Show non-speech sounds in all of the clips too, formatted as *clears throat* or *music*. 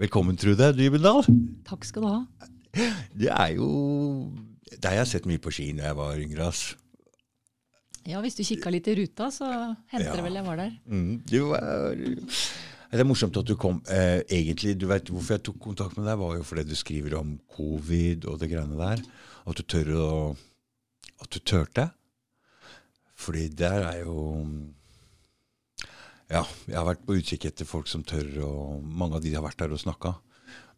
Velkommen, Trude Dybendal. Takk skal du ha. Det er jo Deg har jeg sett mye på ski når jeg var yngre. ass. Ja, Hvis du kikka litt i ruta, så hendte Ja. det vel jeg var der. Mm, det, var Det er morsomt at du kom. Eh, egentlig, du vet Hvorfor jeg tok kontakt med deg, var jo fordi du skriver om covid og det greiene der. At du tør å At du turte. Fordi der er jo Ja, jeg har vært på utkikk etter folk som tør, og mange av de har vært der og snakka.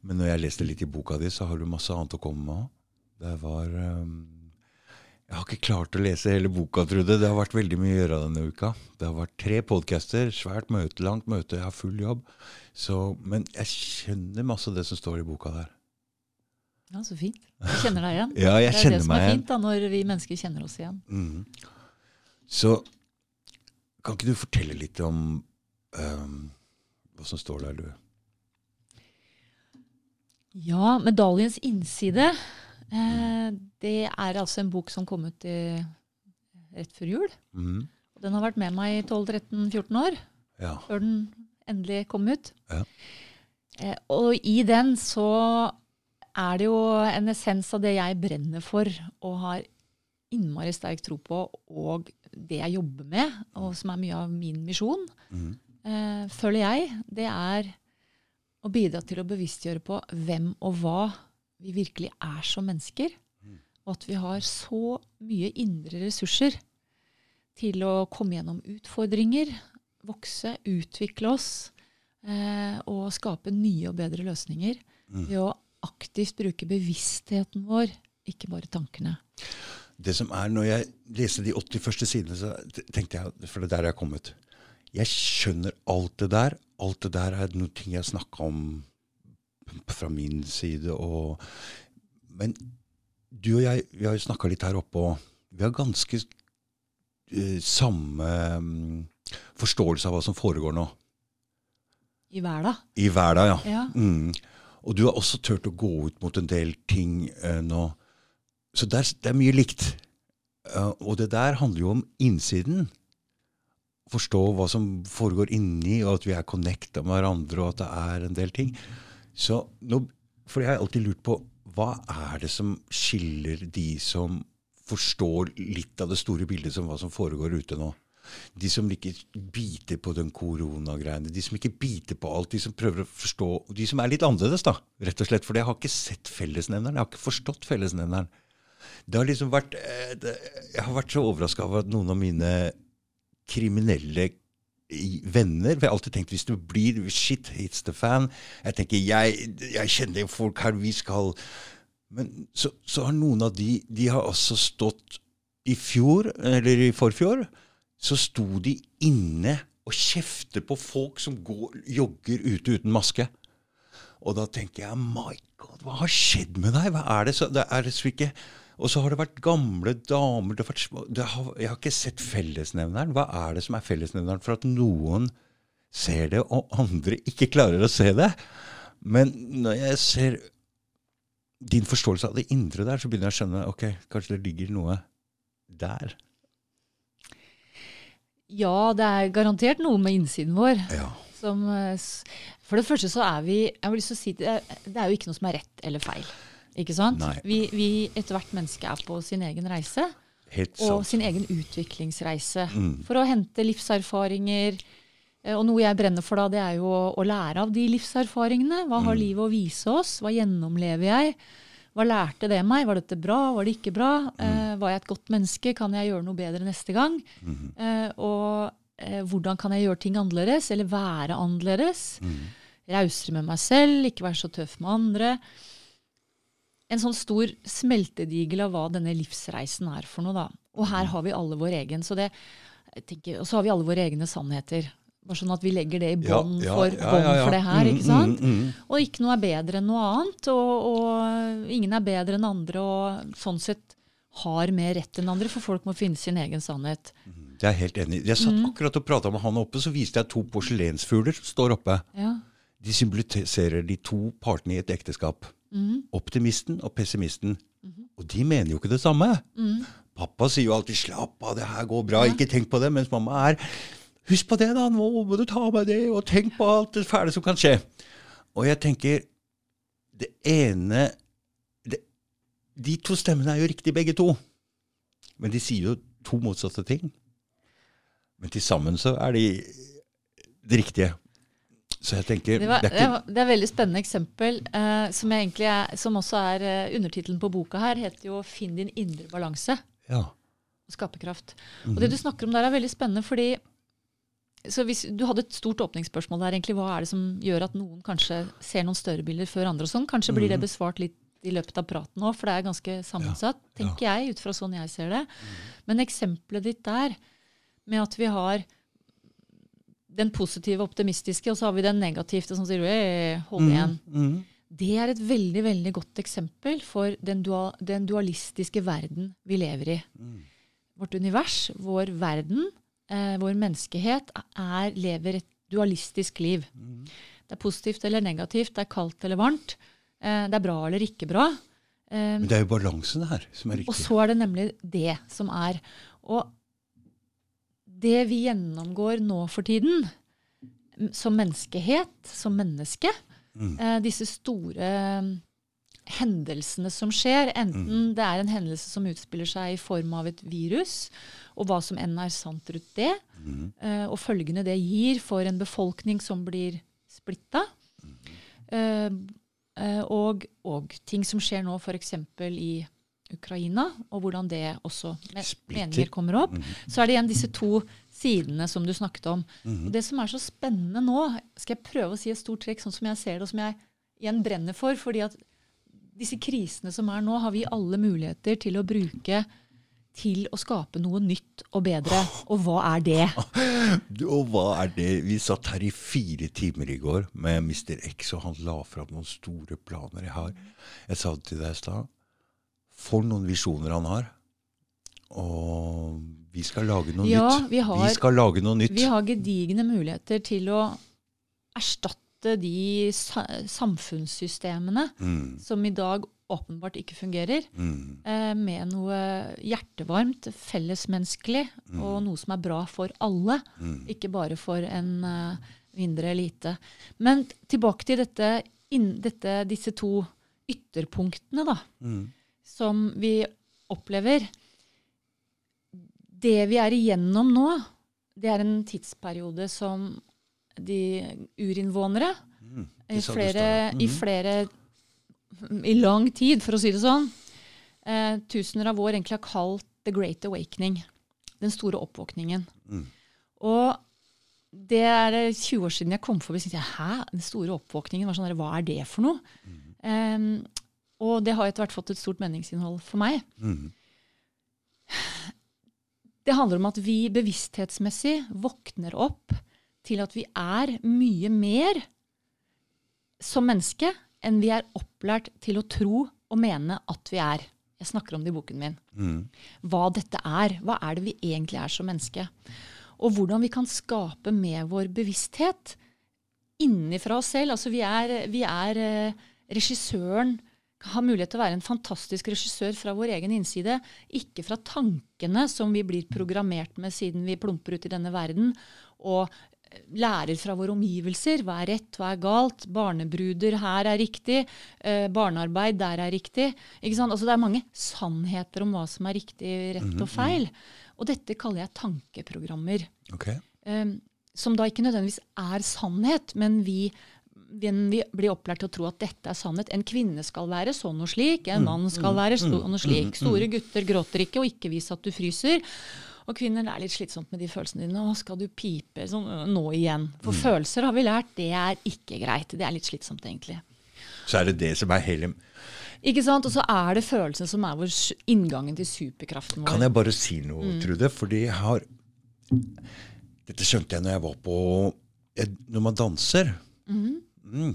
Men når jeg leste litt i boka di, så har du masse annet å komme med. Det var um, Jeg har ikke klart å lese hele boka, Trude. Det har vært veldig mye å gjøre denne uka. Det har vært tre podcaster, svært møte, langt møte, jeg har full jobb. Så, men jeg skjønner masse av det som står i boka der. Ja, Så fint. Du kjenner deg igjen. *laughs* Ja, jeg kjenner meg igjen. det er det som er fint, da, når vi mennesker kjenner oss igjen. Mm. Så kan ikke du fortelle litt om um, hva som står der, du? Ja, 'Medaljens innside'. Eh, det er altså en bok som kom ut i, rett før jul. Mm. Den har vært med meg i 12-13-14 år, Ja. før den endelig kom ut. Ja. Eh, og i den så er det jo en essens av det jeg brenner for og har innmari sterk tro på, og det jeg jobber med, og som er mye av min misjon, mm. eh, føler jeg, det er å bidra til å bevisstgjøre på hvem og hva vi virkelig er som mennesker. Og at vi har så mye indre ressurser til å komme gjennom utfordringer, vokse, utvikle oss eh, og skape nye og bedre løsninger ved å aktivt bruke bevisstheten vår, ikke bare tankene. Det som er, når jeg leste de 80 første sidene, så tenkte jeg For det er der jeg har kommet. Jeg skjønner alt det der. Alt det der er noen ting jeg snakka om fra min side. Og, men du og jeg vi har jo snakka litt her oppe, og vi har ganske uh, samme um, forståelse av hva som foregår nå. I hverdag. I hverdag, ja. Ja. Mm. Og du har også turt å gå ut mot en del ting uh, nå. Så det er, det er mye likt. Uh, og det der handler jo om innsiden. Forstå hva som foregår inni, og at vi er connecta med hverandre, og at det er en del ting. Så nå, For jeg har alltid lurt på hva er det som skiller de som forstår litt av det store bildet som hva som foregår ute nå? De som ikke biter på den koronagreiene, de som ikke biter på alt, de som prøver å forstå De som er litt annerledes, da, rett og slett. For jeg har ikke sett fellesnevneren. Jeg har ikke forstått fellesnevneren. Det har liksom vært eh, det, Jeg har vært så overraska over at noen av mine kriminelle venner For jeg har alltid tenkt hvis du blir shit hits the fan Jeg tenker jeg, jeg kjenner folk her, vi skal Men så, så har noen av de De har altså stått i fjor, eller i forfjor, så sto de inne og kjefter på folk som går, jogger ute uten maske. Og da tenker jeg my god, hva har skjedd med deg? Hva er det så, det er så ikke Og så har det vært gamle damer det har vært, det har, Jeg har ikke sett fellesnevneren. Hva er det som er fellesnevneren for at noen ser det, og andre ikke klarer å se det? Men når jeg ser din forståelse av det indre der, så begynner jeg å skjønne ok, kanskje det ligger noe der. Ja, det er garantert noe med innsiden vår. Ja. Som, eh, for det første så er vi jeg har lyst til å si det, det er jo ikke noe som er rett eller feil. Ikke sant? Vi, vi, Ethvert menneske er på sin egen reise. Og sin egen utviklingsreise. Mm. For å hente livserfaringer. Eh, Og noe jeg brenner for da, det er jo å, å lære av de livserfaringene. Hva Mm. har livet å vise oss? Hva gjennomlever jeg? Hva lærte det meg? Var dette bra? Var det ikke bra? Mm. Eh, var jeg et godt menneske? Kan jeg gjøre noe bedre neste gang? Mm-hmm. Eh, og eh, hvordan kan jeg gjøre ting annerledes? Eller være annerledes? Mm. Rausere med meg selv, ikke være så tøff med andre. En sånn stor smeltedigel av hva denne livsreisen er for noe. da. Og her har vi alle vår egen. Så det, jeg tenker, og så har vi alle våre egne sannheter. Bare sånn at vi legger det i bånd ja, for, ja, bånd ja, for det her. Mm, ikke sant? mm, mm. Og ikke noe er bedre enn noe annet. Og, og ingen er bedre enn andre. Og sånn sett har mer rett enn andre, for folk må finne sin egen sannhet. Det er helt enig. Jeg satt akkurat og prata med han oppe, så viste jeg to porselensfugler som står oppe. Ja. De symboliserer de to partene i et ekteskap. Optimisten og pessimisten. Og de mener jo ikke det samme. Pappa sier jo alltid 'slapp av, det her går bra', ikke tenk på det. Mens mamma er 'husk på det, da, nå må du ta med det', og tenk på alt det fæle som kan skje. Og jeg tenker Det ene det, De to stemmene er jo riktige, begge to. Men de sier jo to motsatte ting. Men til sammen så er de det riktige. Så jeg tenker Det, var, det er ikke, det er et veldig spennende eksempel, eh, som, egentlig er, som også er eh, undertittelen på boka her, heter jo 'Finn din indre balanse' ja. og skaperkraft. Mhm. Og det du snakker om der, er veldig spennende, fordi så hvis Du hadde et stort åpningsspørsmål der. egentlig, Hva er det som gjør at noen kanskje ser noen større bilder før andre? og sånn? Kanskje blir det Mhm. besvart litt i løpet av praten nå, for det er ganske sammensatt, tenker jeg, ut fra sånn jeg ser det. Men eksempelet ditt der, med at vi har den positive, optimistiske, og så har vi den negative, som sier «Eh, hold igjen. Mhm. Det er et veldig veldig godt eksempel for den, dual, den dualistiske verden vi lever i. Mm. Vårt univers, vår verden, eh, vår menneskehet, er, lever et dualistisk liv. Mhm. Det er positivt eller negativt, det er kaldt eller varmt. Eh, det er bra eller ikke bra. Eh, Men det er jo balansen her som er riktig. og så er det nemlig det som er. Og det vi gjennomgår nå for tiden, som menneskehet, som menneske, Mm. eh, disse store mm, hendelsene som skjer, enten det er en hendelse som utspiller seg i form av et virus, og hva som enn er sant rundt det, mm. eh, og følgene det gir for en befolkning som blir splitta. Eh, eh, og, og ting som skjer nå f.eks. i Ukraina, og hvordan det også med, meninger kommer opp. Mhm. Så er det igjen disse to sidene som du snakket om. Mhm. Og det som er så spennende nå, skal jeg prøve å si et stort trekk, sånn som jeg ser det, og som jeg igjen brenner for. fordi at disse krisene som er nå, har vi alle muligheter til å bruke til å skape noe nytt og bedre. Og hva er det? *laughs* Og hva er det? Vi satt her i fire timer i går med Mr. X, og han la fram noen store planer. Jeg har, jeg sa det til deg i stad. For noen visjoner han har. Og vi skal lage noe Ja, nytt. vi har- skal lage noe nytt. Vi har gedigne muligheter til å erstatte de sa samfunnssystemene Mm, som i dag åpenbart ikke fungerer, mm, eh, med noe hjertevarmt, fellesmenneskelig, og noe som er bra for alle, mm. ikke bare for en eh, mindre elite. Men tilbake til dette, in, dette, disse to ytterpunktene, da, Mm. Som vi opplever. Det vi er igjennom nå, det er en tidsperiode som de urinnvånere Mm. sa du i flere, mm. i Mhm. flere I lang tid, for å si det sånn. Eh, tusener av år egentlig har kalt The Great Awakening. Den store oppvåkningen. Mm. Og det er det 20 år siden jeg kom forbi. Så tenkte Hæ? Den store oppvåkningen? Var sånn, Hva er det for noe? Mm. Eh, og det har etter hvert fått et stort meningsinnhold for meg. Mm. Det handler om at vi bevissthetsmessig våkner opp til at vi er mye mer som menneske enn vi er opplært til å tro og mene at vi er. Jeg snakker om det i boken min. Mm. Hva dette er. Hva er det vi egentlig er som menneske? Og hvordan vi kan skape med vår bevissthet innenfra oss selv. Altså vi er, vi er eh, regissøren har mulighet til å være en fantastisk regissør fra vår egen innside, ikke fra tankene som vi blir programmert med siden vi plumper ut i denne verden, og eh, lærer fra våre omgivelser. Hva er rett, hva er galt? Barnebruder, her er riktig. Eh, barnearbeid, der er riktig. Ikke sant? Altså, det er mange sannheter om hva som er riktig, rett og feil. Og dette kaller jeg tankeprogrammer. Okay. Eh, som da ikke nødvendigvis er sannhet, men vi, vi blir opplært til å tro at dette er sannhet. En kvinne skal være sånn og slik, en mann skal være sånn og slik. Store gutter gråter ikke, og ikke vis at du fryser. Og kvinner, det er litt slitsomt med de følelsene dine. Å, skal du pipe sånn øh, nå igjen? For følelser har vi lært, det er ikke greit. Det er litt slitsomt, egentlig. Så er det det som er hele Ikke sant? Og så er det følelsene som er vår inngangen til superkraften vår. Kan jeg bare si noe, Mm. Trude? Fordi jeg har Dette skjønte jeg når jeg var på Når man danser, Mhm. Mm,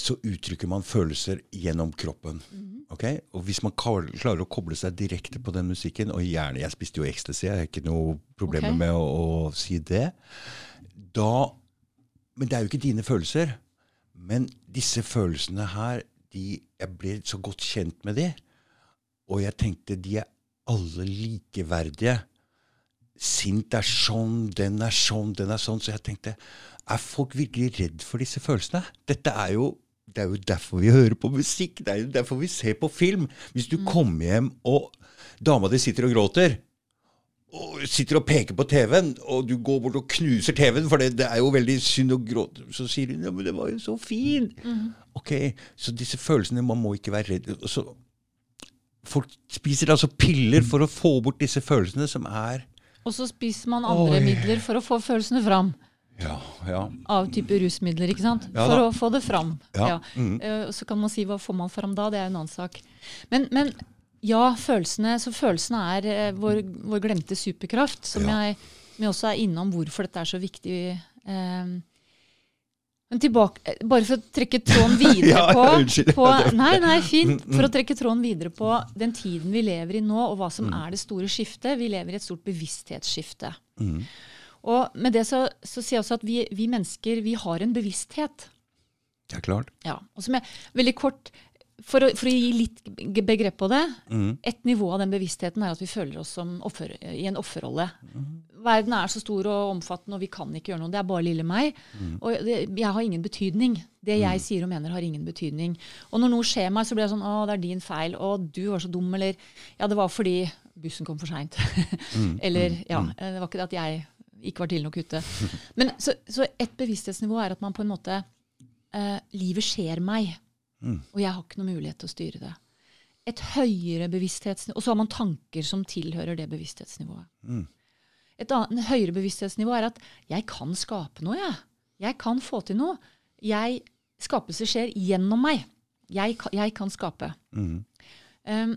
så uttrykker man følelser gjennom kroppen. Mhm. ok? Og hvis man klarer å koble seg direkte på den musikken, og gjerne Jeg spiste jo ecstasy, jeg har ikke noe problemer okay. med å, å si det. Da Men det er jo ikke dine følelser. Men disse følelsene her, de, jeg ble så godt kjent med de. Og jeg tenkte de er alle likeverdige. sint er sånn, den er sånn, den er sånn. Så jeg tenkte er folk virkelig redd for disse følelsene? Dette er jo det er jo derfor vi hører på musikk. Det er jo derfor vi ser på film. Hvis du kommer hjem, og dama di sitter og gråter, og sitter og peker på TV-en, og du går bort og knuser TV-en, for det, det, er jo veldig synd å gråte, så sier hun ja, men det var jo så fin. Mm. Ok, Så disse følelsene Man må ikke være redd. Så, folk spiser altså piller for å få bort disse følelsene, som er Og så spiser man andre Oi. midler for å få følelsene fram. Ja, ja. Av type rusmidler, ikke sant? Ja, For å få det fram. Ja. Mm. Uh, så kan man si hva får man fram da? Det er en annen sak. Men, men ja, følelsene, så følelsene er uh, vår, vår, glemte superkraft, som jeg, jeg, også er innom hvorfor dette er så viktig. Uh, men tilbake, bare for å trekke tråden *laughs* videre på, unnskyld, på Nei, nei, fint. For å trekke tråden videre på den tiden vi lever i nå, og hva som mm. er det store skiftet. Vi lever i et stort bevissthetsskifte. Mm. Og med det så, så sier jeg også at vi, vi, mennesker vi har en bevissthet. Det er klart. Ja, og som jeg, veldig kort, for å, for å, gi litt begrep på det mm. Et nivå av den bevisstheten er at vi føler oss offer, i en offerrolle. Mm. Verden er så stor og omfattende, og vi kan ikke gjøre noe. Det er bare lille meg. Mm. Og det, jeg har ingen betydning. Det jeg mm. sier og mener, har ingen betydning. Og når noe skjer meg, så blir jeg sånn Å, det er din feil. Å, du var så dum. Eller Ja, det var fordi bussen kom for seint. *laughs* Mm. eller mm. Ja, det var ikke det at jeg ikke var tidlig nok ute. *laughs* Men, så, så, et bevissthetsnivå er at man på en måte eh, Livet skjer meg, mm. og jeg har ikke noen mulighet til å styre det. Et høyere bevissthetsnivå, Og så har man tanker som tilhører det bevissthetsnivået. Mm. Et annet, høyere bevissthetsnivå er at jeg kan skape noe. Jeg, jeg kan få til noe. Jeg, skapelse skjer gjennom meg. Jeg, jeg kan skape. Mm. Um,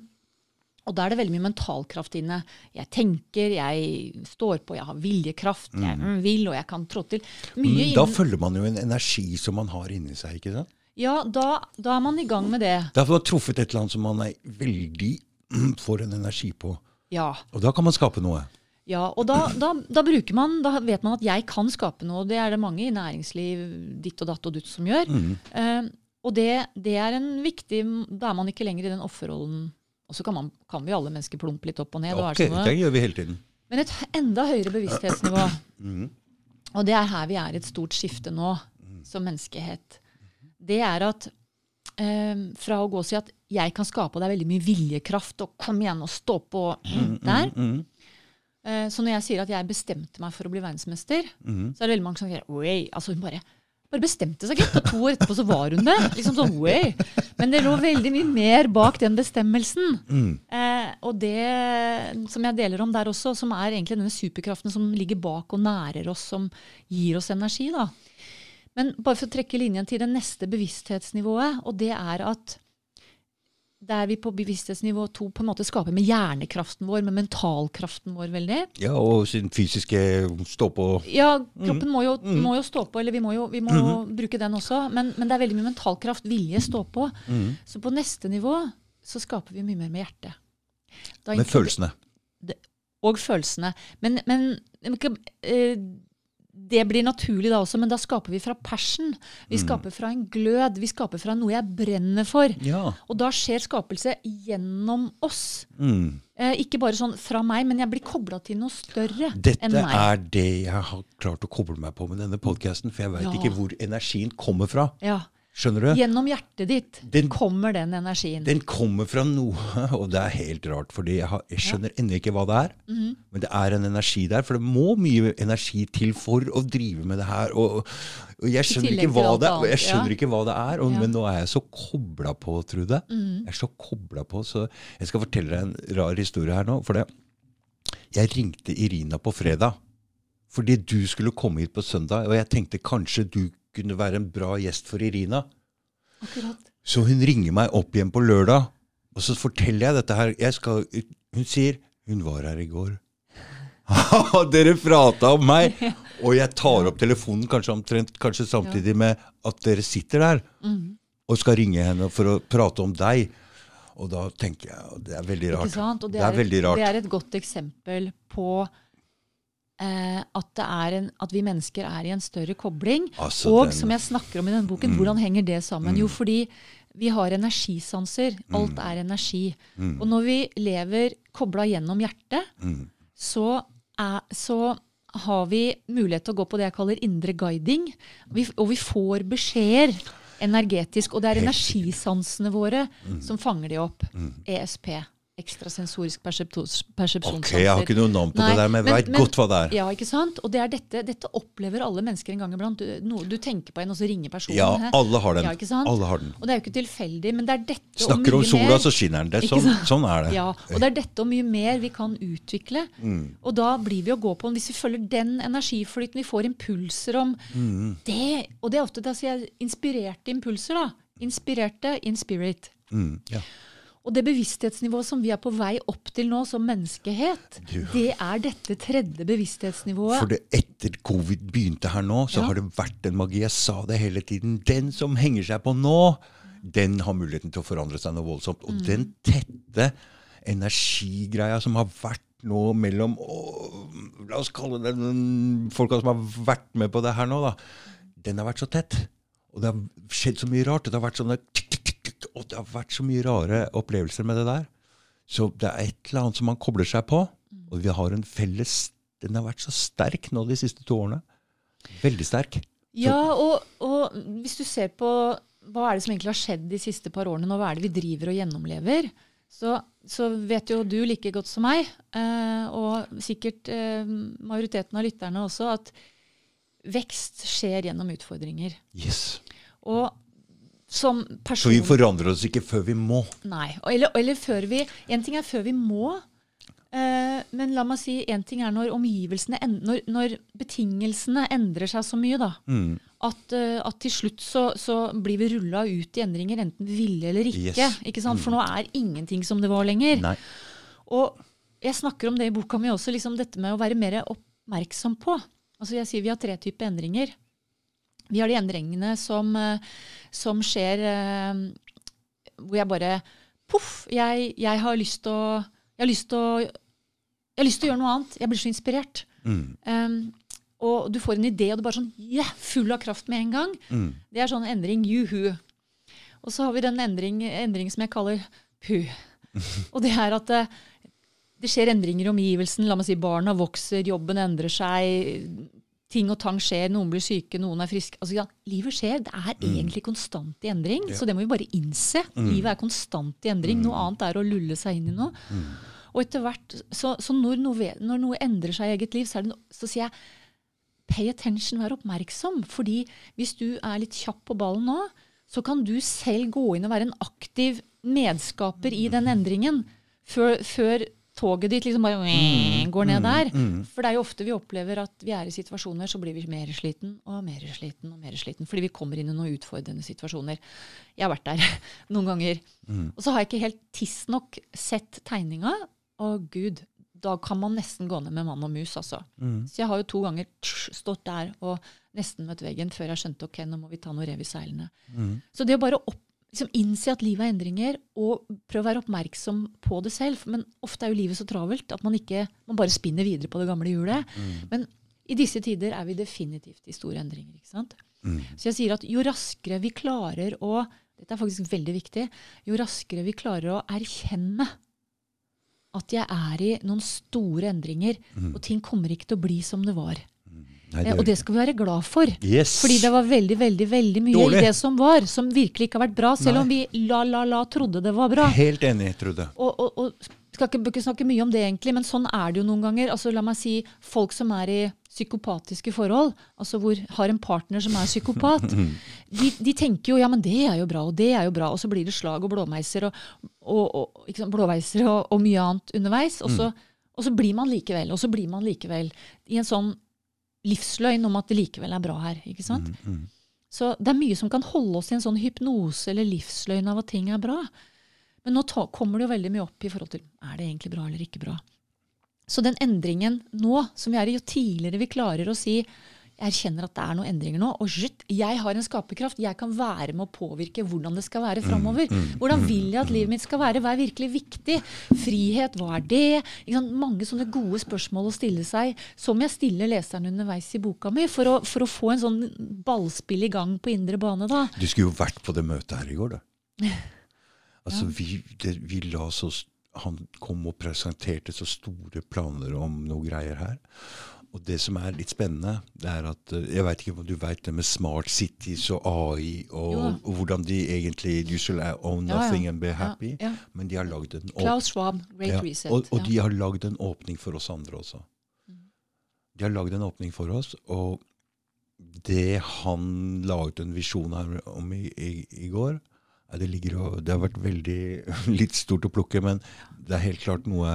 og da er det veldig mye mentalkraft inne. Jeg tenker, jeg står på, jeg har viljekraft, jeg mm. vil, og jeg kan trå til. Mye da følger man jo en energi som man har inni seg, ikke sant? Ja, da, da, er man i gang med det. Da har man truffet et eller annet som man er veldig *clears throat* får en energi på. Ja. Og da kan man skape noe. Ja, og da, da, da, bruker man, da vet man at jeg kan skape noe. Det er det mange i næringsliv ditt og datt og dutt som gjør. Mm. Uh, og det, det, er en viktig Da er man ikke lenger i den offerrollen og så kan, man, kan, vi alle mennesker plumpe litt opp og ned. Okay, og det gjør vi hele tiden. Men et enda høyere bevissthetsnivå. *clears throat* Mm. Og det er her vi er i et stort skifte nå, som menneskehet. Det er at eh, fra å gå og si at jeg kan skape, og det er veldig mye viljekraft, og kom igjen og stå på mm, der. Mm, eh, så når jeg sier at jeg bestemte meg for å bli verdensmester, så er det veldig mange som sier Oi, altså hun bare bare bestemte seg, gitt. Og to år etterpå så var hun det. Liksom sånn, way. Men det lå veldig mye mer bak den bestemmelsen. Mm. Eh, og det som jeg deler om der også, som er egentlig denne superkraften som ligger bak og nærer oss, som gir oss energi. da. Men bare for å trekke linjen til det neste bevissthetsnivået, og det er at der vi på bevissthetsnivå to på en måte skaper med hjernekraften vår, med mentalkraften vår veldig. Ja, og sin fysiske stå på Ja, kroppen mm. må, jo, mm. må, jo, stå på, eller vi må jo vi må mm. bruke den også. Men, men, det er veldig mye mentalkraft, vilje, stå på. Mm. Så på neste nivå så skaper vi mye mer med hjertet. med følelsene. Det, og følelsene. Men, men eh, det blir naturlig da også, men da skaper vi fra passion. Vi mm. skaper fra en glød. Vi skaper fra noe jeg brenner for. Ja. Og da skjer skapelse gjennom oss. Mm. Eh, ikke bare sånn fra meg, men jeg blir kobla til noe større Dette enn meg. Dette er det jeg har klart å koble meg på med denne podkasten, for jeg veit ja. ikke hvor energien kommer fra. Ja. Skjønner du? Gjennom hjertet ditt den, kommer den energien. Den kommer fra noe, *laughs* og det er helt rart. For jeg, jeg, skjønner ja. ennå ikke hva det er. Mm. Men det er en energi der. For det må mye energi til for å drive med det her. Og, og jeg, skjønner ikke, det, jeg skjønner ikke hva det er. Og, ja. Men nå er jeg så kobla på, Trude. Mm. Jeg er så kobla på, så jeg skal fortelle deg en rar historie her nå. For det. Jeg ringte Irina på fredag fordi du skulle komme hit på søndag. Og jeg tenkte kanskje du kunne være en bra gjest for Irina. Akkurat. Så hun ringer meg opp igjen på lørdag, og så forteller jeg dette her. Jeg skal, hun sier 'Hun var her i går'. *laughs* dere prata om meg! *laughs* Og jeg tar opp telefonen kanskje, omtrent, kanskje samtidig med at dere sitter der mm. og skal ringe henne for å prate om deg. Og da tenker jeg det er veldig rart. Sant? Og det, det er, er, veldig rart. Det er et godt eksempel på at, en, at, vi mennesker er i en større kobling. Altså, og den, som jeg snakker om i denne boken, mm, hvordan henger det sammen? Mm. Jo, fordi vi har energisanser. Alt mm. er energi. Mm. Og når vi lever kobla gjennom hjertet, mm. så er, så har vi mulighet til å gå på det jeg kaller indre guiding. Vi, og vi får beskjeder energetisk. Og det er energisansene våre Mm. som fanger de opp. ESP. Ekstrasensorisk persepsjonssans. Ok, jeg har ikke noe navn på Nei, det der, men jeg veit godt hva det er. Ja, ikke sant? Og det er dette, dette opplever alle mennesker en gang iblant. Du, no, du tenker på en, og så ringer personen. Ja, alle har den. Ja, ikke sant? Alle har den. Og det er jo ikke tilfeldig, men det er dette Snakker og om sola, mer. så skinner den. Det sånn, sånn er det. Ja, og det er dette og mye mer vi kan utvikle. Mm. Og da blir vi å gå på Hvis vi følger den energiflyten, vi får impulser om Mm. det Og det er ofte da sier jeg inspirerte impulser, da. Inspirerte in spirit. Mm, ja. Og det bevissthetsnivået som vi er på vei opp til nå som menneskehet, Du. det er dette tredje bevissthetsnivået. For det, etter covid begynte her nå, så Ja. har det vært en magi. Jeg sa det hele tiden. Den som henger seg på nå, den har muligheten til å forandre seg noe voldsomt. Og Mm. den tette energigreia som har vært nå mellom å, La oss kalle det den folka som har vært med på det her nå, da. Den har vært så tett. Og det har skjedd så mye rart. Det har vært sånne tikk, tikk, Og det har vært så mye rare opplevelser med det der. Så det er et eller annet som man kobler seg på. Og vi har en felles Den har vært så sterk nå de siste to årene. Veldig sterk. Ja, og, og hvis du ser på hva er det som egentlig har skjedd de siste par årene, og hva er det vi driver og gjennomlever, så, så vet jo du like godt som meg, eh, og sikkert eh, majoriteten av lytterne også, at vekst skjer gjennom utfordringer. Yes. Og som Så vi forandrer oss ikke før vi må. Nei. Eller, eller før vi En ting er før vi må, Uh, men la meg si en ting er når omgivelsene en, når, når betingelsene endrer seg så mye, da. Mm. At, uh, at til slutt så, så blir vi rulla ut i endringer, enten vi ville eller ikke. Yes. ikke sant? For nå er ingenting som det var lenger. Nei. Og jeg snakker om det i boka mi også, liksom dette med å være mer oppmerksom på. Altså jeg sier Vi har tre typer endringer. Vi har de endringene som, eh, som skjer eh, hvor jeg bare Poff! Jeg, jeg har lyst til å Jeg har lyst til å jeg har lyst til å gjøre noe annet. Jeg blir så inspirert. Mm. Um, og du får en idé, og du er bare sånn yeah, full av kraft med en gang. Mm. Det er sånn endring juhu. Og så har vi den endring, endring som jeg kaller pu. *laughs* Og det er at det, det skjer endringer i omgivelsen. La meg si barna vokser, jobben endrer seg, ting og tang skjer, noen blir syke, noen er friske. Altså, ja, livet skjer. Det er egentlig konstant i endring, så det må vi bare innse. Livet er konstant i endring. Noe annet er å lulle seg inn i noe. Og etter hvert, så, så når, noe, når noe endrer seg i eget liv, så, det så sier jeg pay attention, vær oppmerksom. Fordi hvis du er litt kjapp på ballen nå, så kan du selv gå inn og være en aktiv medskaper i den endringen. Før, før toget ditt liksom bare går ned der. For det er jo ofte vi opplever at vi er i situasjoner, så blir vi mer sliten og mer sliten og mer sliten. Fordi vi kommer inn i noen utfordrende situasjoner. Jeg har vært der *laughs* noen ganger. Og så har jeg ikke helt tidsnok sett tegninga. Å gud, da kan man nesten gå ned med mann og mus, altså. Så jeg har jo to ganger stått der og nesten møtt veggen før jeg skjønte ok, nå må vi ta noe rev i seilene. Så det å bare opp, liksom innse at livet er endringer, og prøve å være oppmerksom på det selv. Men ofte er jo livet så travelt at man ikke, man bare spinner videre på det gamle hjulet. Men i disse tider er vi definitivt i store endringer. ikke sant? Så jeg sier at jo raskere vi klarer å Dette er faktisk veldig viktig. Jo raskere vi klarer å erkjenne at jeg er i noen store endringer, og ting kommer ikke til å bli som det var. Nei, det Og det skal vi være glad for. Yes. Fordi det var veldig veldig, veldig mye Dårlig. i det som var, som virkelig ikke har vært bra, selv Nei. om vi la, la, la trodde det var bra. Helt enig, Trude. Og, og, og skal ikke, ikke snakke mye om det, egentlig, men sånn er det jo noen ganger. Altså, la meg si folk som er i psykopatiske forhold, altså hvor har en partner som er psykopat, *laughs* de, de tenker jo ja, men det er jo bra, og det er jo bra, og så blir det slag og blåmeiser og, og, og, blåveiser og, og mye annet underveis. Og så, og så blir man likevel, og så blir man likevel i en sånn livsløgn om at det likevel er bra her. ikke sant? Så det er mye som kan holde oss i en sånn hypnose eller livsløgn av at ting er bra. Men nå ta, kommer det jo veldig mye opp i forhold til er det egentlig bra eller ikke bra. Så den endringen nå, som vi er i, jo tidligere vi klarer å si jeg erkjenner at det er noen endringer nå, og shit, jeg har en skaperkraft, jeg kan være med å påvirke hvordan det skal være framover. Hvordan vil jeg at livet mitt skal være? Hva er virkelig viktig? Frihet, hva er det? Mange sånne gode spørsmål å stille seg, som jeg stiller leseren underveis i boka mi, for å, for å få en sånn ballspill i gang på indre bane. da. Du skulle jo vært på det møtet her i går, da. *laughs* Altså, vi, det, vi la oss han kom og presenterte så store planer om noe greier her. Og det som er litt spennende, det er at eh, Jeg veit ikke om du veit det med smart cities og AI, og, og hvordan de egentlig You shall own Ja, ja. nothing and be happy. Ja, ja. Men de har lagd en åpning. Klaus Schwab, Great ja, Reset. Og, og ja. de har lagd en åpning for oss andre også. De har lagd en åpning for oss, og det han laget en visjon her om i, i, i går ja, det, ligger det har vært veldig *laughs* litt stort å plukke, men det er helt klart noe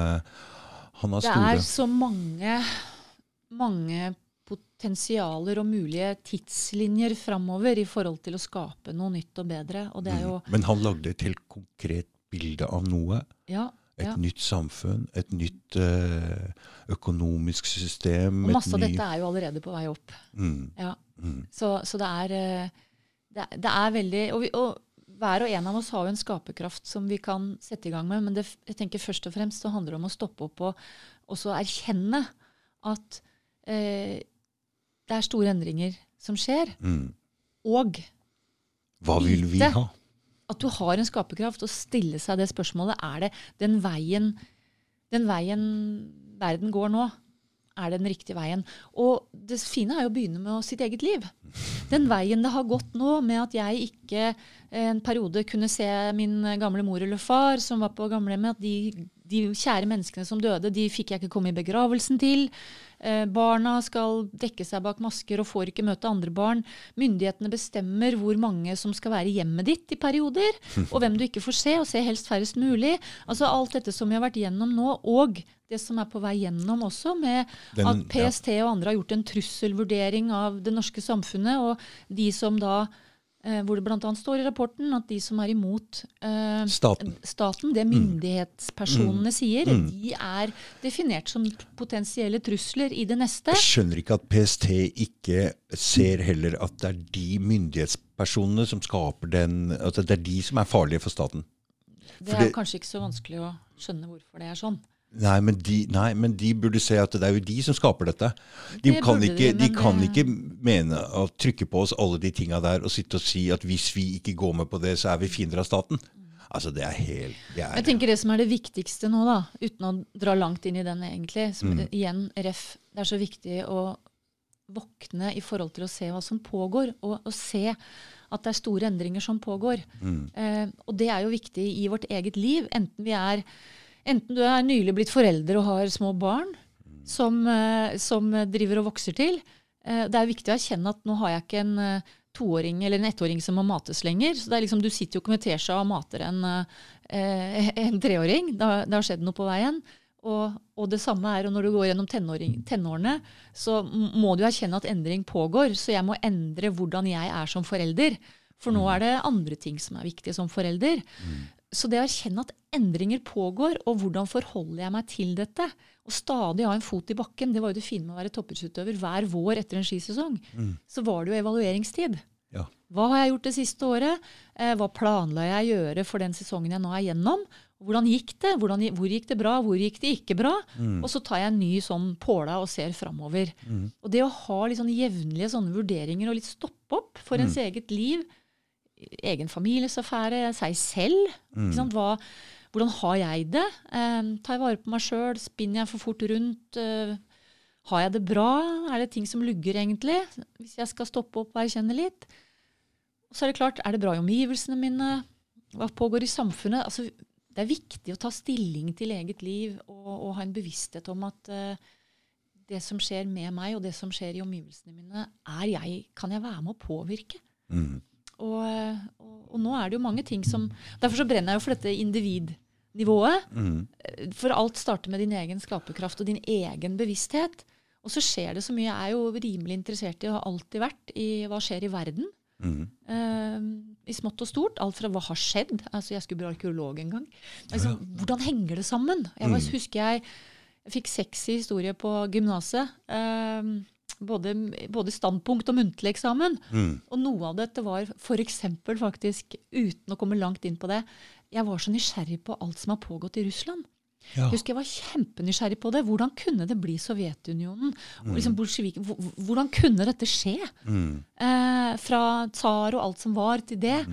Han har Det er så mange, mange potensialer og mulige tidslinjer framover i forhold til å skape noe nytt og bedre. Og det er jo Men han lagde et helt konkret bilde av noe. Ja. Et ja. nytt samfunn, et nytt eh, økonomisk system. Og masse av dette er jo allerede på vei opp. mm, Ja. mm, Så, så det er eh, det, er- det er veldig og, vi, og hver og en av oss har jo en skaperkraft som vi kan sette i gang med. Men det, jeg tenker først og fremst så handler det om å stoppe opp og også erkjenne at eh, det er store endringer som skjer. mm. Og Hva vil vi ha? at du har en skaperkraft og stille seg det spørsmålet er det den veien, den veien verden går nå, er det den riktige veien? Og det fine er jo å begynne med sitt eget liv. Den veien det har gått nå, med at jeg ikke en periode kunne se min gamle mor eller far som var på gamlehjemmet, at de, de kjære menneskene som døde, de fikk jeg ikke komme i begravelsen til. Eh, barna skal dekke seg bak masker og får ikke møte andre barn. Myndighetene bestemmer hvor mange som skal være i hjemmet ditt i perioder, *laughs* og hvem du ikke får se, og se helst færrest mulig. Altså Alt dette som vi har vært gjennom nå, og det som er på vei gjennom også, med Den- at PST og andre har gjort en trusselvurdering av det norske samfunnet, og de som da hvor det bl.a. står i rapporten at de som er imot eh, Staten. staten, det myndighetspersonene sier, de er definert som potensielle trusler i det neste. Jeg skjønner ikke at PST ikke ser heller at det er de myndighetspersonene som skaper den At det er de som er farlige for staten. Det er kanskje ikke så vanskelig å skjønne hvorfor det er sånn. Nei men, de, nei, men de burde se at det er jo de som skaper dette. De, Det kan ikke, de, de kan ikke mene å trykke på oss alle de tinga der og sitte og si at hvis vi ikke går med på det, så er vi fiender av staten. Altså, det er helt det er, Jeg tenker Det som er det viktigste nå, da, uten å dra langt inn i den egentlig, som Mm. igjen, ref, det er så viktig å våkne i forhold til å se hva som pågår, og, og se at det er store endringer som pågår. Mm. Eh, og det er jo viktig i vårt eget liv, enten vi er Enten du er nylig blitt forelder og har små barn som, eh, som driver og vokser til. Eh, det er viktig å erkjenne at nå har jeg ikke en eh, toåring eller en ettåring som må mates lenger. Så det er liksom, Du sitter jo ikke med teskje og mater en, *laughs* en treåring. Det har, det har skjedd noe på veien. Og, og det samme er når du går gjennom tenåring, tenårene, så må du erkjenne at endring pågår. Så jeg må endre hvordan jeg er som forelder. For nå er det andre ting som er viktige som forelder. Så det å erkjenne at endringer pågår, og hvordan forholder jeg meg til dette, og stadig ha en fot i bakken, det var jo det fine med å være toppidrettsutøver. Hver vår etter en skisesong så var det jo evalueringstid. Ja. Hva har jeg gjort det siste året? Eh, hva planla jeg å gjøre for den sesongen jeg nå er gjennom? Hvordan gikk det? Hvordan, hvor gikk det bra? Hvor gikk det ikke bra? Og så tar jeg en ny sånn påla og ser framover. Og det å ha litt sånn jevnlige sånne vurderinger og litt stoppe opp for ens eget liv, egen familiesaffære, seg selv. Sant? Hva, hvordan har jeg det? Eh, tar jeg vare på meg sjøl? Spinner jeg for fort rundt? Eh, har jeg det bra? Er det ting som lugger, egentlig? Hvis jeg skal stoppe opp og erkjenne litt. Så er det klart, er det bra i omgivelsene mine? Hva pågår i samfunnet? Altså, det er viktig å ta stilling til eget liv og, og ha en bevissthet om at eh, det som skjer med meg, og det som skjer i omgivelsene mine, er jeg, kan jeg være med å påvirke. Mm. Og, og, og nå er det jo mange ting som Derfor så brenner jeg jo for dette individnivået. Mm. For alt starter med din egen skaperkraft og din egen bevissthet. Og så skjer det så mye. Jeg er jo rimelig interessert i, og har alltid vært, i hva skjer i verden. Mm. Uh, I smått og stort. Alt fra hva har skjedd. altså Jeg skulle bli arkeolog en gang. Altså, Hvordan henger det sammen? Jeg mm. husker jeg, jeg fikk sexy historie på gymnaset. Eh, både, både standpunkt og muntlig eksamen. Mm. Og noe av dette var f.eks. faktisk, uten å komme langt inn på det, jeg var så nysgjerrig på alt som har pågått i Russland. Ja. Jeg husker jeg var kjempenysgjerrig på det. Hvordan kunne det bli Sovjetunionen? Mm. Liksom Hvordan kunne dette skje? Mm. Eh, fra tsar og alt som var, til det.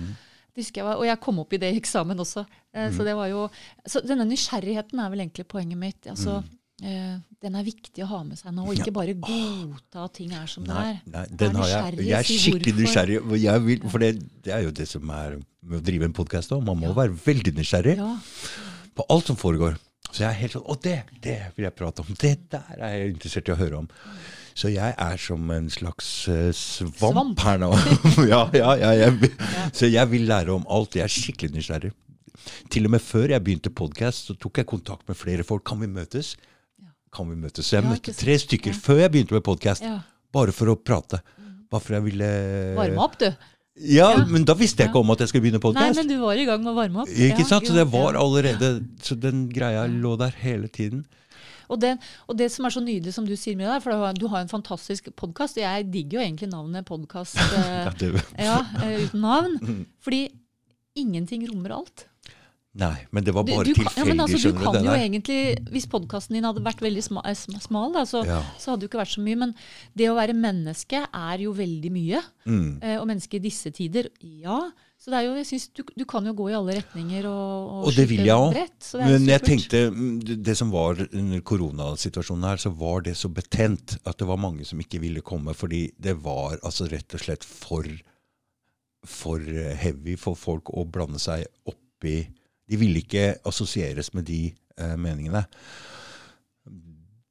det jeg var, Og jeg kom opp i det i eksamen også. Eh, Så Mm. det var jo, så denne nysgjerrigheten er vel egentlig poenget mitt. Altså, Mm. Den er viktig å ha med seg nå, og ikke bare godta at ting er som det Nei, er. nei den har jeg. Jeg er skikkelig nysgjerrig. Vil, for det, det er jo det som er med å drive en podkast òg. Man må Ja. være veldig nysgjerrig Ja, på alt som foregår. Så jeg er helt sånn Å, det, det vil jeg prate om. Det der er jeg interessert i å høre om. Så jeg er som en slags uh, svamp, Svamp. her nå. *laughs* *laughs* ja, ja, ja, jeg, Så jeg vil lære om alt. Jeg er skikkelig nysgjerrig. Til og med før jeg begynte podkast, så tok jeg kontakt med flere folk. Kan vi møtes? Ja. Kan vi møtes? Så jeg Ja, møtte tre stykker Ja. før jeg begynte med podkast. ja. Bare for å prate. Bare for jeg ville Varme opp, du. Ja, Ja. men da visste jeg ikke om at jeg skulle begynne Nei, men du var i gang med å varme opp. Ikke Ja, sant? Så det var allerede Så den greia lå der hele tiden. Og det, og det som er så nydelig, som du sier med deg, for du har- en fantastisk podkast, jeg digger jo egentlig navnet podkast *laughs* Ja, eh, ja, eh, uten navn. Mm. Fordi ingenting rommer alt. Nei, men det var bare tilfeldig. ja, altså, du kan jo egentlig, Hvis podkasten din hadde vært veldig eh, smal, da, så, Ja. så hadde det jo ikke vært så mye. Men det å være menneske er jo veldig mye. Mm. Eh, og menneske i disse tider, ja. Så det er jo, jeg synes, du, du kan jo gå i alle retninger og, Og det vil jeg òg. Men jeg tenkte mm, det- som var under koronasituasjonen her, så var det så betent at det var mange som ikke ville komme. Fordi det var altså rett og slett for, for heavy for folk å blande seg oppi De ville ikke assosieres med de eh, meningene.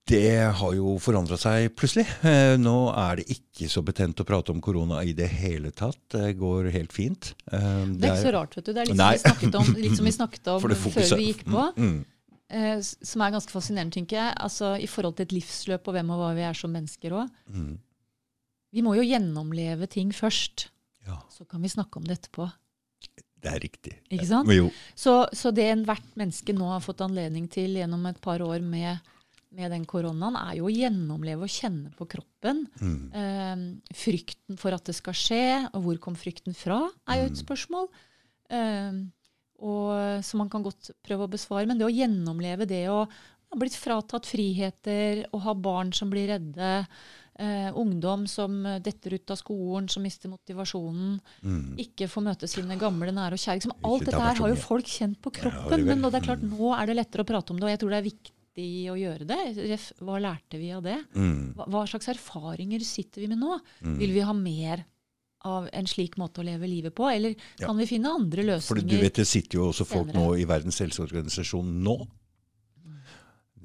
Det har jo forandra seg plutselig. Eh, nå er det ikke så betent å prate om korona i det hele tatt. Det går helt fint. Eh, Det er ikke så rart, vet du. Det er litt som, vi snakket om, litt som vi *laughs* snakket om før vi gikk på. Mm, Eh, som er ganske fascinerende, tenker jeg. Altså, I forhold til et livsløp og hvem og hva vi er som mennesker òg. mm, Vi må jo gjennomleve ting først. ja, Så kan vi snakke om det etterpå. Det er riktig. Ikke sant? Ja, Så, så det enhvert menneske nå har fått anledning til gjennom et par år med, med den koronaen, er jo å gjennomleve og kjenne på kroppen. mm, Eh, frykten for at det skal skje, og hvor kom frykten fra, er jo et spørsmål. Eh, og, som man kan godt prøve å besvare. Men det å gjennomleve det å ha blitt fratatt friheter, å ha barn som blir redde, eh, ungdom som detter ut av skolen, som mister motivasjonen, mm. ikke får møte sine gamle nære og kjære. Liksom, alt dette her har jo folk kjent på Ja, kroppen. er men det er klart, Mm. nå er det lettere å prate om det, og jeg tror det er viktig å gjøre det. Ref, Hva lærte vi av det? Mm, Hva, hva slags erfaringer sitter vi med nå? mm. Vil vi ha mer av en slik måte å leve livet på, eller Ja. kan vi finne andre løsninger? For du vet, det sitter jo også folk senere. nå i Verdens helseorganisasjon nå.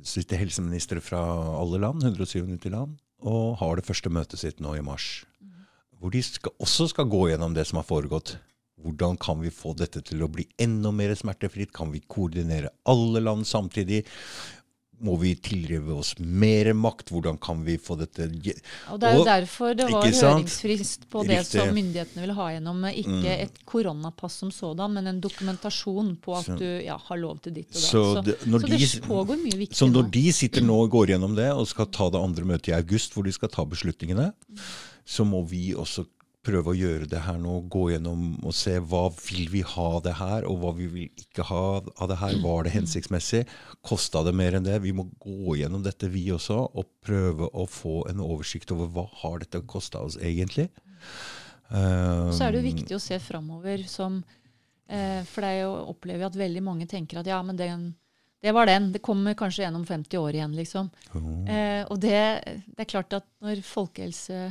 Det sitter helseministre fra alle land, 197 land, og har det første møtet sitt nå i mars. Hvor de skal, også skal gå gjennom det som har foregått. Hvordan kan vi få dette til å bli enda mer smertefritt? Kan vi koordinere alle land samtidig? Må vi tilrive oss mer makt? Hvordan kan vi få dette Og Det er jo derfor det var høringsfrist på det Riktig. som myndighetene vil ha gjennom. Ikke Mm. et koronapass som sådan, men en dokumentasjon på at Så- du ja, har lov til ditt og det. Så Så, det- så, det de- pågår mye viktig Så når nå. de sitter nå og går gjennom det, og skal ta det andre møtet i august, hvor de skal ta beslutningene, så må vi også prøve å gjøre det her nå. Gå gjennom og se hva vil vi ha det her, og hva vi vil ikke ha av det her. Var det hensiktsmessig? Kosta det mer enn det? Vi må gå gjennom dette, vi også, og prøve å få en oversikt over hva har dette kosta oss egentlig. Um, Så er det jo viktig å se framover som eh, For det er opplever jeg at veldig mange tenker at ja, men den, det var den. Det kommer kanskje gjennom 50 år igjen, liksom. Oh. Eh, og det, det er klart at når folkehelse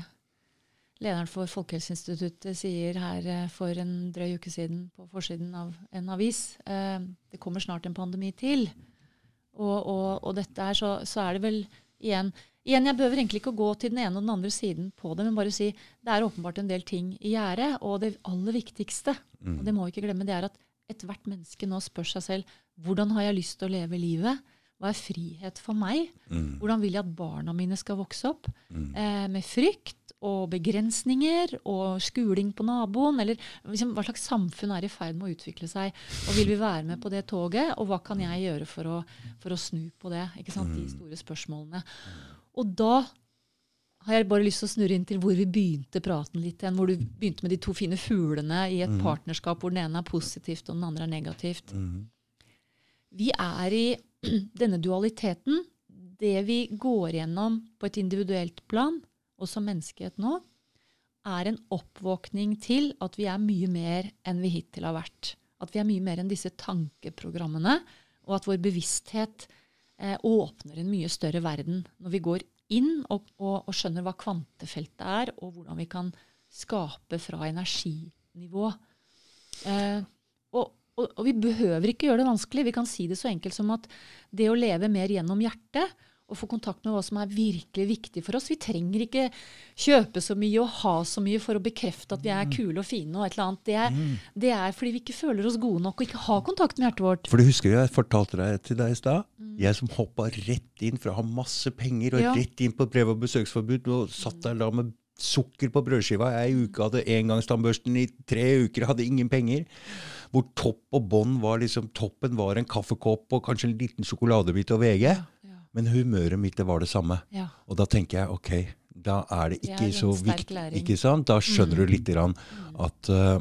lederen for Folkehelseinstituttet sier her eh, for en drøy uke siden på forsiden av en avis eh, det kommer snart en pandemi til. Og, og, og dette er så, så er det vel igjen Igjen, Jeg behøver egentlig ikke å gå til den ene og den andre siden på det, men bare si det er åpenbart en del ting i gjære. Og det aller viktigste, og det må vi ikke glemme, det er at ethvert menneske nå spør seg selv hvordan har jeg lyst til å leve livet? Hva er frihet for meg? mm, Hvordan vil jeg at barna mine skal vokse opp? mm, Eh, med frykt og begrensninger og skuling på naboen? Eller liksom, hva slags samfunn er i ferd med å utvikle seg? Og vil vi være med på det toget? Og hva kan jeg gjøre for å, for å snu på det? Ikke sant? De store spørsmålene. Og da har jeg bare lyst til å snurre inn til hvor vi begynte praten litt igjen. Hvor du begynte med de to fine fuglene i et partnerskap hvor den ene er positivt og den andre er negativt. mm, Vi er i *clears throat* denne dualiteten. Det vi går gjennom på et individuelt plan, og som menneskehet nå, er en oppvåkning til at vi er mye mer enn vi hittil har vært. At vi er mye mer enn disse tankeprogrammene, og at vår bevissthet eh, åpner en mye større verden når vi går inn og, og, og, skjønner hva kvantefeltet er, og hvordan vi kan skape fra energinivå. Eh, og, og, vi behøver ikke gjøre det vanskelig. Vi kan si det så enkelt som at det å leve mer gjennom hjertet og få kontakt med hva som er virkelig viktig for oss. Vi trenger ikke kjøpe så mye og ha så mye for å bekrefte at vi er mm. kule og fine. og et eller annet. Det er, mm. det er fordi vi ikke føler oss gode nok og ikke har kontakt med hjertet vårt. For du husker jeg fortalte deg til deg i stad? Mm. Jeg som hoppa rett inn fra å ha masse penger og ja. rett inn på brev- og besøksforbud og satt der da med sukker på brødskiva. Jeg i uke hadde engangstannbørsten i tre uker, hadde ingen penger. Hvor topp og bånd var liksom Toppen var en kaffekopp og kanskje en liten sjokoladebit og VG. Men humøret mitt det var det samme. Ja. Og da tenker jeg ok, da er det ikke er så viktig. ikke sant? Da skjønner mm. du litt grann mm. at uh,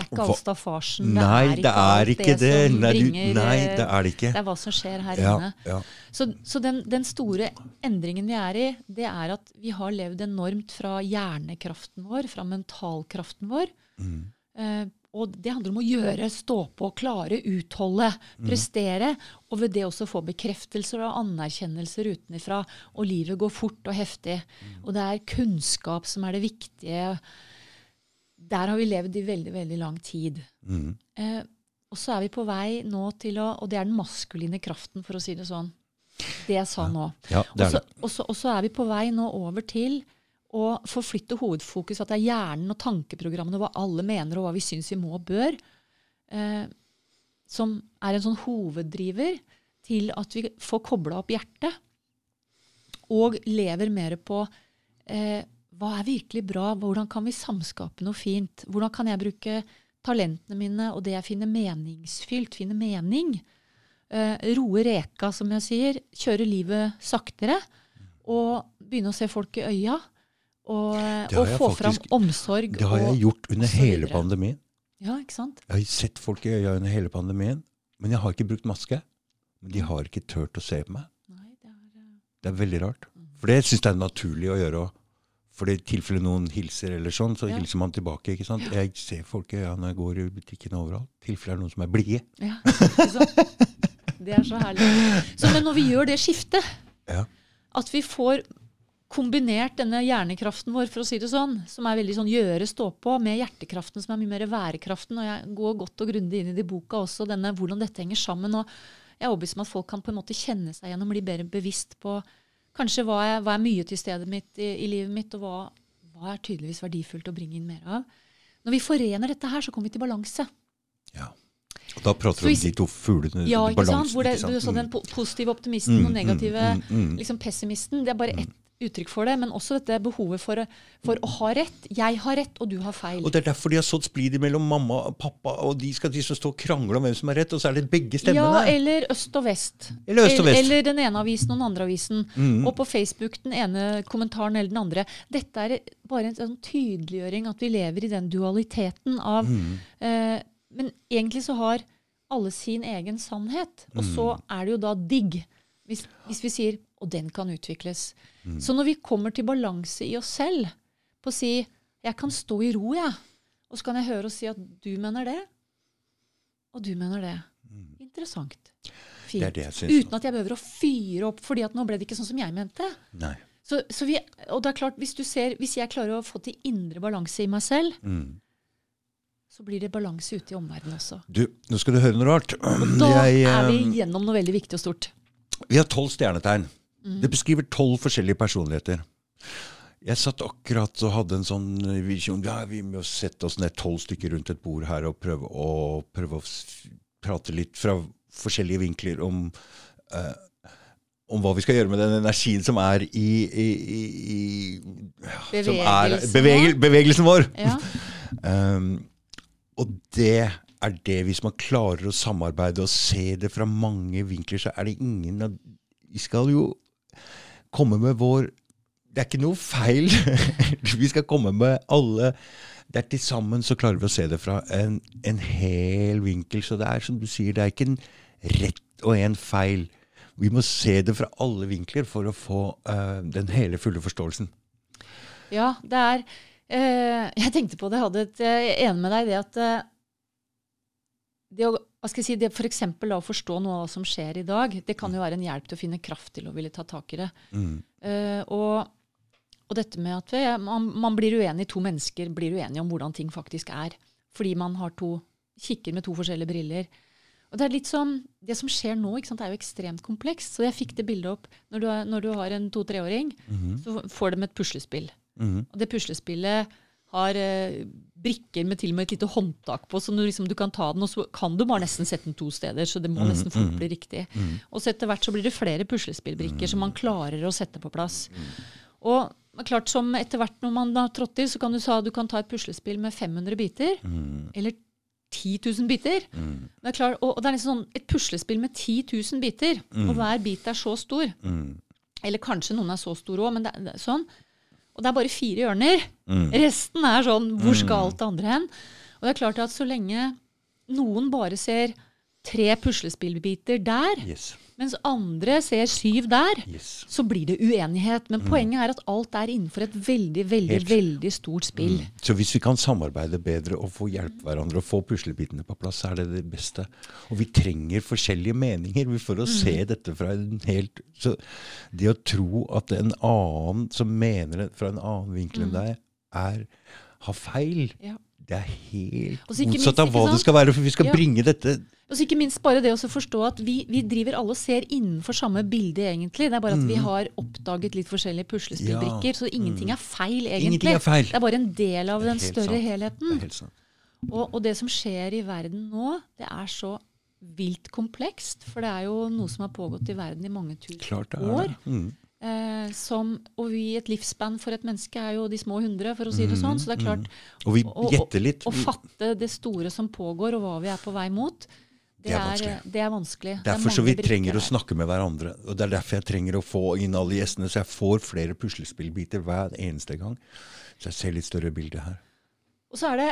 det er ikke all staffasjen. Det nei, er ikke det er ikke det. det. Nei, bringer, nei, det er det ikke. Det er hva som skjer her ja, inne. Ja. Så, så den, den, store endringen vi er i, det er at vi har levd enormt fra hjernekraften vår, fra mentalkraften vår. Mm. Uh, og det handler om å gjøre, stå på, klare, utholde, mm. prestere. Og ved det også få bekreftelser og anerkjennelser utenfra. Og livet går fort og heftig. Mm. Og det er kunnskap som er det viktige. Der har vi levd i veldig, veldig lang tid. Mm. Eh, og så er vi på vei nå til å Og det er den maskuline kraften, for å si det sånn. Det jeg sa nå. Ja, og så er vi på vei nå over til og forflytte hovedfokus, at det er hjernen og tankeprogrammene, hva alle mener og hva vi syns vi må og bør, eh, som er en sånn hoveddriver til at vi får kobla opp hjertet. Og lever mer på eh, hva er virkelig bra, hvordan kan vi samskape noe fint? Hvordan kan jeg bruke talentene mine og det jeg finner meningsfylt, finne mening? Eh, roe reka, som jeg sier. Kjøre livet saktere. Og begynne å se folk i øya og, og få faktisk, fram omsorg. Det har jeg gjort under hele pandemien. Ja, ikke sant? Jeg har sett folk i øya under hele pandemien, men jeg har ikke brukt maske. Men de har ikke turt å se på meg. Nei, det, er, uh... det er veldig rart. Mm. For det syns jeg er naturlig å gjøre òg. For i tilfelle noen hilser, eller sånn, så ja. hilser man tilbake. ikke sant? Jeg ser folk i øya når jeg går i butikken overalt. I tilfelle det er noen som er blide. Ja, det er så herlig. Så, men når vi gjør det skiftet, ja. at vi får kombinert denne hjernekraften vår, for å si det sånn, som er veldig sånn gjøre, stå på, med hjertekraften, som er mye mer værekraften. Og jeg går godt og grundig inn i det boka også, denne, hvordan dette henger sammen. og Jeg er overbevist om at folk kan på en måte kjenne seg igjen og bli bedre bevisst på kanskje hva er, hva er mye til stedet mitt i, i livet mitt, og hva, hva, er tydeligvis verdifullt å bringe inn mer av. Når vi forener dette her, så kommer vi til balanse. Ja. Og da prater du om de to fuglene. Ja, ikke sant? Hvor det, du sa den positive optimisten mm, og negative mm, mm, mm, liksom pessimisten. Det er bare ett uttrykk for det, men også dette behovet for, for, å ha rett. Jeg har rett, og du har feil. Og Det er derfor de har sådd splid mellom mamma og pappa, og de skal de stå og krangle om hvem som har rett, og så er det begge stemmene. Ja, eller øst og vest. Eller, øst og vest. eller den ene avisen og den andre avisen. Mm. Og på Facebook den ene kommentaren eller den andre. Dette er bare en sånn tydeliggjøring at vi lever i den dualiteten av mm. eh, Men egentlig så har alle sin egen sannhet, og så mm. er det jo da digg. Hvis, hvis vi sier og den kan utvikles. Mm. Så når vi kommer til balanse i oss selv, på å si 'jeg kan stå i ro', jeg, og så kan jeg høre og si at du mener det, og du mener det. Mm. Interessant. Fint. Det det Uten at jeg behøver å fyre opp fordi at nå ble det ikke sånn som jeg mente. Nei. Så, så vi, og det er klart, hvis, du ser, hvis jeg klarer å få til indre balanse i meg selv, mm. så blir det balanse ute i omverdenen også. Du, nå skal du høre noe rart. Og da jeg, er vi eh, gjennom noe veldig viktig og stort. Vi har tolv stjernetegn. Mm. Det beskriver tolv forskjellige personligheter. Jeg satt akkurat og hadde en sånn visjon. Ja, vi må sette oss ned tolv stykker rundt et bord her og prøve å, prøve å prate litt fra forskjellige vinkler om, uh, om hva vi skal gjøre med den energien som er i, i, i, i som er, bevegel, bevegelsen vår. Ja. *laughs* um, og det er det, hvis man klarer å samarbeide og se det fra mange vinkler, så er det ingen av Vi skal jo komme med vår Det er ikke noe feil. *laughs* vi skal komme med alle det er Til sammen så klarer vi å se det fra en, en hel vinkel. Så det er som du sier, det er ikke en rett og en feil. Vi må se det fra alle vinkler for å få uh, den hele, fulle forståelsen. Ja, det er uh, jeg tenkte på det, jeg hadde et, jeg er med deg det at eh, det å hva skal jeg si, det for eksempel, å forstå noe av hva som skjer i dag, det kan jo være en hjelp til å finne kraft til å ville ta tak i det. Mm. Uh, og, og dette med at vi, man, man blir uenig, to mennesker blir uenige om hvordan ting faktisk er. Fordi man har to, kikker med to forskjellige briller. Og Det er litt sånn, det som skjer nå, ikke sant, er jo ekstremt komplekst. Så jeg fikk det bildet opp. Når du, har, når du har en to-treåring, Mhm. så får de et puslespill. Mhm. Og det puslespillet har eh, brikker med til og med et lite håndtak på, så liksom du kan ta den, og så kan du bare nesten sette den to steder. Så det må Mm, nesten fort mm. bli riktig. Mm. Og så etter hvert så blir det flere puslespillbrikker som man klarer å sette på plass. Og klart som etter hvert når man har trådt til, så kan du sa du kan ta et puslespill med 500 biter. Eller 10 000 biter. Det er klart, og, og det er liksom sånn et puslespill med 10 000 biter, og hver bit er så stor. Eller kanskje noen er så store òg, men det, det er sånn. Og det er bare fire hjørner. Mm. Resten er sånn Hvor skal alt det andre hen? Og det er klart at så lenge noen bare ser tre puslespillbiter der, Yes. Mens andre ser syv der, yes. så blir det uenighet. Men poenget er at alt er innenfor et veldig, veldig, Helt. veldig stort spill. Så hvis vi kan samarbeide bedre og få hjelpe hverandre og få puslebitene på plass, så er det det beste. Og vi trenger forskjellige meninger for å se dette fra en helt Så det å tro at en annen som mener det fra en annen vinkel enn deg, er, har feil, Ja. det er helt motsatt av hva det skal være. For vi skal Ja. bringe dette Og så ikke minst bare det å forstå at vi, vi driver alle og ser innenfor samme bilde, egentlig. Det er bare at vi har oppdaget litt forskjellige puslespillbrikker, så ingenting er feil, egentlig. Er feil. Det er bare en del av den større sant. helheten. Og, og det som skjer i verden nå, det er så vilt komplekst. For det er jo noe som har pågått i verden i mange tusen år. Mm. Eh, som, og vi, et livsspann for et menneske er jo de små hundre, for å si det sånn. Så det er klart, Og vi å- å- å fatte det store som pågår, og hva vi er på vei mot, det, Det er vanskelig. det er vanskelig. Det er Derfor så vi trenger å snakke med hverandre. Og Det er derfor jeg trenger å få inn alle gjestene, så jeg får flere puslespillbiter hver eneste gang. Så jeg ser litt større bilde her. Og så er det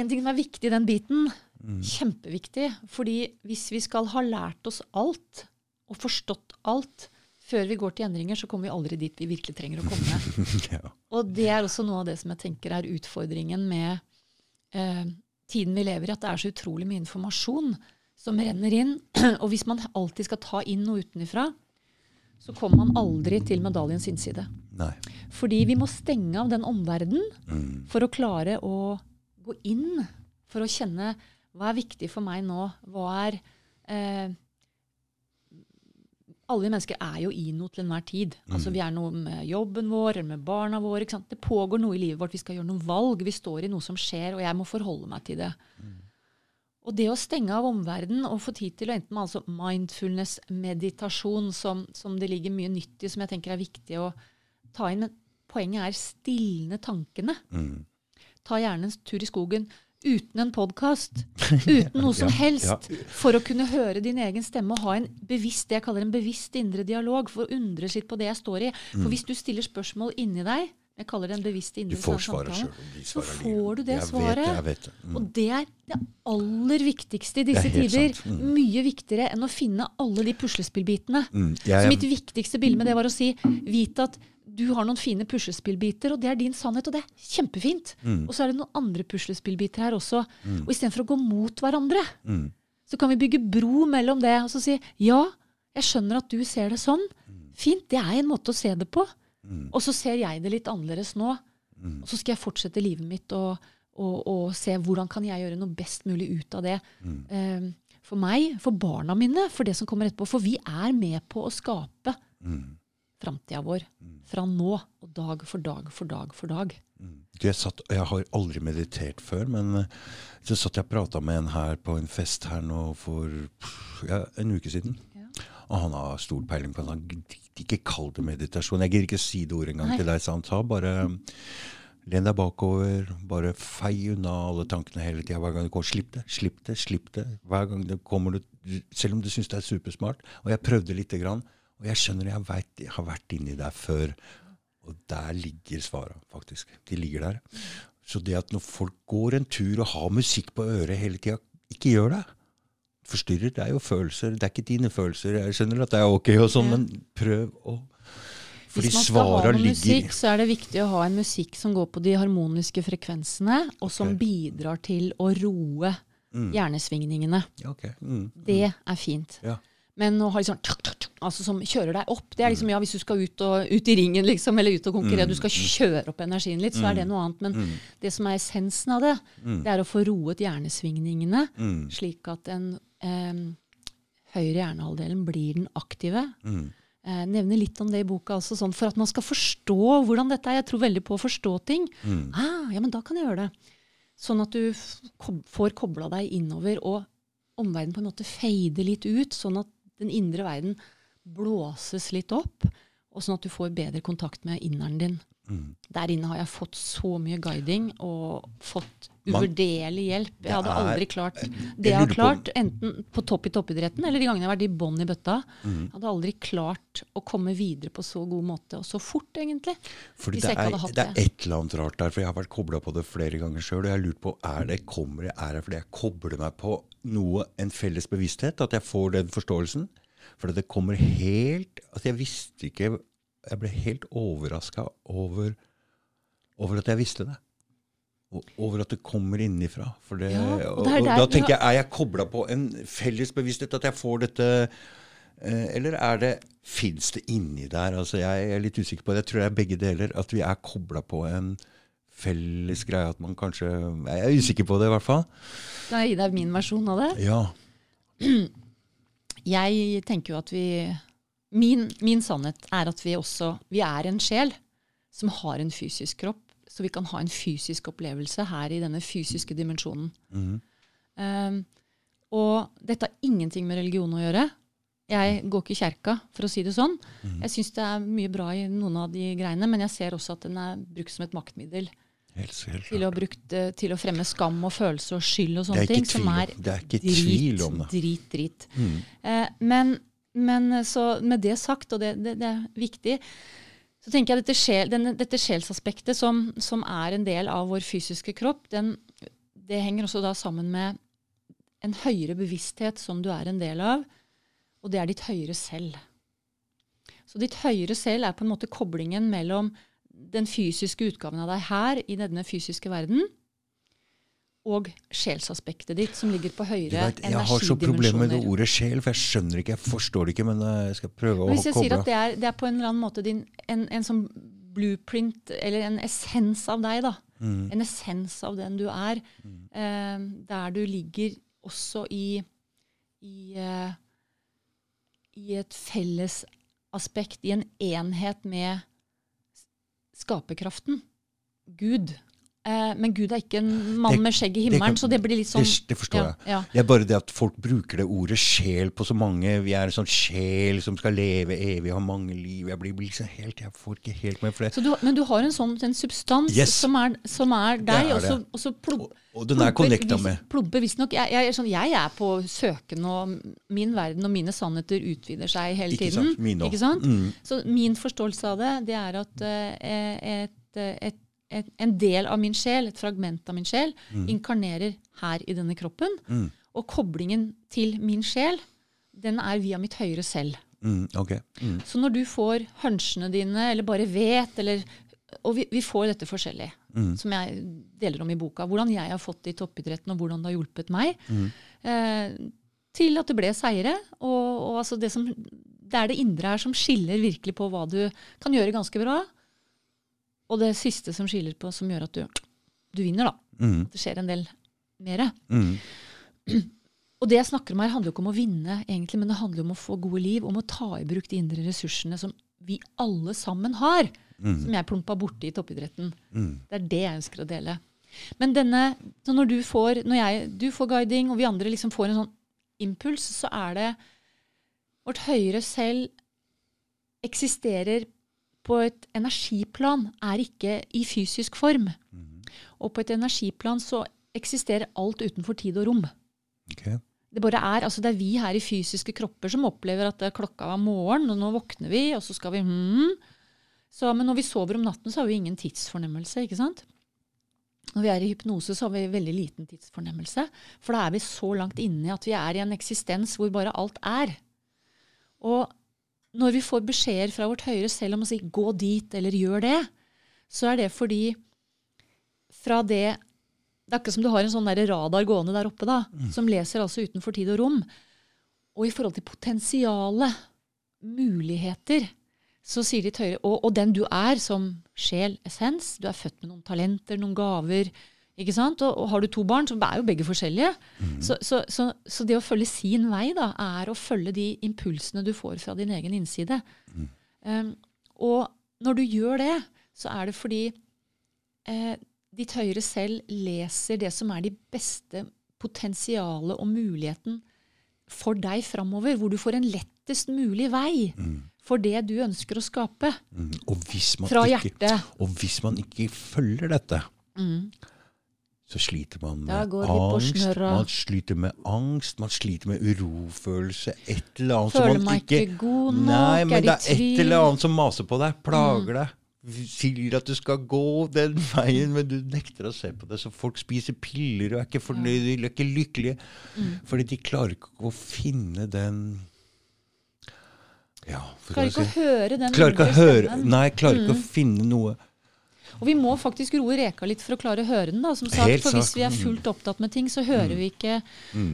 en ting som er viktig i den biten. Mm. Kjempeviktig. Fordi hvis vi skal ha lært oss alt, og forstått alt, før vi går til endringer, så kommer vi aldri dit vi virkelig trenger å komme. *laughs* ja. Og det er også noe av det som jeg tenker er utfordringen med eh, tiden vi lever i, at det er så utrolig mye informasjon som renner inn. *clears throat* Og hvis man alltid skal ta inn noe utenfra, så kommer man aldri til medaljens innside. Nei. Fordi vi må stenge av den omverdenen Mm. for å klare å gå inn, for å kjenne hva er viktig for meg nå, hva er eh, alle vi mennesker er jo i noe til enhver tid. Altså Vi er noe med jobben vår eller med barna våre. Det pågår noe i livet vårt. Vi skal gjøre noen valg. Vi står i noe som skjer, og jeg må forholde meg til det. Og det å stenge av omverdenen og få tid til å enten med altså mindfulness-meditasjon, som, som det ligger mye nytt i, som jeg tenker er viktig å ta inn Men poenget er stilne tankene. Mm. Ta gjerne en tur i skogen uten en podkast. *laughs* Uten noe som helst. For å kunne høre din egen stemme og ha en bevisst det jeg kaller en bevisst indre dialog. For å undre litt på det jeg står i. For hvis du stiller spørsmål inni deg, jeg kaller det en bevisst Mm. Indre samtale, så får du det jeg svaret. Vet, jeg vet. Mm. Og det er det aller viktigste i disse tider. Mm. Mye viktigere enn å finne alle de puslespillbitene. Mm. Så mitt viktigste bilde med det var å si vit at du har noen fine puslespillbiter, og det er din sannhet, og det er kjempefint. Mm. Og så er det noen andre puslespillbiter her også. Og istedenfor å gå mot hverandre, mm. så kan vi bygge bro mellom det og så si ja, jeg skjønner at du ser det sånn. Fint, det er en måte å se det på. Mm. Og så ser jeg det litt annerledes nå. Og så skal jeg fortsette livet mitt og, og, og se hvordan kan jeg gjøre noe best mulig ut av det. Mm. Eh, for meg, for barna mine, for det som kommer etterpå. For vi er med på å skape Mm. Framtida vår. Fra nå og dag for dag for dag for dag. Mm. Du, jeg, satt, jeg har aldri meditert før, men eh, så satt jeg og prata med en her på en fest her nå for ja, en uke siden. Ja. Og han har stor peiling på det. Han Ikke kall det meditasjon. Jeg gidder ikke si det ordet engang Nei. til deg, sa han. Sa bare len deg bakover, bare fei unna alle tankene hele tida. Hver gang du går, slipp det, slipp det, slipp det. Hver gang det kommer du, Selv om du syns det er supersmart. Og jeg prøvde lite grann. Og jeg skjønner jeg, vet, jeg har vært inni der før. Og der ligger svara, faktisk. De ligger der. Så det at når folk går en tur og har musikk på øret hele tida, ikke gjør det. Forstyrrer. Det er jo følelser. Det er ikke dine følelser. Jeg skjønner at det er ok, og sånn, men prøv å Fordi Hvis man skal ha noe ligger musikk, så er det viktig å ha en musikk som går på de harmoniske frekvensene, og som okay. bidrar til å roe hjernesvingningene. Okay. ok. Mm. Det er fint. Ja. Men å ha tsk, altså som kjører deg opp, det er liksom ja, hvis du skal ut, og, ut i ringen liksom, eller ut og konkurrere, du skal kjøre opp energien litt, så er det noe annet. Men det som er essensen av det, det er å få roet hjernesvingningene, Mm. slik at den eh, høyre hjernehalvdelen blir den aktive. Mm. Eh, nevner litt om det i boka også, sånn, for at man skal forstå hvordan dette er. Jeg tror veldig på å forstå ting. Mm. Ah, ja, men da kan jeg gjøre det. Sånn at du får kobla deg innover, og omverdenen på en måte fader litt ut, sånn at den indre verden blåses litt opp, og sånn at du får bedre kontakt med inneren din. Mm. Der inne har jeg fått så mye guiding og fått uvurderlig hjelp. Jeg hadde er- aldri klart det jeg har klart, enten på topp i toppidretten eller de gangene jeg har vært i bånn i bøtta. Mm. Jeg hadde aldri klart å komme videre på så god måte, og så fort, egentlig. Fordi Hvis det jeg ikke er, hadde hatt det er det. et eller annet rart der, for jeg har vært kobla på det flere ganger sjøl. Og jeg har lurt på er det kommer jeg er det fordi jeg kobler meg på noe, en felles bevissthet, at jeg får den forståelsen. For det kommer helt Altså, jeg visste ikke Jeg ble helt overraska over, over at jeg visste det. Og over at det kommer innenfra. For det, Ja, og og, og der da tenker jeg, er jeg kobla på en felles bevissthet, at jeg får dette eh, Eller er det Fins det inni der? Altså, jeg er litt usikker på det. Jeg tror det er begge deler. At vi er kobla på en felles greie. At man kanskje Jeg er usikker på det, i hvert fall. Kan jeg gi deg min versjon av det? Ja. *clears throat* Jeg tenker jo at vi min, min sannhet er at vi også Vi er en sjel som har en fysisk kropp, så vi kan ha en fysisk opplevelse her i denne fysiske dimensjonen. Mhm. Um, og dette har ingenting med religion å gjøre. Jeg går ikke i kjerka, for å si det sånn. Jeg syns det er mye bra i noen av de greiene, men jeg ser også at den er brukt som et maktmiddel Helt, helt til å, brukt, eh, til å fremme skam og følelse og skyld og sånne ting, som er det er ikke drit, tvil om det. drit, drit. Mm. Eh, men, men eh, så med det sagt, og det, det, det er viktig, så tenker jeg dette, sjel, denne, dette sjelsaspektet som, som er en del av vår fysiske kropp, den, det henger også da sammen med en høyere bevissthet som du er en del av, og det er ditt høyere selv. Så ditt høyere selv er på en måte koblingen mellom den fysiske utgaven av deg her i denne fysiske verden, og sjelsaspektet ditt, som ligger på høyere vet, jeg har så problemer med det ordet sjel, for jeg skjønner ikke, jeg forstår det ikke, men eh, jeg skal prøve å koble. hvis jeg sier at det er, det er på en eller annen måte din, en, en sånn blueprint, eller en essens av deg, da. Mm. En essens av den du er. Eh, der du ligger også i, i, eh, i et felles aspekt, i en enhet med skaperkraften. Gud. Eh, men Gud er ikke en mann Det- med skjegg i det himmelen, kan- så det blir litt sånn Det, det forstår ja, jeg. ja. Det er bare det at folk bruker det ordet sjel på så mange. Vi er en sånn sjel som skal leve evig, ha mange liv. Jeg blir, liksom helt, jeg får ikke helt med for det. Så du, men du har en sånn en substans Yes. som, er, som er deg, er og så, det. og den er connecta med. Plumper visstnok jeg, jeg, sånn, jeg er på søken, og min verden og mine sannheter utvider seg hele Ikke tiden. sant? Min også. Ikke sant? Mm. Så min forståelse av det, det er at uh, et, et, en del av min sjel, et fragment av min sjel, inkarnerer her i denne kroppen. Mm. Og koblingen til min sjel, den er via mitt høyere selv. Mm, Okay. Mm. Så når du får hunchene dine, eller bare vet, eller Og vi, vi får dette forskjellig, Mm. som jeg deler om i boka. Hvordan jeg har fått det i toppidretten, og hvordan det har hjulpet meg. Mm. Eh, til at det ble seire. Og, og altså det, som, det er det indre her som skiller virkelig på hva du kan gjøre ganske bra, og det siste som skiller på, som gjør at du, du vinner, da. Mm. Det skjer en del mer. Mm. *clears throat* Og det jeg snakker om her, handler jo ikke om å vinne, egentlig, men det handler om å få gode liv, om å ta i bruk de indre ressursene som vi alle sammen har, Mm. som jeg plumpa borti i toppidretten. Mm. Det er det jeg ønsker å dele. Men denne, så når du får, når jeg, du får guiding, og vi andre liksom får en sånn impuls, så er det vårt høyere selv eksisterer på et energiplan, er ikke i fysisk form. Og på et energiplan så eksisterer alt utenfor tid og rom. Okay. Det bare er, altså det er vi her i fysiske kropper som opplever at klokka var morgen, og nå våkner vi, og så skal vi hmm. så, Men når vi sover om natten, så har vi ingen tidsfornemmelse. ikke sant? Når vi er i hypnose, så har vi veldig liten tidsfornemmelse. For da er vi så langt inne at vi er i en eksistens hvor bare alt er. Og når vi får beskjeder fra vårt høyre selv om å si 'gå dit' eller 'gjør det', så er det fordi fra det Det er akkurat som du har en sånn der radar gående der oppe, da, som leser altså utenfor tid og rom. Og i forhold til potensialet, muligheter, så sier ditt høyre og, og den du er som sjel, essens. Du er født med noen talenter, noen gaver. Ikke sant? Og, og har du to barn, så er jo begge forskjellige. Så, så, så, så det å følge sin vei da, er å følge de impulsene du får fra din egen innside. Um, og når du gjør det, så er det fordi eh, ditt høyre selv leser det som er de beste potensialet og muligheten for deg framover, hvor du får en lettest mulig vei for det du ønsker å skape. Mm. Fra ikke, hjertet. og hvis man ikke følger dette, så sliter man med angst. Man sliter med angst, man sliter med urofølelse, et eller annet Føler som man meg ikke god nok, Nei, men er det er et. Mm. eller annet som maser på deg, plager deg. Sier at du skal gå den *laughs* veien, men du nekter å se på det. Så folk spiser piller og er ikke fornøyde, de er ikke lykkelige. Mm. Fordi de klarer ikke å finne den Ja, Klarer ikke å høre den Klarer ikke å indre høre stemmen. Nei, klarer ikke å Mm. finne noe. Og vi må faktisk roe reka litt for å klare å høre den. da, som sagt. For hvis vi er fullt opptatt med ting, så hører vi ikke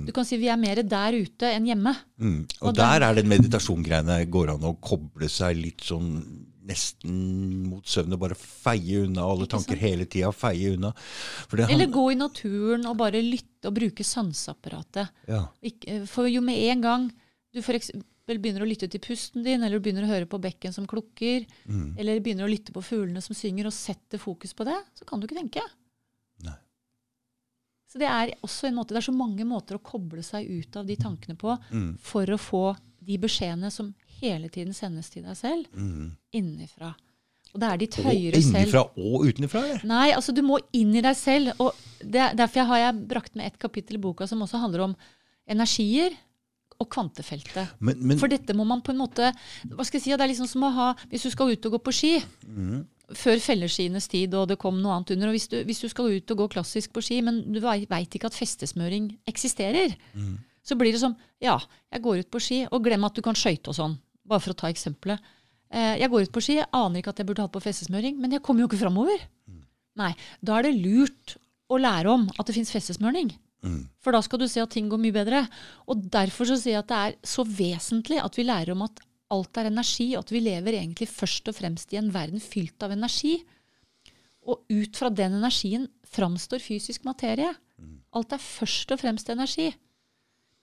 Du kan si vi er mer der ute enn hjemme. Mm. Og, Og der den- er den meditasjongreiene går an å koble seg litt sånn nesten mot søvn og bare feie unna alle tanker hele tida. Feie unna. Eller gå i naturen og bare lytte og bruke sanseapparatet. ja. For jo med en gang du for eksempel begynner å lytte til pusten din, eller du begynner å høre på bekken som klukker, Mm. eller begynner å lytte på fuglene som synger, og setter fokus på det, så kan du ikke tenke. Nei. Så det er også en måte, det er så mange måter å koble seg ut av de tankene på Mm. for å få de beskjedene som hele tiden sendes til deg selv, Mm. innenfra. Og det er ditt høyere selv. innenfra og utenfra, eller? Nei, altså du må inn i deg selv. og det, er- Derfor har jeg brakt med et kapittel i boka som også handler om energier og kvantefeltet. Men, men For dette må man på en måte hva skal jeg si, Det er liksom som å ha Hvis du skal ut og gå på ski mm. før felleskienes tid, og det kom noe annet under og hvis du, hvis du skal ut og gå klassisk på ski, men du veit ikke at festesmøring eksisterer, mm. så blir det som Ja, jeg går ut på ski, og glem at du kan skøyte og sånn. Bare for å ta eksempelet. Eh, Jeg går ut på ski, jeg aner ikke at jeg burde hatt på festesmøring, men jeg kommer jo ikke framover. Nei, da er det lurt å lære om at det fins festesmøring. Mm. For da skal du se at ting går mye bedre. Og derfor så sier jeg at det er så vesentlig at vi lærer om at alt er energi, og at vi lever egentlig først og fremst i en verden fylt av energi. Og ut fra den energien framstår fysisk materie. Alt er først og fremst energi.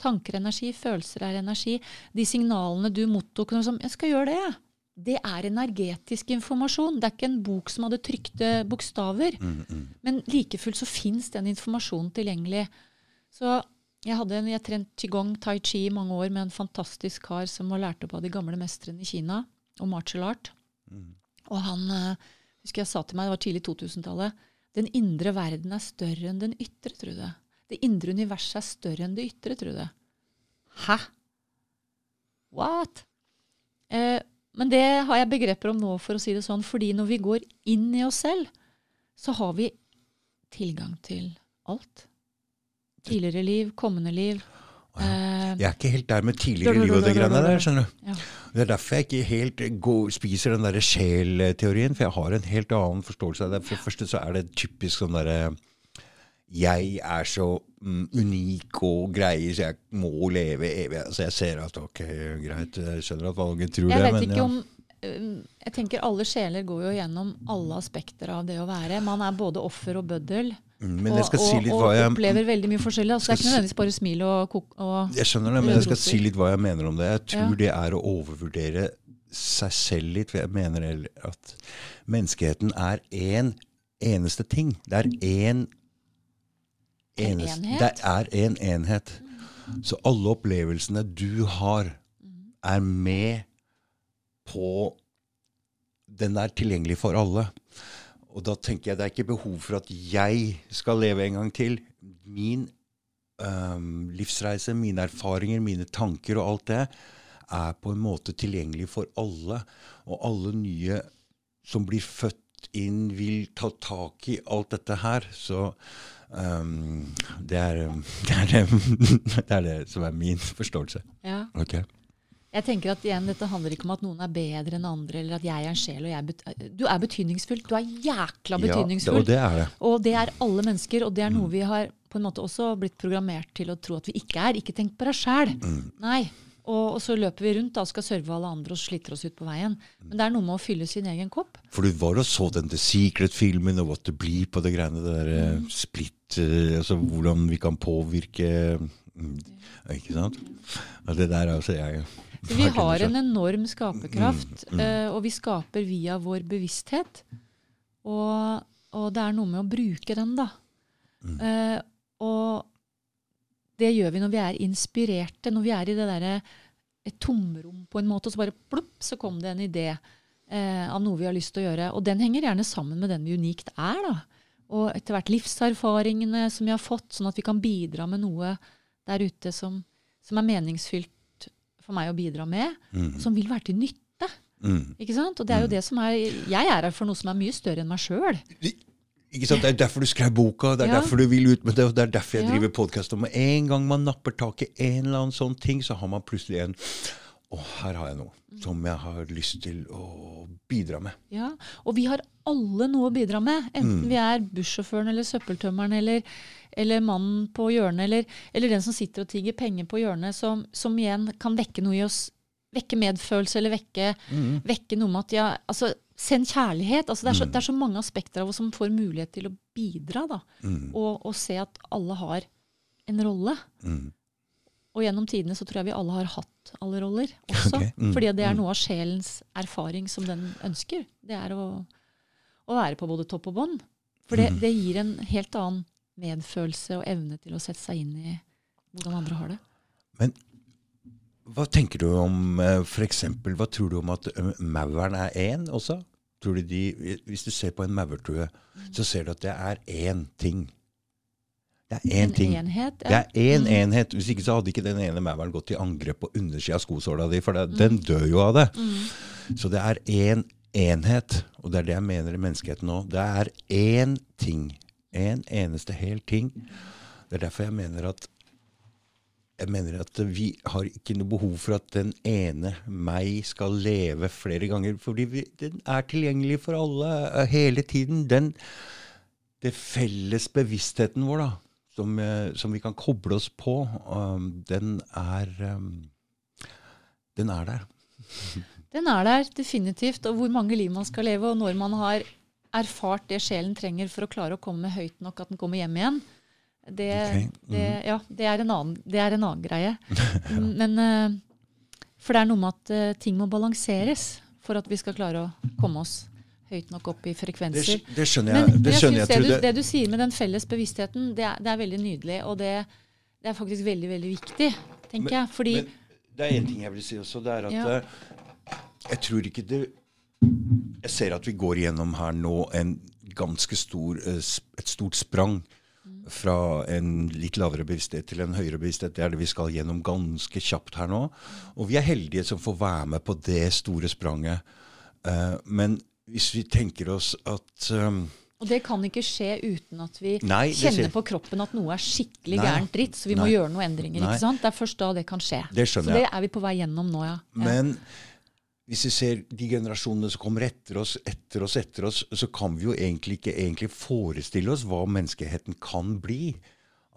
Tanker er energi, følelser er energi. De signalene du mottok som 'Jeg skal gjøre det', Det er energetisk informasjon. Det er ikke en bok som hadde trykte bokstaver. Mm, Men like fullt så fins den informasjonen tilgjengelig. Så jeg hadde en, jeg trent qigong, tai chi i mange år med en fantastisk kar som var lært opp av de gamle mestrene i Kina og martial art. Og han eh, husker jeg sa til meg, det var tidlig 2000-tallet, den indre verden er større enn den ytre, du Det indre universet er større enn det ytre, Trude. Hæ? What? Eh, men det har jeg begreper om nå, for å si det sånn, fordi når vi går inn i oss selv, så har vi tilgang til alt. Tidligere liv, kommende liv. Ja. Jeg er ikke helt der med tidligere liv og det greiene der. skjønner du. Ja. Det er derfor jeg ikke helt går, spiser den der sjel-teorien, for jeg har en helt annen forståelse av det. For det første så er det typisk sånn derre Jeg er så mm, unik og greier, så jeg må leve evig. Altså jeg ser at ok, greit, jeg skjønner at valget tror Jeg det, vet men ikke ja. om øh, Jeg tenker alle sjeler går jo gjennom alle aspekter av det å være. Man er både offer og bøddel. Mm, Men og, si og, og jeg opplever veldig mye forskjellig. Altså, det er ikke nødvendigvis bare smil og. Og, Jeg skjønner det, men jeg skal si litt hva jeg mener om det. Jeg tror Ja. det er å overvurdere seg selv litt. Jeg mener at menneskeheten er én eneste ting. Det er én En eneste enhet? Det er en enhet. Så alle opplevelsene du har, er med på Den er tilgjengelig for alle. Og da tenker jeg det er ikke behov for at jeg skal leve en gang til. Min øhm, livsreise, mine erfaringer, mine tanker og alt det er på en måte tilgjengelig for alle. Og alle nye som blir født inn, vil ta tak i alt dette her. Så øhm, *laughs* det, er, det, er *laughs* det, det er det som er min forståelse. ja. Ok. Jeg tenker at igjen, Dette handler ikke om at noen er bedre enn andre, eller at jeg er en sjel. og jeg Du er betydningsfull. Du er jækla Ja, og det er det. Og det er alle mennesker, og det er Mm. noe vi har på en måte også blitt programmert til å tro at vi ikke er. Ikke tenk på deg sjæl. Mm. Nei. Og, og så løper vi rundt da, og skal serve alle andre og sliter oss ut på veien. Men det er noe med å fylle sin egen kopp. For du var og så den The Secret-filmen og What to blir på det greiene det der mm. splitt eh, Altså hvordan vi kan påvirke mm, Ikke sant? Og det der altså jeg Så vi har en enorm skaperkraft, eh, og vi skaper via vår bevissthet. Og, og det er noe med å bruke den, da. Uh, og det gjør vi når vi er inspirerte, når vi er i det derre et tomrom på en måte, og så bare plopp, så kom det en idé eh, av noe vi har lyst til å gjøre. Og den henger gjerne sammen med den vi unikt er, da. Og etter hvert livserfaringene som vi har fått, sånn at vi kan bidra med noe der ute som, som er meningsfylt for meg å bidra med, som vil være til nytte. Mm. Ikke sant? Og det er jo det som er Jeg er her for noe som er mye større enn meg sjøl. Ikke sant? Det er derfor du skrev boka, det er Ja. derfor du vil ut med det, og det er derfor jeg Ja. driver podkast. Med en gang man napper tak i en eller annen sånn ting, så har man plutselig en Å, her har jeg noe som jeg har lyst til å bidra med. Ja, og vi har alle noe å bidra med. Enten vi er bussjåføren eller søppeltømmeren eller, eller mannen på hjørnet, eller, eller den som sitter og tigger penger på hjørnet, som, som igjen kan vekke noe i oss. Vekke medfølelse, eller vekke, vekke noe med at ja, altså, Send kjærlighet. altså det er, så, det er så mange aspekter av oss som får mulighet til å bidra. da, og, og se at alle har en rolle. Mm. Og gjennom tidene så tror jeg vi alle har hatt alle roller *laughs* også. Okay. mm, Fordi det er noe av sjelens erfaring som den ønsker. Det er å, å være på både topp og bånd. For det, det gir en helt annen medfølelse og evne til å sette seg inn i hvordan andre har det. Men hva tenker du om f.eks. for eksempel, Hva tror du om at eh, mauren er én også? Tror du de, hvis du ser på en maurtue, så ser du at det er én ting. Det er én En ting. enhet. Det er én enhet. Hvis ikke så hadde ikke den ene mauren gått i angrep på undersida av skosåla di, for det, den dør jo av det. Så det er én enhet, og det er det jeg mener i menneskeheten nå. Det er én ting. En eneste hel ting. Det er derfor jeg mener at jeg mener at vi har ikke noe behov for at den ene meg skal leve flere ganger. Fordi vi, den er tilgjengelig for alle eh, hele tiden. Den, det felles bevisstheten vår, da, som, eh, som vi kan koble oss på, um, den er um, Den er der. *laughs* Den er der definitivt. Og hvor mange liv man skal leve, og når man har erfart det sjelen trenger for å klare å komme høyt nok at den kommer hjem igjen, det, Ok, det, ja, det, er, en annen, det er en annen greie. *laughs* Men, eh, for det er noe med at eh, ting må balanseres for at vi skal klare å komme oss høyt nok opp i frekvenser. Det, det skjønner jeg. men Det skjønner jeg. det, du, det du sier med den felles bevisstheten, det er, det er veldig nydelig. Og det, det er faktisk veldig, veldig viktig, tenker jeg. Fordi Men det er én ting jeg vil si også. Det er at Ja. eh, jeg tror ikke det Jeg ser at vi går igjennom her nå en ganske stor, eh, et stort sprang fra en litt lavere bevissthet til en høyere bevissthet. Det er det vi skal gjennom ganske kjapt her nå. Og vi er heldige som får være med på det store spranget. Uh, men hvis vi tenker oss at um, Og det kan ikke skje uten at vi Nei, kjenner på kroppen at noe er skikkelig Nei. gærent dritt, så vi må gjøre noen endringer. Nei. ikke sant? Det er først da det kan skje. Det så det er vi på vei gjennom nå, ja. ja. Men hvis vi ser de generasjonene som kommer etter oss, etter oss, etter oss, så kan vi jo egentlig ikke egentlig forestille oss hva menneskeheten kan bli.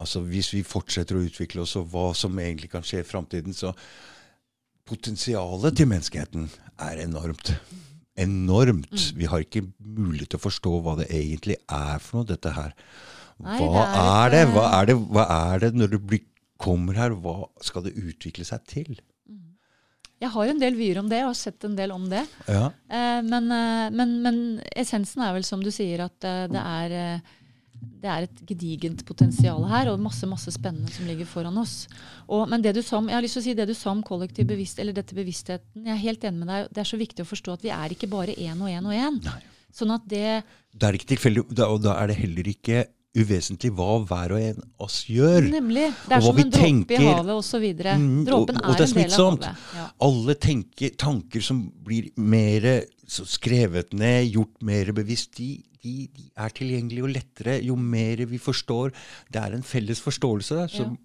Altså Hvis vi fortsetter å utvikle oss, og hva som egentlig kan skje i framtiden. Så potensialet til menneskeheten er enormt. Enormt. Mm. Vi har ikke mulighet til å forstå hva det egentlig er for noe, dette her. Nei, Hva det er er det? eh, Hva er det, hva er det når du blir, kommer her? Hva skal det utvikle seg til? Jeg har jo en del vyer om det, og har sett en del om det. Ja. Eh, men, eh, men, men essensen er vel som du sier, at eh, det er eh, det er et gedigent potensial her, og masse masse spennende som ligger foran oss. Og, men det du sa om, jeg har lyst til å si det du sa om kollektiv bevisst, eller dette bevisstheten, jeg er helt enig med deg. Det er så viktig å forstå at vi er ikke bare én og én og én. Sånn at det Det er ikke tilfeldig, og da er det heller ikke uvesentlig hva hver og en av oss gjør. Nemlig. Det er som vi en dråpe i havet osv. Mm, og- og er, det er en del av havet. Ja. Alle tenker, tanker som blir mer så skrevet ned, gjort mer bevisst, de, de, de er tilgjengelige og lettere jo mer vi forstår. Det er en felles forståelse. Så,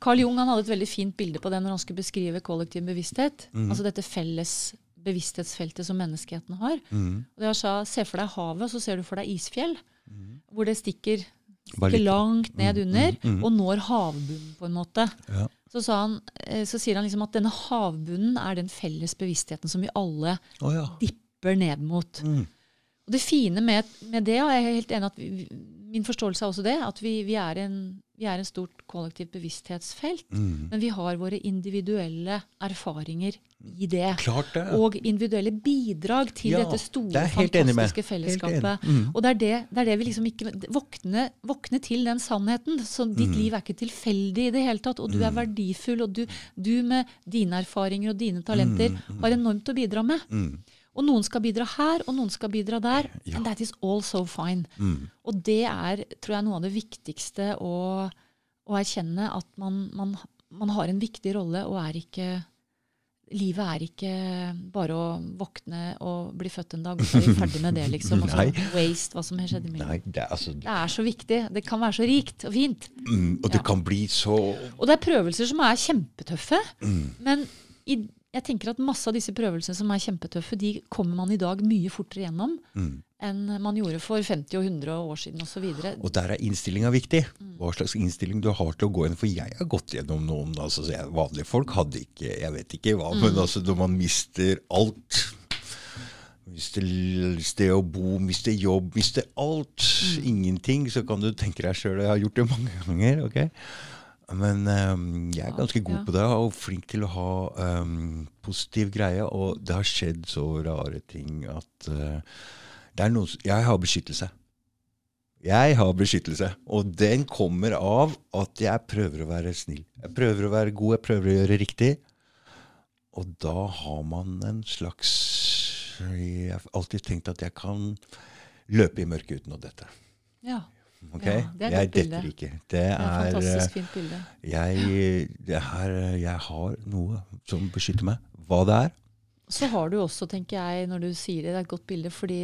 Carl Jung han hadde et veldig fint bilde på det når han skulle beskrive kollektiv bevissthet. Mm. Altså dette felles bevissthetsfeltet som menneskeheten har. Mm. Og jeg sa, Se for deg havet, så ser du for deg isfjell. Mhm. Hvor det stikker, stikker langt ned Mm, under mm, mm. og når havbunnen, på en måte. Ja. Så, sa han, eh, så sier han liksom at denne havbunnen er den felles bevisstheten som vi alle oh, ja. dipper ned mot. Mm. Og det fine med, med det, og jeg er helt enig at vi- min forståelse er også det, at vi, vi, er en, vi er en stort kollektivt bevissthetsfelt. Mm. Men vi har våre individuelle erfaringer i det. Klart det. Og individuelle bidrag til Ja, dette store, med. fantastiske fellesskapet. Mm. Og det er det, det er det vi liksom ikke våkne, våkne til den sannheten. Så ditt Mm. liv er ikke tilfeldig i det hele tatt. Og du er verdifull. Og du, du med dine erfaringer og dine talenter Mm, har enormt å bidra med. Og noen skal bidra her, og noen skal bidra der. Ja. And that is all so fine. Mm. Og det er tror jeg, noe av det viktigste å, å erkjenne. At man, man, man har en viktig rolle og er ikke Livet er ikke bare å våkne og bli født en dag, og så er vi *laughs* ferdig med det, liksom. Og så waste hva som har skjedd i imellom. Nei, det altså Det er så viktig. Det kan være så rikt og fint. mm, Og det Ja. kan bli så Og det er prøvelser som er kjempetøffe. mm. Men i, jeg tenker at masse av disse prøvelsene som er kjempetøffe, de kommer man i dag mye fortere gjennom mm. enn man gjorde for 50 og 100 år siden osv. Og der er innstillinga viktig. Hva slags innstilling du har til å gå inn. For jeg har gått gjennom noen altså, Vanlige folk hadde ikke Jeg vet ikke hva, Mm. men altså, når man mister alt Mister sted å bo, mister jobb, mister alt. Mm. Ingenting. Så kan du tenke deg sjøl Jeg har gjort det mange ganger. ok? Men um, jeg er ganske god ja. på det og flink til å ha um, positiv greie. Og det har skjedd så rare ting at uh, det er noe, Jeg har beskyttelse. Jeg har beskyttelse, og den kommer av at jeg prøver å være snill. Jeg prøver å være god, jeg prøver å gjøre riktig. Og da har man en slags Jeg har alltid tenkt at jeg kan løpe i mørket uten å dette. Ja, ok? Ja, det er jeg detter ikke. Det det er et er, fantastisk eh, fint bilde. jeg, er, jeg har noe som beskytter meg. Hva det er. Så har du også, tenker jeg, når du sier det, det er et godt bilde, fordi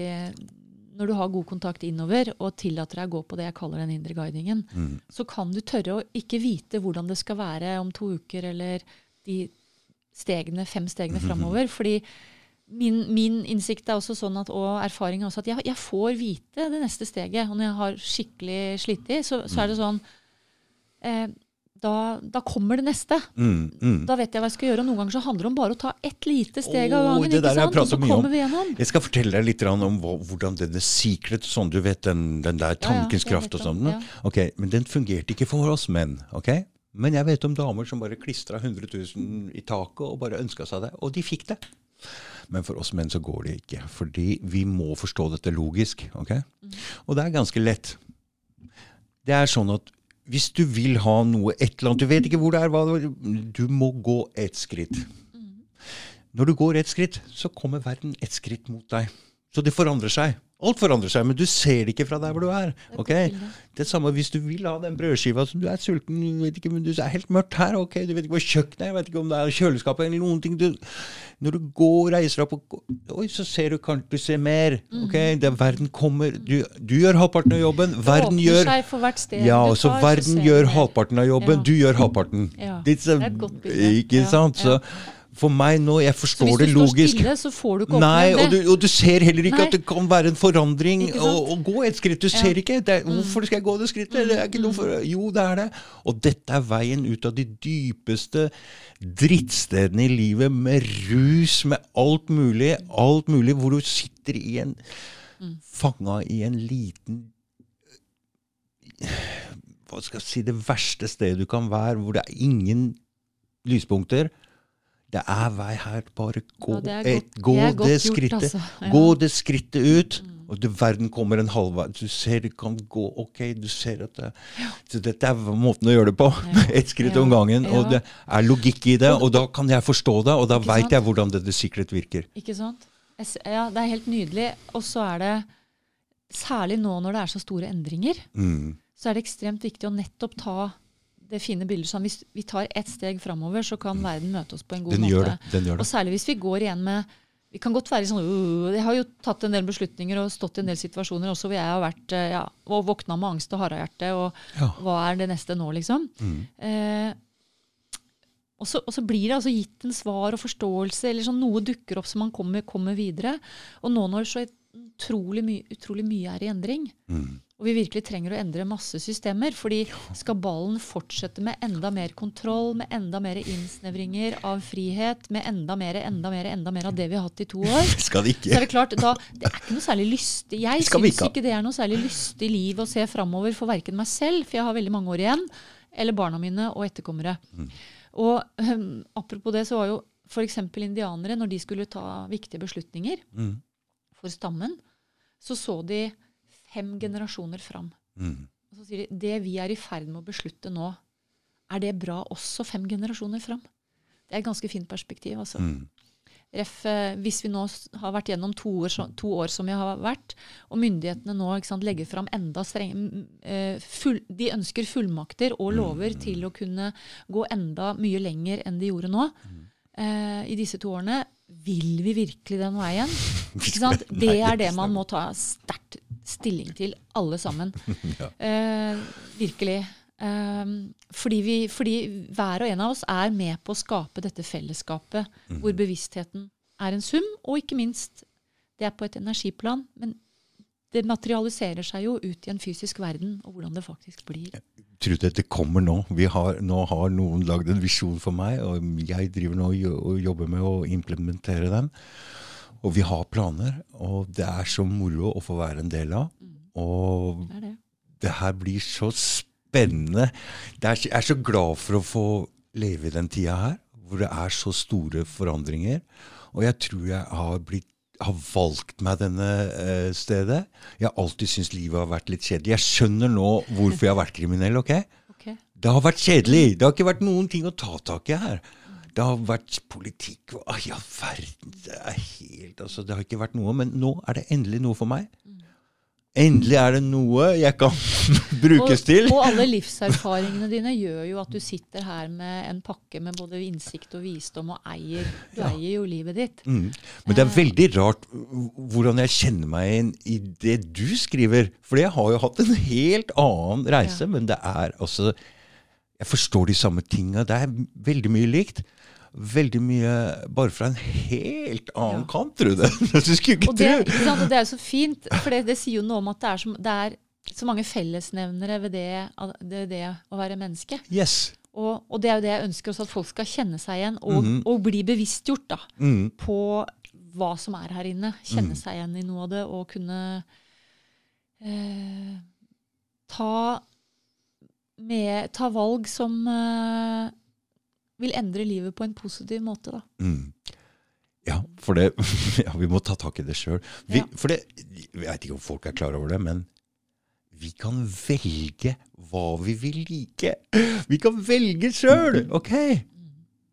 når du har god kontakt innover og tillater deg å gå på det jeg kaller den indre guidingen, Mm. så kan du tørre å ikke vite hvordan det skal være om to uker eller de stegene, fem stegene framover. Fordi min, min innsikt er også sånn at, og erfaring er også at jeg, jeg får vite det neste steget. Og når jeg har skikkelig slitt i, så, så er det sånn eh, da, da kommer det neste. Mm, mm. Da vet jeg hva jeg skal gjøre. og Noen ganger så handler det om bare å ta ett lite steg av gangen. ikke sant? Og så kommer vi gjennom. Jeg skal fortelle deg litt om hvordan denne secret, sånn du vet, den, den der Ja, ja, tankens kraft og sånn, ja. ok, men den fungerte ikke for oss menn. ok? Men jeg vet om damer som bare klistra 100 000 i taket og bare ønska seg det, og de fikk det. Men for oss menn så går det ikke, fordi vi må forstå dette logisk. ok? Mm. Og det er ganske lett. Det er sånn at hvis du vil ha noe, et eller annet, du vet ikke hvor det er, hva, du må gå ett skritt. Når du går ett skritt, så kommer verden ett skritt mot deg. Så det forandrer seg. Alt forandrer seg, men du ser det ikke fra der hvor du er. Det ok? Det samme hvis du vil ha den brødskiva som du er sulten, du vet ikke, men du er helt mørkt her, ok, du vet ikke hvor kjøkkenet er, vet ikke om det er kjøleskapet eller noen ting. Du, når du går, reiser deg opp, og oi, så ser du kanskje, du ser mer, ok, det, verden kommer, du, du gjør halvparten av jobben, verden Åpner gjør, seg for hvert sted ja, så verden gjør halvparten av jobben, Ja. du gjør halvparten. Ja, det er et godt bilde. Ikke sant? ja. Så for meg nå, jeg Så forstår hvis det du står logisk. stille, så får du ikke Nei, opplevd og du, og du ser heller ikke Nei. at det kan være en forandring å, gå et skritt. Du ser ikke. Det er, hvorfor skal jeg gå det skrittet? Det er ikke noe for, jo, det er det. Og dette er veien ut av de dypeste drittstedene i livet, med rus, med alt mulig. Alt mulig, hvor du sitter i en Fanga i en liten Hva skal jeg si Det verste stedet du kan være, hvor det er ingen lyspunkter. Det er vei her. Bare gå, Ja, det et, godt- gå det det, gjort, skrittet. altså. Ja. Mm. Gå det skrittet ut. Og du, verden kommer en halvvei. Du ser det kan gå ok, du ser at det, Så dette er måten å gjøre det på. Ja. *laughs* Ett skritt om gangen. Og det er logikk i det, og da kan jeg forstå det, og da veit jeg hvordan det, det secret virker. Ikke sant? Ja, det er helt nydelig. Og så er det, særlig nå når det er så store endringer, Mm. så er det ekstremt viktig å nettopp ta det fine bildet sånn. Hvis vi tar ett steg framover, så kan verden møte oss på en god Den måte. det. Og særlig hvis vi går igjen med vi kan godt være sånn uh, Jeg har jo tatt en del beslutninger og stått i en del situasjoner også hvor jeg har vært uh, ja, og våkna med angst og harehjerte. Og Ja. hva er det neste nå, liksom? Mm. Eh, og, så, og så blir det altså gitt en svar og forståelse, eller sånn noe dukker opp så man kommer, kommer videre. Og nå når så utrolig, my, utrolig mye er i endring, Mm. Og vi virkelig trenger å endre masse systemer. fordi skal ballen fortsette med enda mer kontroll, med enda mer innsnevringer av frihet, med enda mer, enda mer, enda mer av det vi har hatt i to år, *laughs* Skal det så ikke? er det klart, da, det er ikke noe særlig lystig. Jeg syns ikke det er noe særlig lystig liv å se framover for verken meg selv, for jeg har veldig mange år igjen, eller barna mine og etterkommere. Og um, apropos det, så var jo f.eks. indianere, når de skulle ta viktige beslutninger Mm. for stammen, så så de fem generasjoner fram. Mm. Og så sier de det vi er i ferd med å beslutte nå, er det bra også fem generasjoner fram? Det er et ganske fint perspektiv. altså. Mm. Ref, eh, hvis vi nå har vært gjennom to år, to år som vi har vært, og myndighetene nå sant, legger fram enda streng, m- eh, De ønsker fullmakter og lover til å kunne gå enda mye lenger enn de gjorde nå. eh, I disse to årene. Vil vi virkelig den veien? *laughs* Det er det man må ta sterkt stilling til, alle sammen. *laughs* Eh, virkelig. Eh, fordi, vi, fordi hver og en av oss er med på å skape dette fellesskapet, hvor bevisstheten er en sum, og ikke minst, det er på et energiplan. Men det materialiserer seg jo ut i en fysisk verden, og hvordan det faktisk blir. Tror det kommer nå? Vi har, nå har noen lagd en visjon for meg, og jeg driver nå og jobber med å implementere den. Og vi har planer, og det er så moro å få være en del av. Og Det det. det her blir så spennende. Er, jeg er så glad for å få leve i den tida her, hvor det er så store forandringer. Og jeg tror jeg har, blitt, har valgt meg denne uh, stedet. Jeg har alltid syntes livet har vært litt kjedelig. Jeg skjønner nå hvorfor jeg har vært kriminell. ok? Ok. Det har vært kjedelig. Det har ikke vært noen ting å ta tak i her. Det har vært politikk og Ai, ja, verden. Det er helt Altså, det har ikke vært noe. Men nå er det endelig noe for meg. Endelig er det noe jeg kan *laughs* brukes til. Og, og alle livserfaringene dine gjør jo at du sitter her med en pakke med både innsikt og visdom og eier. Du eier jo livet ditt. Mm. Men det er veldig rart hvordan jeg kjenner meg igjen i det du skriver. For jeg har jo hatt en helt annen reise, Ja. men det er altså Jeg forstår de samme tinga. Det er veldig mye likt. Veldig mye bare fra en helt annen Ja. kant, tror du? *laughs* Skulle ikke Og det, tro. sant? og det er jo så fint, for det, det sier jo noe om at det er, så, det er så mange fellesnevnere ved det, det, det å være menneske. Yes. Og, og det er jo det jeg ønsker også, at folk skal kjenne seg igjen, og, mm. og bli bevisstgjort da, Mm. på hva som er her inne. Kjenne seg igjen i noe av det, og kunne eh, ta, med, ta valg som eh, vil endre livet på en positiv måte. Da. Mm. Ja, for det *laughs* Ja, vi må ta tak i det sjøl. Ja. For det Jeg vet ikke om folk er klar over det, men vi kan velge hva vi vil like. Vi kan velge sjøl! Ok?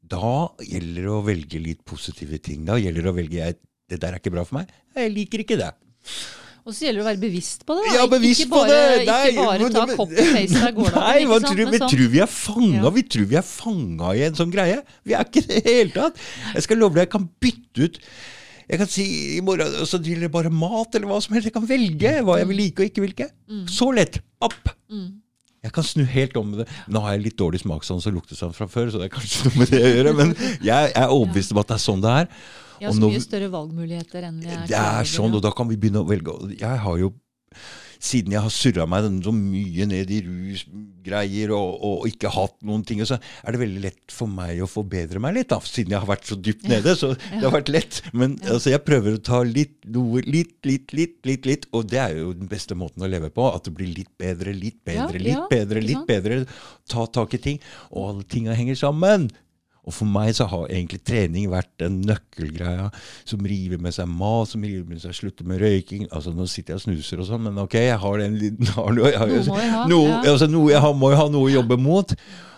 Da gjelder det å velge litt positive ting. Da gjelder det å velge jeg, det der er ikke bra for meg. Jeg liker ikke det. Og så gjelder det å være bevisst på det. Da. Ja, bevisst ikke på det! Nei, ikke bare men- ta men- copy-paste fra gårsdagen. Nei, ikke sant? tror, Men vi sånn- tror vi er fanga. Ja. Vi tror vi er fanga i en sånn greie. Vi er ikke det i det hele tatt. Jeg skal love deg, jeg kan bytte ut Jeg kan si i morgen så gjelder det bare mat eller hva som helst. Jeg kan velge hva jeg vil like og ikke vil mm. Så lett. Opp! Mm. Jeg kan snu helt om med det. Nå har jeg litt dårlig smakssans og luktesans fra før, så det er kanskje noe med det å gjøre, men jeg er overbevist om at det er sånn det er. Har så mye større valgmuligheter enn vi er Det er sånn, og da kan vi begynne å velge. Jeg har jo, siden jeg har surra meg så mye ned i rusgreier og, og ikke hatt noen ting, så er det veldig lett for meg å forbedre meg litt, da, siden jeg har vært så dypt nede. Så *laughs* det har vært lett. Men altså, jeg prøver å ta litt, noe, litt, litt, litt, litt, litt, og det er jo den beste måten å leve på. At det blir litt bedre, litt bedre, Ja, litt ja, bedre, litt bedre. Ta tak i ting. Og alle tinga henger sammen. Og for meg så har egentlig trening vært den nøkkelgreia som river med seg mat, som river med seg slutter med røyking. Altså Nå sitter jeg og snuser og sånn, men ok, jeg har den liten *laughs* noe, Noe altså, noe, jeg har, må jo ha noe å jobbe mot.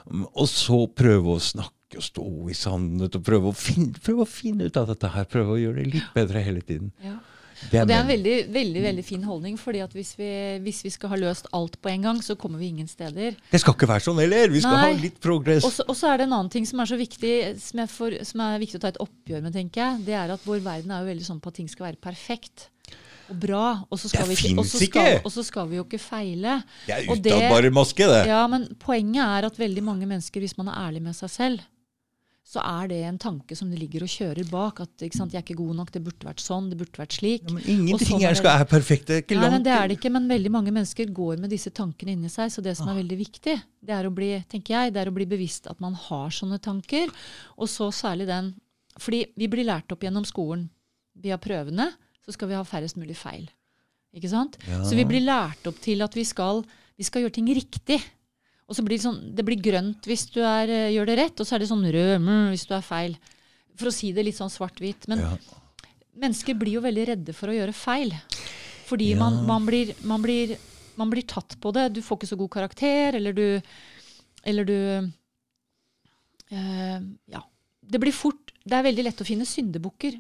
Og så prøve å snakke og stå i sannhet og prøve å, finne, prøve å finne ut av dette her. Prøve å gjøre det litt bedre hele tiden. Ja. Det er og det er en veldig, veldig veldig fin holdning. fordi at hvis vi, hvis vi skal ha løst alt på en gang, så kommer vi ingen steder. Det skal ikke være sånn heller! Vi skal Nei. ha litt progress. Og så er det en annen ting som er så viktig som, jeg får, som er viktig å ta et oppgjør med, tenker jeg. Det er at vår verden er jo veldig sånn på at ting skal være perfekt og bra. Og så skal, Det vi, ikke, og så skal, skal vi jo ikke feile. Det er utadbare maske, det. Ja, men poenget er at veldig mange mennesker, hvis man er ærlig med seg selv, så er det en tanke som det ligger og kjører bak. At sant, 'jeg er ikke god nok, det burde vært sånn, det burde vært slik'. Ja, men ingenting sånn her er skal være er perfekt. Det er ikke Nei, langt men det er det ikke, men veldig mange mennesker går med disse tankene inni seg. Så det som Ah. er veldig viktig, det er å bli, tenker jeg, det er å bli bevisst at man har sånne tanker. Og så særlig den Fordi vi blir lært opp gjennom skolen. Via prøvene så skal vi ha færrest mulig feil. Ikke sant? Ja. Så vi blir lært opp til at vi skal, vi skal gjøre ting riktig. Og så blir det sånn, det blir grønt hvis du er, eh, gjør det rett, og så er det sånn rød mm, hvis du er feil. For å si det litt sånn svart-hvitt. Men Ja. mennesker blir jo veldig redde for å gjøre feil. Fordi Ja. man, man, blir, man, blir, man blir tatt på det. Du får ikke så god karakter, eller du Eller du øh, Ja. Det blir fort Det er veldig lett å finne syndebukker.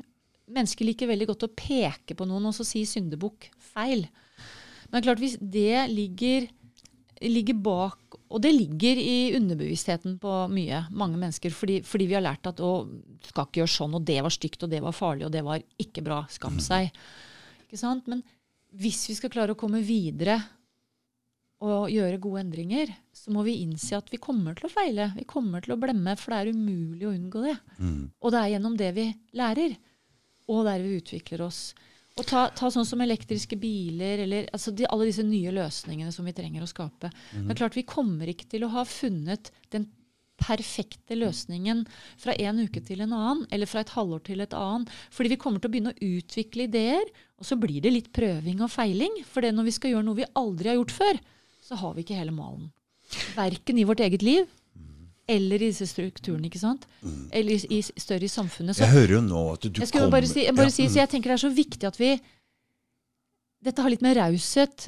Mennesker liker veldig godt å peke på noen og så si syndebukk feil. Men klart hvis det ligger, ligger bak Og det ligger i underbevisstheten på mye, mange mennesker. Fordi, fordi vi har lært at å, du skal ikke gjøre sånn, og det var stygt, og det var farlig, og det var ikke bra. Skam seg. Ikke sant? Men hvis vi skal klare å komme videre og gjøre gode endringer, så må vi innse at vi kommer til å feile. Vi kommer til å blemme, for det er umulig å unngå det. Mm. Og det er gjennom det vi lærer, og der vi utvikler oss. Og ta, ta sånn som elektriske biler, eller altså de, alle disse nye løsningene som vi trenger å skape. Det er klart Vi kommer ikke til å ha funnet den perfekte løsningen fra en uke til en annen, eller fra et halvår til et annet. Fordi vi kommer til å begynne å utvikle ideer, og så blir det litt prøving og feiling. For det når vi skal gjøre noe vi aldri har gjort før, så har vi ikke hele malen. Verken i vårt eget liv eller i disse strukturene, ikke sant? Eller i, i større i samfunnet. Så Jeg hører jo nå at du jeg kommer bare si, jeg bare Ja, si, mm. så jeg tenker det er så viktig at vi Dette har litt med raushet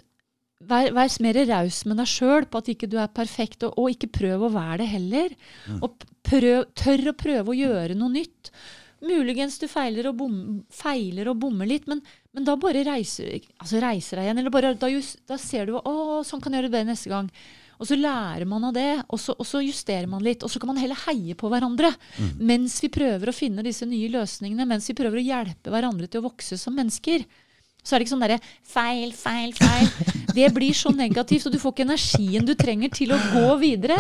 Vær, vær mer raus med deg sjøl på at ikke du er perfekt, og, og ikke prøv å være det heller. Mm. Og prøv, tør å prøve å gjøre noe nytt. Muligens du feiler og, bom, feiler og bommer litt, men, men da bare reiser, altså reiser deg igjen. Eller bare, da, just, da ser du å, sånn kan jeg gjøre det neste gang. Og så lærer man av det, og så, og så justerer man litt. Og så kan man heller heie på hverandre mens vi prøver å finne disse nye løsningene. Mens vi prøver å hjelpe hverandre til å vokse som mennesker. Så er det ikke sånn derre feil, feil, feil. *laughs* Det blir så negativt, og du får ikke energien du trenger til å gå videre.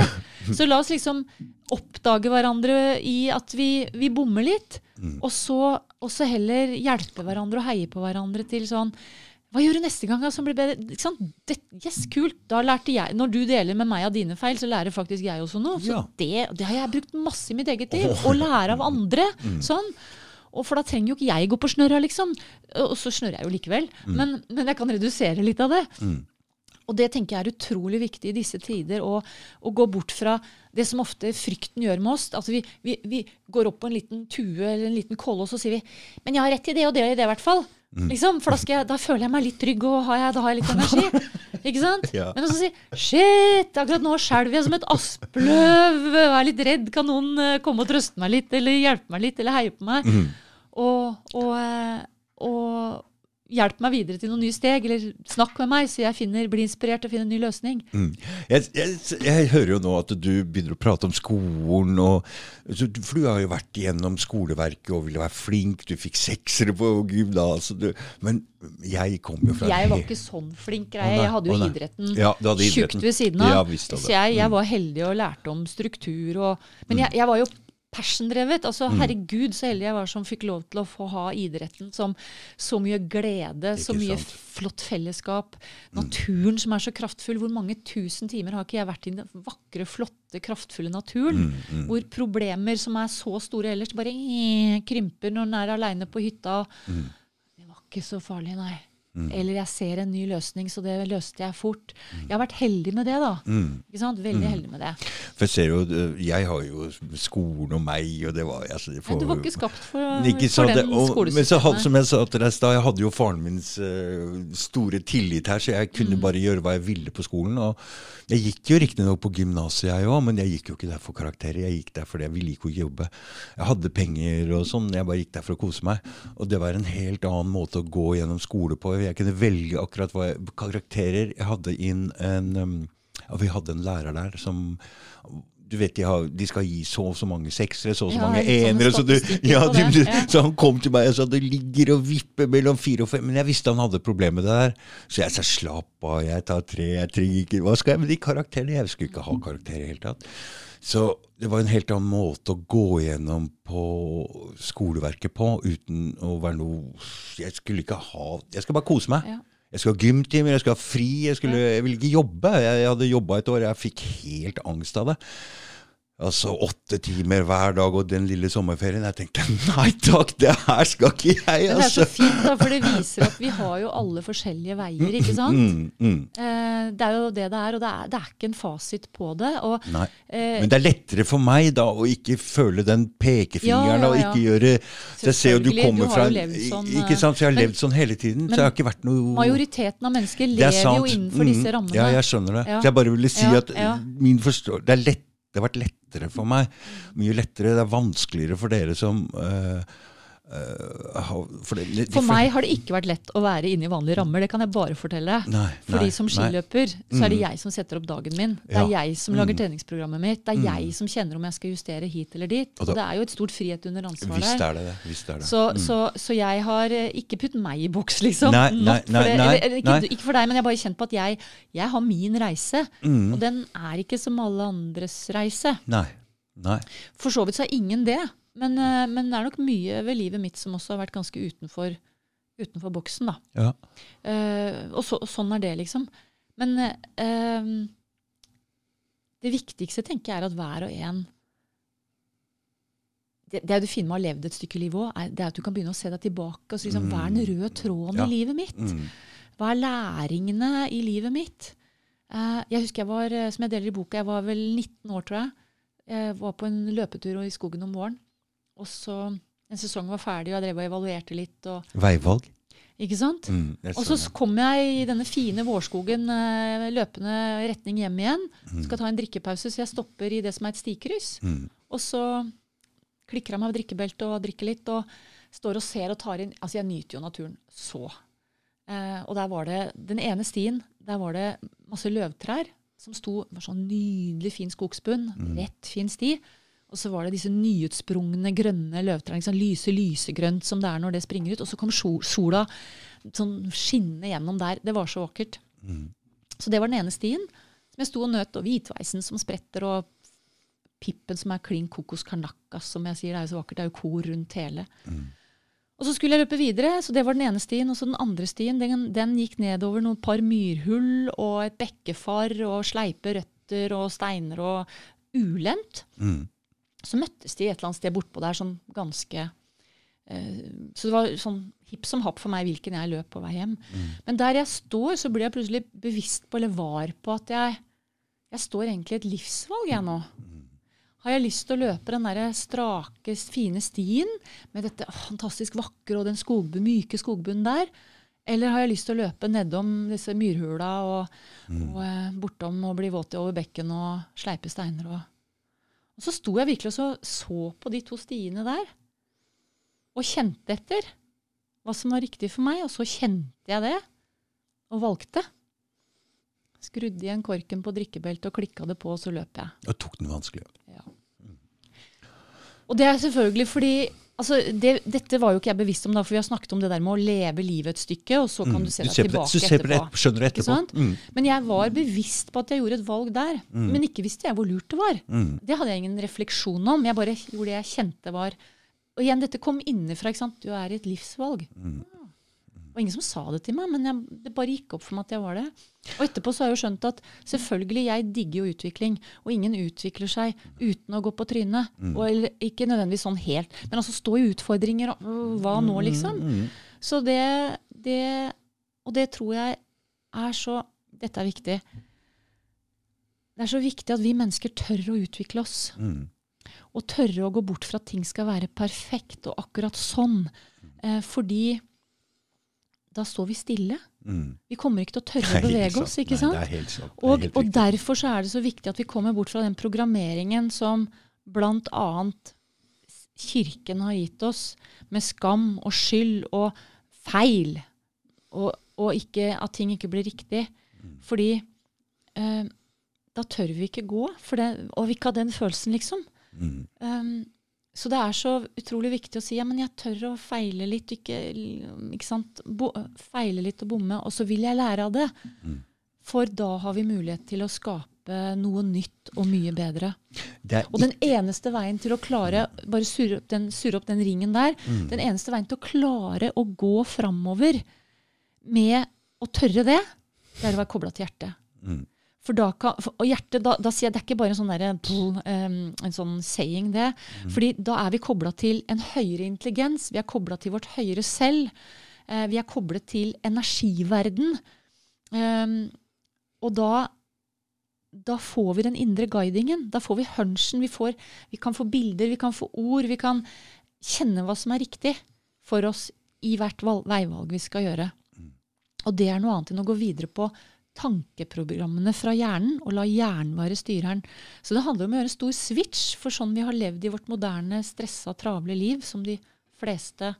Så la oss liksom oppdage hverandre i at vi, vi bommer litt. Og, så, og så heller hjelpe hverandre og heie på hverandre til sånn hva gjør du neste gang som blir bedre? Det, yes, kult. Da lærte jeg, Når du deler med meg av dine feil, så lærer faktisk jeg også noe. Så Ja. det, det har jeg brukt masse i mitt eget liv. Å lære av andre. *laughs* Sånn. Og for da trenger jo ikke jeg gå på snørra, liksom. Og så snørrer jeg jo likevel. Men, men jeg kan redusere litt av det. Og det tenker jeg er utrolig viktig i disse tider. Å, å gå bort fra det som ofte frykten gjør med oss. Altså vi, vi, vi går opp på en liten tue eller en liten kolle, og så sier vi 'Men jeg har rett i det og det og det, i hvert fall'. Liksom, for da, jeg, da føler jeg meg litt trygg, og har jeg, da har jeg litt energi. *laughs* Ikke sant? Ja. Men så si 'Shit, akkurat nå skjelver jeg som et aspløv', jeg er litt redd, kan noen eh, komme og trøste meg litt, eller hjelpe meg litt, eller heie på meg? Og, og, eh, og hjelp meg videre til noen nye steg, eller snakk med meg, så jeg finner, blir inspirert og finner en ny løsning. Mm. Jeg, jeg, jeg hører jo nå at du begynner å prate om skolen. Og, for du har jo vært igjennom skoleverket og ville være flink. Du fikk seksere på gymnaset, Men jeg kom jo fra Jeg var ikke sånn flink greie. Jeg hadde jo Å, idretten Ja, tjukt ved siden av. Ja, så jeg, jeg Mm. var heldig og lærte om struktur. Og, men jeg, jeg var jo passion-drevet. Altså, Mm. Herregud, så heldig jeg var som fikk lov til å få ha idretten som så mye glede, så mye sant. Mm. flott fellesskap. Naturen som er så kraftfull. Hvor mange tusen timer har ikke jeg vært i den vakre, flotte, kraftfulle naturen? Mm, Hvor problemer som er så store ellers, bare eh, krymper når en er aleine på hytta. Mm. Det var ikke så farlig, nei. Eller jeg ser en ny løsning, så det løste jeg fort. Jeg har vært heldig med det, da. Mm. Ikke sant? Veldig heldig med det. For jeg ser jo, øh, jeg har jo skolen og meg, og det var altså, for, du var ikke skapt for, Ikke for den det- Men så, skolesystemet. som jeg sa til deg i stad, jeg hadde jo faren min uh, store tillit her, så jeg kunne Mm. bare gjøre hva jeg ville på skolen. Og jeg gikk jo riktignok på gymnaset, jeg òg, men jeg gikk jo ikke der for karakterer. Jeg gikk der fordi jeg ville ikke jobbe. Jeg hadde penger og sånn, jeg bare gikk der for å kose meg. Og det var en helt annen måte å gå gjennom skole på. Jeg kunne velge akkurat hva jeg Karakterer Jeg hadde inn en um, ja, Vi hadde en lærer der som du vet, de, har, de skal gi så og så mange seksere, så og så Ja, mange enere. Så, du, ja, du, ja. så han kom til meg og sa det ligger og vipper mellom fire og fem. Men jeg visste han hadde problemer med det der. Så jeg sa slapp av, jeg tar tre. Jeg trenger ikke Hva skal jeg med de karakterene? Jeg skulle ikke ha karakterer i det hele tatt. Så det var en helt annen måte å gå gjennom på skoleverket på uten å være noe Jeg skulle ikke ha Jeg skal bare kose meg. Ja. Jeg skulle ha gymtimer, jeg skulle ha fri, jeg, skulle, jeg ville ikke jobbe. Jeg, jeg hadde jobba et år, jeg fikk helt angst av det. Altså åtte timer hver dag og den lille sommerferien. Jeg tenkte nei takk, det her skal ikke jeg, Men det er så altså. fint, da, for det viser at vi har jo alle forskjellige veier, ikke sant? Mm, mm. Eh, det er jo det det er, og det er, det er ikke en fasit på det. Og, Nei. eh, Men det er lettere for meg da å ikke føle den pekefingeren Ja, ja, og ikke gjøre Så jeg ser jo du kommer du fra sånn, Ikke sant, så jeg har men- levd sånn hele tiden. men så jeg har ikke vært noe majoriteten av mennesker er lever jo innenfor disse Mm. rammene. Ja, jeg skjønner det. Ja. Så jeg bare ville si Ja, at ja. min forstå det, lett, det har vært lettere for meg. Mye lettere. Det er vanskeligere for dere som har- for, det, de- For meg har det ikke vært lett å være inne i vanlige rammer, det kan jeg bare fortelle. Nei, for nei, som nei. så er det Mm. jeg som setter opp dagen min. Det Ja. er jeg som lager Mm. treningsprogrammet mitt. Det er Mm. jeg som kjenner om jeg skal justere hit eller dit. Og da- Og det er jo et stort frihet under ansvar Visst der. er det det. Det. Så, Mm. så, så jeg har eh, ikke putt meg i boks, liksom. Nei, Not nei, for nei, nei, Eller, ikke, ikke for deg, men jeg har bare kjent på at jeg, jeg har min reise. Mm. Og den er ikke som alle andres reise. Nei. Nei. For så vidt så er ingen det. Men, eh, men det er nok mye ved livet mitt som også har vært ganske utenfor, utenfor boksen, da. Ja. Uh, og, så, og sånn er det, liksom. Men eh, det viktigste tenker jeg er at hver og en det, det du finner med å ha levd et stykke liv òg, det er at du kan begynne å se deg tilbake og si liksom, hva er den røde tråden Ja. i livet mitt? Mm. Hva er læringene i livet mitt? Uh, jeg husker jeg var, som jeg deler i boka, jeg var vel 19 år, tror jeg. Jeg var på en løpetur i skogen om våren. Og så En sesong var ferdig, og jeg drev og evaluerte litt. Og, Veivalg. ikke sant? Mm. Og så kom jeg i denne fine vårskogen eh, løpende retning hjem igjen. Skal ta en drikkepause, så jeg stopper i det som er et stikryss. Mm. Og så klikker jeg meg av drikkebeltet og drikker litt. Og står og ser og tar inn Altså, jeg nyter jo naturen så. Eh, og der var det den ene stien. Der var det masse løvtrær som sto var sånn nydelig fin skogsbunn. Rett, fin sti. Og så var det disse nyutsprungne grønne løvtrærne. Liksom, lyse, lysegrønt som det er når det springer ut. Og så kom sola sånn skinnende gjennom der. Det var så vakkert. Mm. Så det var den ene stien. Som jeg sto og nøt. Og hvitveisen som spretter, og pippen som er klin kokos karnakkas, som jeg sier. Det er jo så vakkert. Det er jo kor rundt hele. Og så skulle jeg løpe videre, så det var den ene stien. Og så den andre stien, den, den gikk nedover noen par myrhull og et bekkefar og sleipe røtter og steiner og ulendt. Mm. Så møttes de et eller annet sted bortpå der, sånn ganske eh, Så det var sånn hipp som happ for meg hvilken jeg løp på vei hjem. Men der jeg står, så blir jeg plutselig bevisst på, eller var på, at jeg, jeg står egentlig i et livsvalg, jeg nå. Har jeg lyst til å løpe den der strake, fine stien med dette fantastisk vakre og den skogbu, myke skogbunnen der? Eller har jeg lyst til å løpe nedom disse myrhula og, og eh, bortom og bli våt over bekken og sleipe steiner? Og, og så sto jeg virkelig og så, så på de to stiene der og kjente etter hva som var riktig for meg, og så kjente jeg det og valgte. Skrudde igjen korken på drikkebeltet og klikka det på, og så løp jeg. Og tok den vanskelig. Ja. Og det er selvfølgelig fordi altså det, Dette var jo ikke jeg bevisst om, da, for vi har snakket om det der med å leve livet et stykke, og så kan Mm. du se Du deg det- tilbake det etterpå. et- skjønner det Ikke etterpå. Mm. Men jeg var bevisst på at jeg gjorde et valg der. Men ikke visste jeg hvor lurt det var. Mm. Det hadde jeg ingen refleksjon om. Jeg bare gjorde det jeg kjente var Og igjen, dette kom innenfra. ikke sant? Du er i et livsvalg. Mm. Det var ingen som sa det til meg, men jeg, det bare gikk opp for meg at jeg var det. Og etterpå så har jeg jo skjønt at selvfølgelig, jeg digger jo utvikling. Og ingen utvikler seg uten å gå på trynet. Og, eller, ikke nødvendigvis sånn helt, men altså stå i utfordringer og hva nå, liksom. Mm. Så det, det og det tror jeg er så Dette er viktig. Det er så viktig at vi mennesker tør å utvikle oss. Mm. Og tørre å gå bort fra at ting skal være perfekt og akkurat sånn. Eh, fordi da står vi stille. Mm. Vi kommer ikke til å tørre å bevege oss. ikke Nei, sant? det er helt sant. Og, helt og derfor så er det så viktig at vi kommer bort fra den programmeringen som bl.a. Kirken har gitt oss, med skam og skyld og feil. Og, og ikke, at ting ikke blir riktig. Mm. Fordi eh, da tør vi ikke gå. For det, og vi ikke har den følelsen, liksom. Mm. Um, så det er så utrolig viktig å si ja, men jeg tør å feile litt, ikke, ikke sant? Bo, feile litt og bomme, og så vil jeg lære av det. Mm. For da har vi mulighet til å skape noe nytt og mye bedre. Og den eneste veien til å klare bare surre opp den, surre opp den ringen der, Mm. den eneste veien til å klare å gå framover med å tørre det, det er å være kobla til hjertet. Mm. For da kan, og hjertet, da, da sier jeg det er ikke bare en sånn, der, pff, en sånn saying, det. Fordi da er vi kobla til en høyere intelligens. Vi er kobla til vårt høyere selv. Eh, vi er koblet til energiverden. Og da, da får vi den indre guidingen. Da får vi hunchen. Vi, får, vi kan få bilder, vi kan få ord. Vi kan kjenne hva som er riktig for oss i hvert valg, veivalg vi skal gjøre. Og det er noe annet enn å gå videre på tankeprogrammene fra hjernen og la hjernen være styreren. Så det handler om å gjøre stor switch for sånn vi har levd i vårt moderne, stressa, travle liv, som de fleste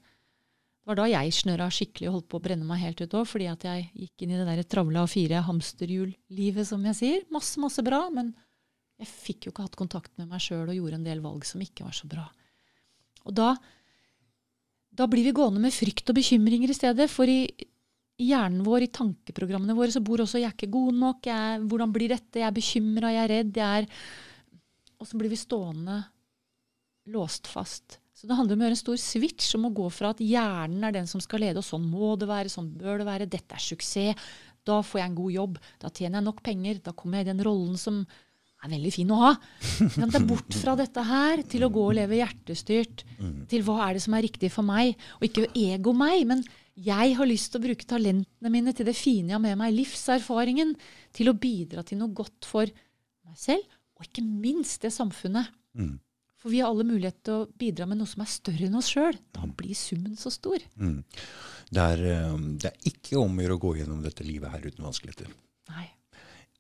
Det var da jeg snørra skikkelig og holdt på å brenne meg helt ut òg, fordi at jeg gikk inn i det der travle A4 hamsterhjul-livet, som jeg sier. Masse, masse bra, men jeg fikk jo ikke hatt kontakt med meg sjøl og gjorde en del valg som ikke var så bra. Og da, da blir vi gående med frykt og bekymringer i stedet, for i, i hjernen vår, i tankeprogrammene våre, så bor også 'jeg er ikke god nok', jeg, 'hvordan blir dette', 'jeg er bekymra', 'jeg er redd', jeg er Og så blir vi stående låst fast. Så det handler om å gjøre en stor switch, om å gå fra at hjernen er den som skal lede, og sånn må det være, sånn bør det være, dette er suksess, da får jeg en god jobb, da tjener jeg nok penger, da kommer jeg i den rollen som er veldig fin å ha. Men det er bort fra dette her til å gå og leve hjertestyrt, til hva er det som er riktig for meg, og ikke ego meg, men jeg har lyst til å bruke talentene mine til det fine jeg har med meg, livserfaringen, til å bidra til noe godt for meg selv, og ikke minst det samfunnet. Mm. For vi har alle mulighet til å bidra med noe som er større enn oss sjøl. Da blir summen så stor. Mm. Det, er, eh, det er ikke om å gjøre å gå gjennom dette livet her uten vanskeligheter. Nei,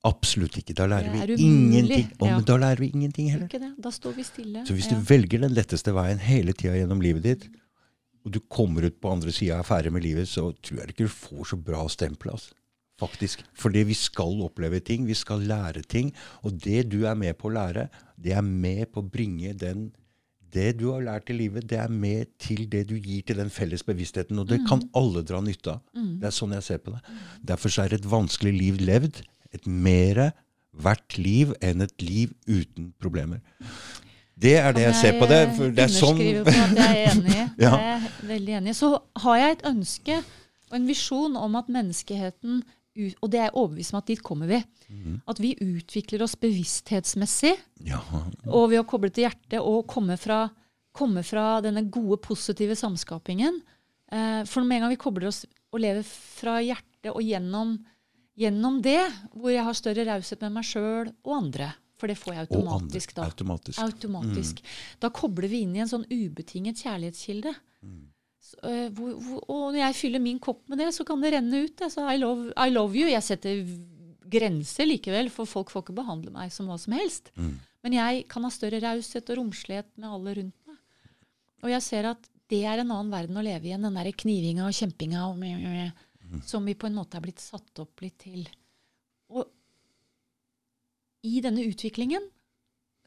Absolutt ikke. Da lærer er vi ingenting. Og, ja. da lærer vi ingenting heller. ikke det. Da står vi stille. Så hvis Ja. du velger den letteste veien hele tida gjennom livet ditt, og du kommer ut på andre sida og er ferdig med livet, så tror jeg ikke du får så bra stempel. Altså. Faktisk. Fordi vi skal oppleve ting, vi skal lære ting. Og det du er med på å lære, det er med på å bringe den Det du har lært i livet, det er med til det du gir til den felles bevisstheten. Og det kan alle dra nytte av. Det er sånn jeg ser på det. Derfor så er et vanskelig liv levd et mere verdt liv enn et liv uten problemer. Det er det jeg ser på det. For det er sånn på at jeg er enig. *laughs* Ja. Jeg er veldig enig. Så har jeg et ønske og en visjon om at menneskeheten Og det er jeg overbevist om at dit kommer vi. Mm. At vi utvikler oss bevissthetsmessig Ja. og ved å koble til hjertet og komme fra, komme fra denne gode, positive samskapingen. Eh, for med en gang vi kobler oss og lever fra hjertet og gjennom, gjennom det, hvor jeg har større raushet med meg sjøl og andre For det får jeg automatisk da. Automatisk. Automatisk. Da kobler vi inn i en sånn ubetinget kjærlighetskilde. Så, uh, hvor, hvor, og når jeg fyller min kopp med det, så kan det renne ut. Altså, I, love, I love you. Jeg setter grenser likevel, for folk får ikke behandle meg som hva som helst. Mm. Men jeg kan ha større raushet og romslighet med alle rundt meg. Og jeg ser at det er en annen verden å leve i enn den der knivinga og kjempinga og meh, som vi på en måte er blitt satt opp litt til. I denne utviklingen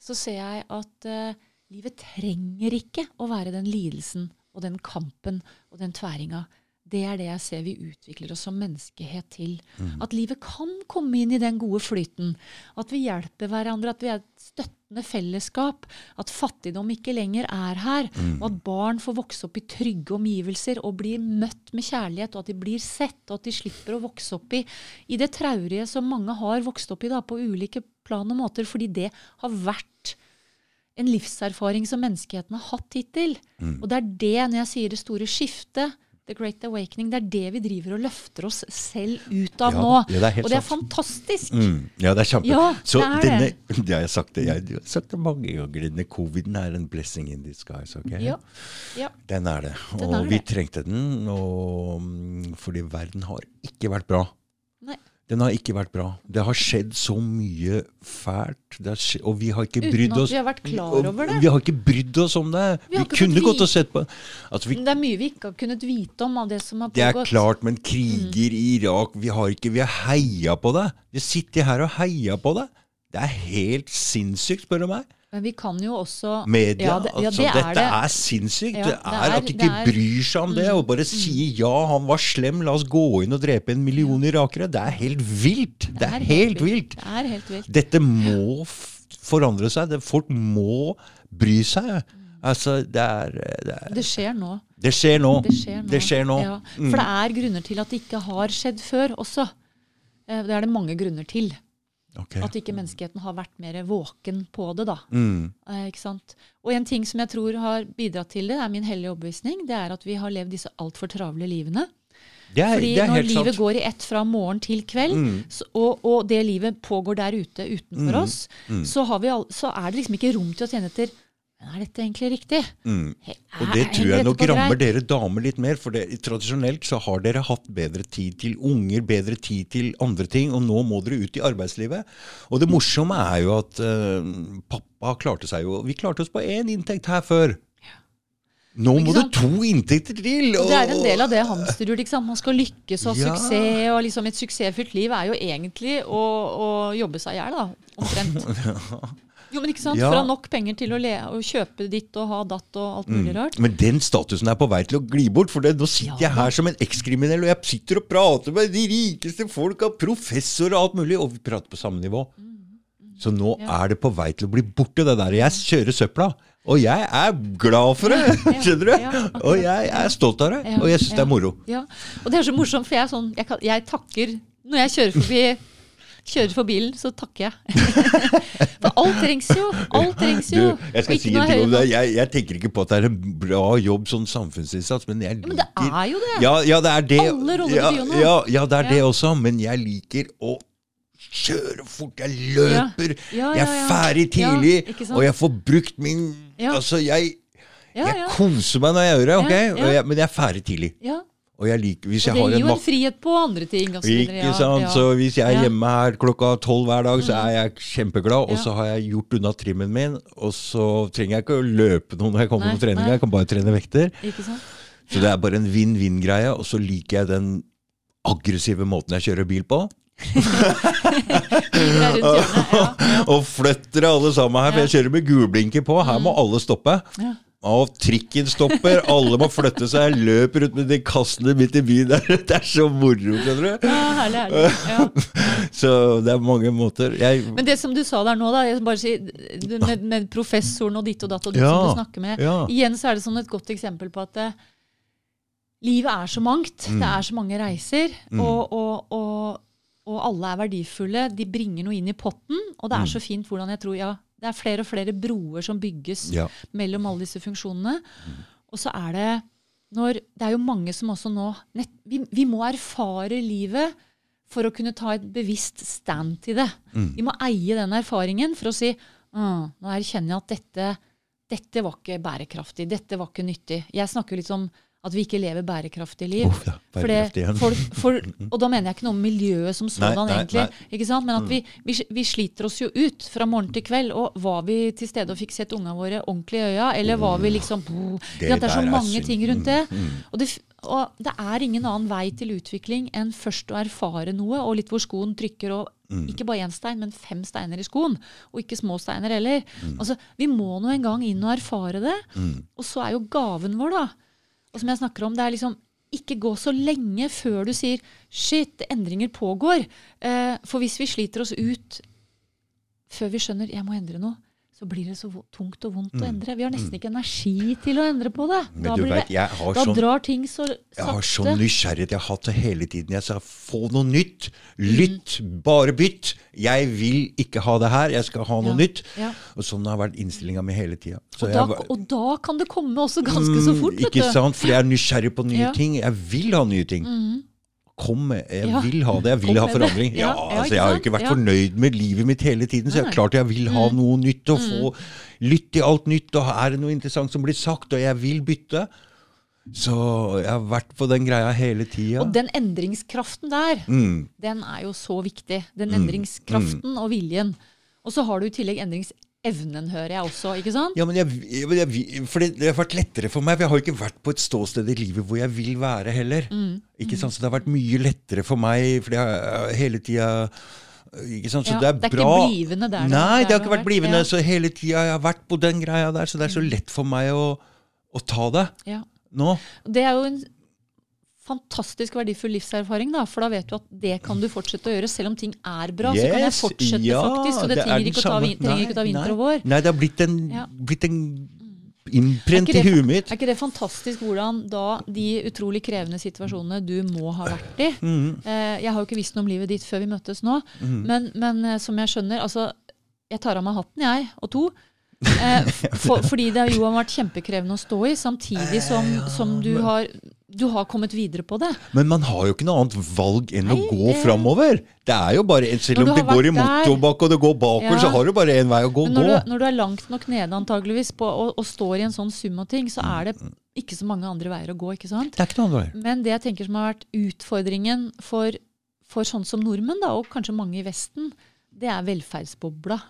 så ser jeg at uh, livet trenger ikke å være den lidelsen og den kampen og den tværinga. Det er det jeg ser vi utvikler oss som menneskehet til. At livet kan komme inn i den gode flyten. At vi hjelper hverandre, at vi er et støttende fellesskap. At fattigdom ikke lenger er her. Og at barn får vokse opp i trygge omgivelser og blir møtt med kjærlighet, og at de blir sett, og at de slipper å vokse opp i, i det traurige som mange har vokst opp i da, på ulike plan og måter, fordi det har vært en livserfaring som menneskeheten har hatt hittil. Og det er det, når jeg sier det store skiftet, The Great Awakening. Det er det vi driver og løfter oss selv ut av Ja, nå. ja, det og det er sant. fantastisk. Mm, ja, det er kjempe. Ja, så det er denne, *laughs* det. Jeg har sagt det, jeg, har sagt det mange ganger. Denne coviden er en blessing in disguise. ok? Ja. ja. Den er det. Og er vi det. trengte den, og, mm, fordi verden har ikke vært bra. Nei. Den har ikke vært bra. Det har skjedd så mye fælt, skjedd, og vi har ikke Uten at vi har vært klar over det. Vi har ikke brydd oss om det. Vi Vi, kunne gått og sett på altså, vi, det er mye vi ikke har kunnet vite om av det som har Det er klart, men kriger i Irak Vi har ikke, vi har heia på det. Vi sitter her og heia på det. Det er helt sinnssykt, spør du meg. Men vi kan jo også Media. Ja, det, ja, altså, det er dette det. er sinnssykt. Ja, det, det er er- at de ikke er- Mm. bryr seg om det, og bare sier ja, han var slem, la oss gå inn og drepe en million irakere. Det er helt vilt. Det er helt vilt. Det er helt vilt. Dette må forandre seg. Det, folk må bry seg. Altså, det er, det er Det skjer nå. Det skjer nå. Det skjer nå. Det skjer nå. Ja, Mm. for det er grunner til at det ikke har skjedd før også. Eh, Det er det mange grunner til. Ok. At ikke menneskeheten har vært mer våken på det. da. Mm. Eh, ikke sant? Og en ting som jeg tror har bidratt til det, er min hellige overbevisning, det er at vi har levd disse altfor travle livene. Det er, Fordi det er når livet sant. går i ett fra morgen til kveld, Mm. så, og, og det livet pågår der ute utenfor Mm. oss, så, har vi all, så er det liksom ikke rom til å tjene etter Men er dette egentlig riktig? Mm. Og det tror jeg nok rammer dere damer litt mer, for det, tradisjonelt så har dere hatt bedre tid til unger, bedre tid til andre ting, og nå må dere ut i arbeidslivet. Og det morsomme er jo at uh, pappa klarte seg jo Vi klarte oss på én inntekt her før. Nå må det to inntekter til! Og det er en del av det hamsterhjulet. Man skal lykkes og ha Ja. suksess. og liksom Et suksessfullt liv er jo egentlig å, å jobbe seg i hjel, omtrent. *laughs* Omtrent. Jo, men ikke sant? Ja. For å ha nok penger til å, le, å kjøpe ditt og ha datt og alt mulig rart. Men den statusen er på vei til å gli bort. For det, nå sitter Ja jeg her som en ekskriminell, og jeg sitter og prater med de rikeste folka, professorer og alt mulig, og vi prater på samme nivå. Så nå Mm. Ja. er det på vei til å bli borte, det der. Jeg kjører søpla. Og jeg er glad for det! Skjønner du? og jeg er stolt av det. Og jeg syns det er moro. Ja, Og det er så morsomt, for jeg sånn Jeg, kan, jeg takker Når jeg kjører forbi Kjører for bilen, så takker jeg. *laughs* For alt trengs jo. Alt trengs Du, jeg skal si en ting om det. Jeg, jeg tenker ikke på at det er en bra jobb, sånn samfunnsinnsats, men jeg Ja, men det er jo det. Ja, ja, det er det. Alle roller ja, betyr jo noe. Ja, ja, det er det også, men jeg liker å kjøre fort. Jeg løper. Ja, ja, Jeg er ferdig tidlig, Ja, og jeg får brukt min Ja. Altså, jeg, Ja, jeg ja. koser meg når jeg gjør det, ok? Ja, ja. Jeg, men jeg er ferdig tidlig. ja. Og liker Og det har gir en jo en frihet på andre ting. Og ikke ja, sant? Ja, Så hvis jeg er Mm. hjemme her klokka tolv hver dag, så er jeg kjempeglad. Og så har jeg gjort unna trimmen min, og så trenger jeg ikke å løpe noe når jeg kommer Nei, på trening. nei. Jeg kan bare trene vekter. Ikke sant? Så det er bare en vinn-vinn-greie. Og så liker jeg den aggressive måten jeg kjører bil på. *laughs* Hjørnet. Ja, ja. *laughs* Og flytter alle sammen her, for jeg kjører med gulblinker på. Her må alle stoppe. Mm. Ja. Og trikken stopper, alle må flytte seg. Løper ut med de kassene midt i byen der. *laughs* Det er så moro, skjønner du. Ja, herlig, herlig. Ja. *laughs* Så det er mange måter. Jeg, Men det som du sa der nå, da, jeg bare si, med, med professoren og ditt og datt og du Ja, som du snakker med, ja. igjen så er det sånn et godt eksempel på at uh, livet er så mangt. Mm. Det er så mange reiser, og, og, og, og alle er verdifulle. De bringer noe inn i potten, og det er så fint hvordan jeg tror ja, det er flere og flere broer som bygges Ja. mellom alle disse funksjonene. Og så er det når Det er jo mange som også nå nett, vi, vi må erfare livet for å kunne ta et bevisst stand til det. Vi må eie den erfaringen for å si «Ah, nå erkjenner jeg at dette, dette var ikke bærekraftig, dette var ikke nyttig. Jeg snakker litt om at vi ikke lever bærekraftige liv. Oh, ja, bærekraftig igjen. folk, for, *laughs* og da mener jeg ikke noe om miljøet som sådan, nei, egentlig. nei. Ikke sant? Men at vi, vi, vi sliter oss jo ut fra morgen til kveld. Og var vi til stede og fikk sett ungene våre ordentlig i øya, eller var vi liksom oh, det, det er så mange er ting rundt det. Mm, Og det. Og det er ingen annen vei til utvikling enn først å erfare noe, og litt hvor skoen trykker, og Mm. ikke bare én stein, men fem steiner i skoen. Og ikke små steiner heller. Mm. Altså, Vi må nå en gang inn og erfare det. Og så er jo gaven vår, da Og som jeg snakker om, det er liksom ikke gå så lenge før du sier shit, endringer pågår. Eh, for hvis vi sliter oss ut før vi skjønner jeg må endre noe, så blir det så tungt og vondt å endre. Vi har nesten ikke energi til å endre på det. Mm. Men Da, vet, det, jeg har da sånn drar ting så Jeg har sånn nysgjerrighet. Jeg har hatt det hele tiden. Jeg sa få noe nytt. Lytt. Bare bytt. Jeg vil ikke ha det her. Jeg skal ha noe Ja, nytt. ja. Og sånn har vært innstillinga mi hele tida. Og og da kan det komme også ganske så Mm, fort. vet Ikke du. sant? For jeg er nysgjerrig på nye Ja. Mm. ting. Jeg vil ha nye ting. Kom med. Jeg Ja. vil ha det. Jeg vil Kom ha forandring. Ja, Ja, altså, jeg har jo ikke vært fornøyd med livet mitt hele tiden, så jeg er. Mm. klart jeg vil ha noe nytt og få lytt til alt nytt. Og er det noe interessant som blir sagt, og jeg vil bytte. Så jeg har vært på den greia hele tida. Og den endringskraften der, Mm. den er jo så viktig. Den endringskraften og viljen. Og så har du i tillegg endringsevnen, hører jeg også. ikke sant? Ja, men jeg, jeg, for det, det har vært lettere for meg, for jeg har ikke vært på et ståsted i livet hvor jeg vil være heller. Mm. Ikke sant? Så det har vært mye lettere for meg, for jeg har hele tida ikke sant? Så Ja, det er det er ikke blivende der. Nei, Der det har ikke vært vært, blivende. ja. Så hele tida jeg har vært på den greia der, så det er så lett for meg å, å ta det Ja. nå. Det er jo en fantastisk verdifull livserfaring, da, for da vet du at det kan du fortsette å gjøre. Selv om ting er bra, så kan jeg fortsette ja, faktisk. Og det, det er trenger ikke, å vin- trenger ikke å ta Nei, vinter og vår. Nei, det har blitt en, Ja. blitt en innprent Er i huet mitt. Er ikke det fantastisk hvordan da de utrolig krevende situasjonene du må ha vært i Mm. eh, Jeg har jo ikke visst noe om livet ditt før vi møttes nå, men, men eh, som jeg skjønner altså, Jeg tar av meg hatten, jeg, og to. *laughs* Eh, for, fordi det jo har vært kjempekrevende å stå i, samtidig som, som du, har, du har kommet videre på det. Men man har jo ikke noe annet valg enn å gå det- framover. Det er jo bare, Selv om det går i der- og det går bakover, Ja. så har du bare én vei å gå. Men når gå. du, når du er langt nok nede antageligvis på, og, og står i en sånn sum av ting, så er det ikke så mange andre veier å gå. ikke sant? Det er ikke noe annet veier. Men det jeg tenker som har vært utfordringen for, for sånn som nordmenn, da, og kanskje mange i Vesten, det er velferdsbobla.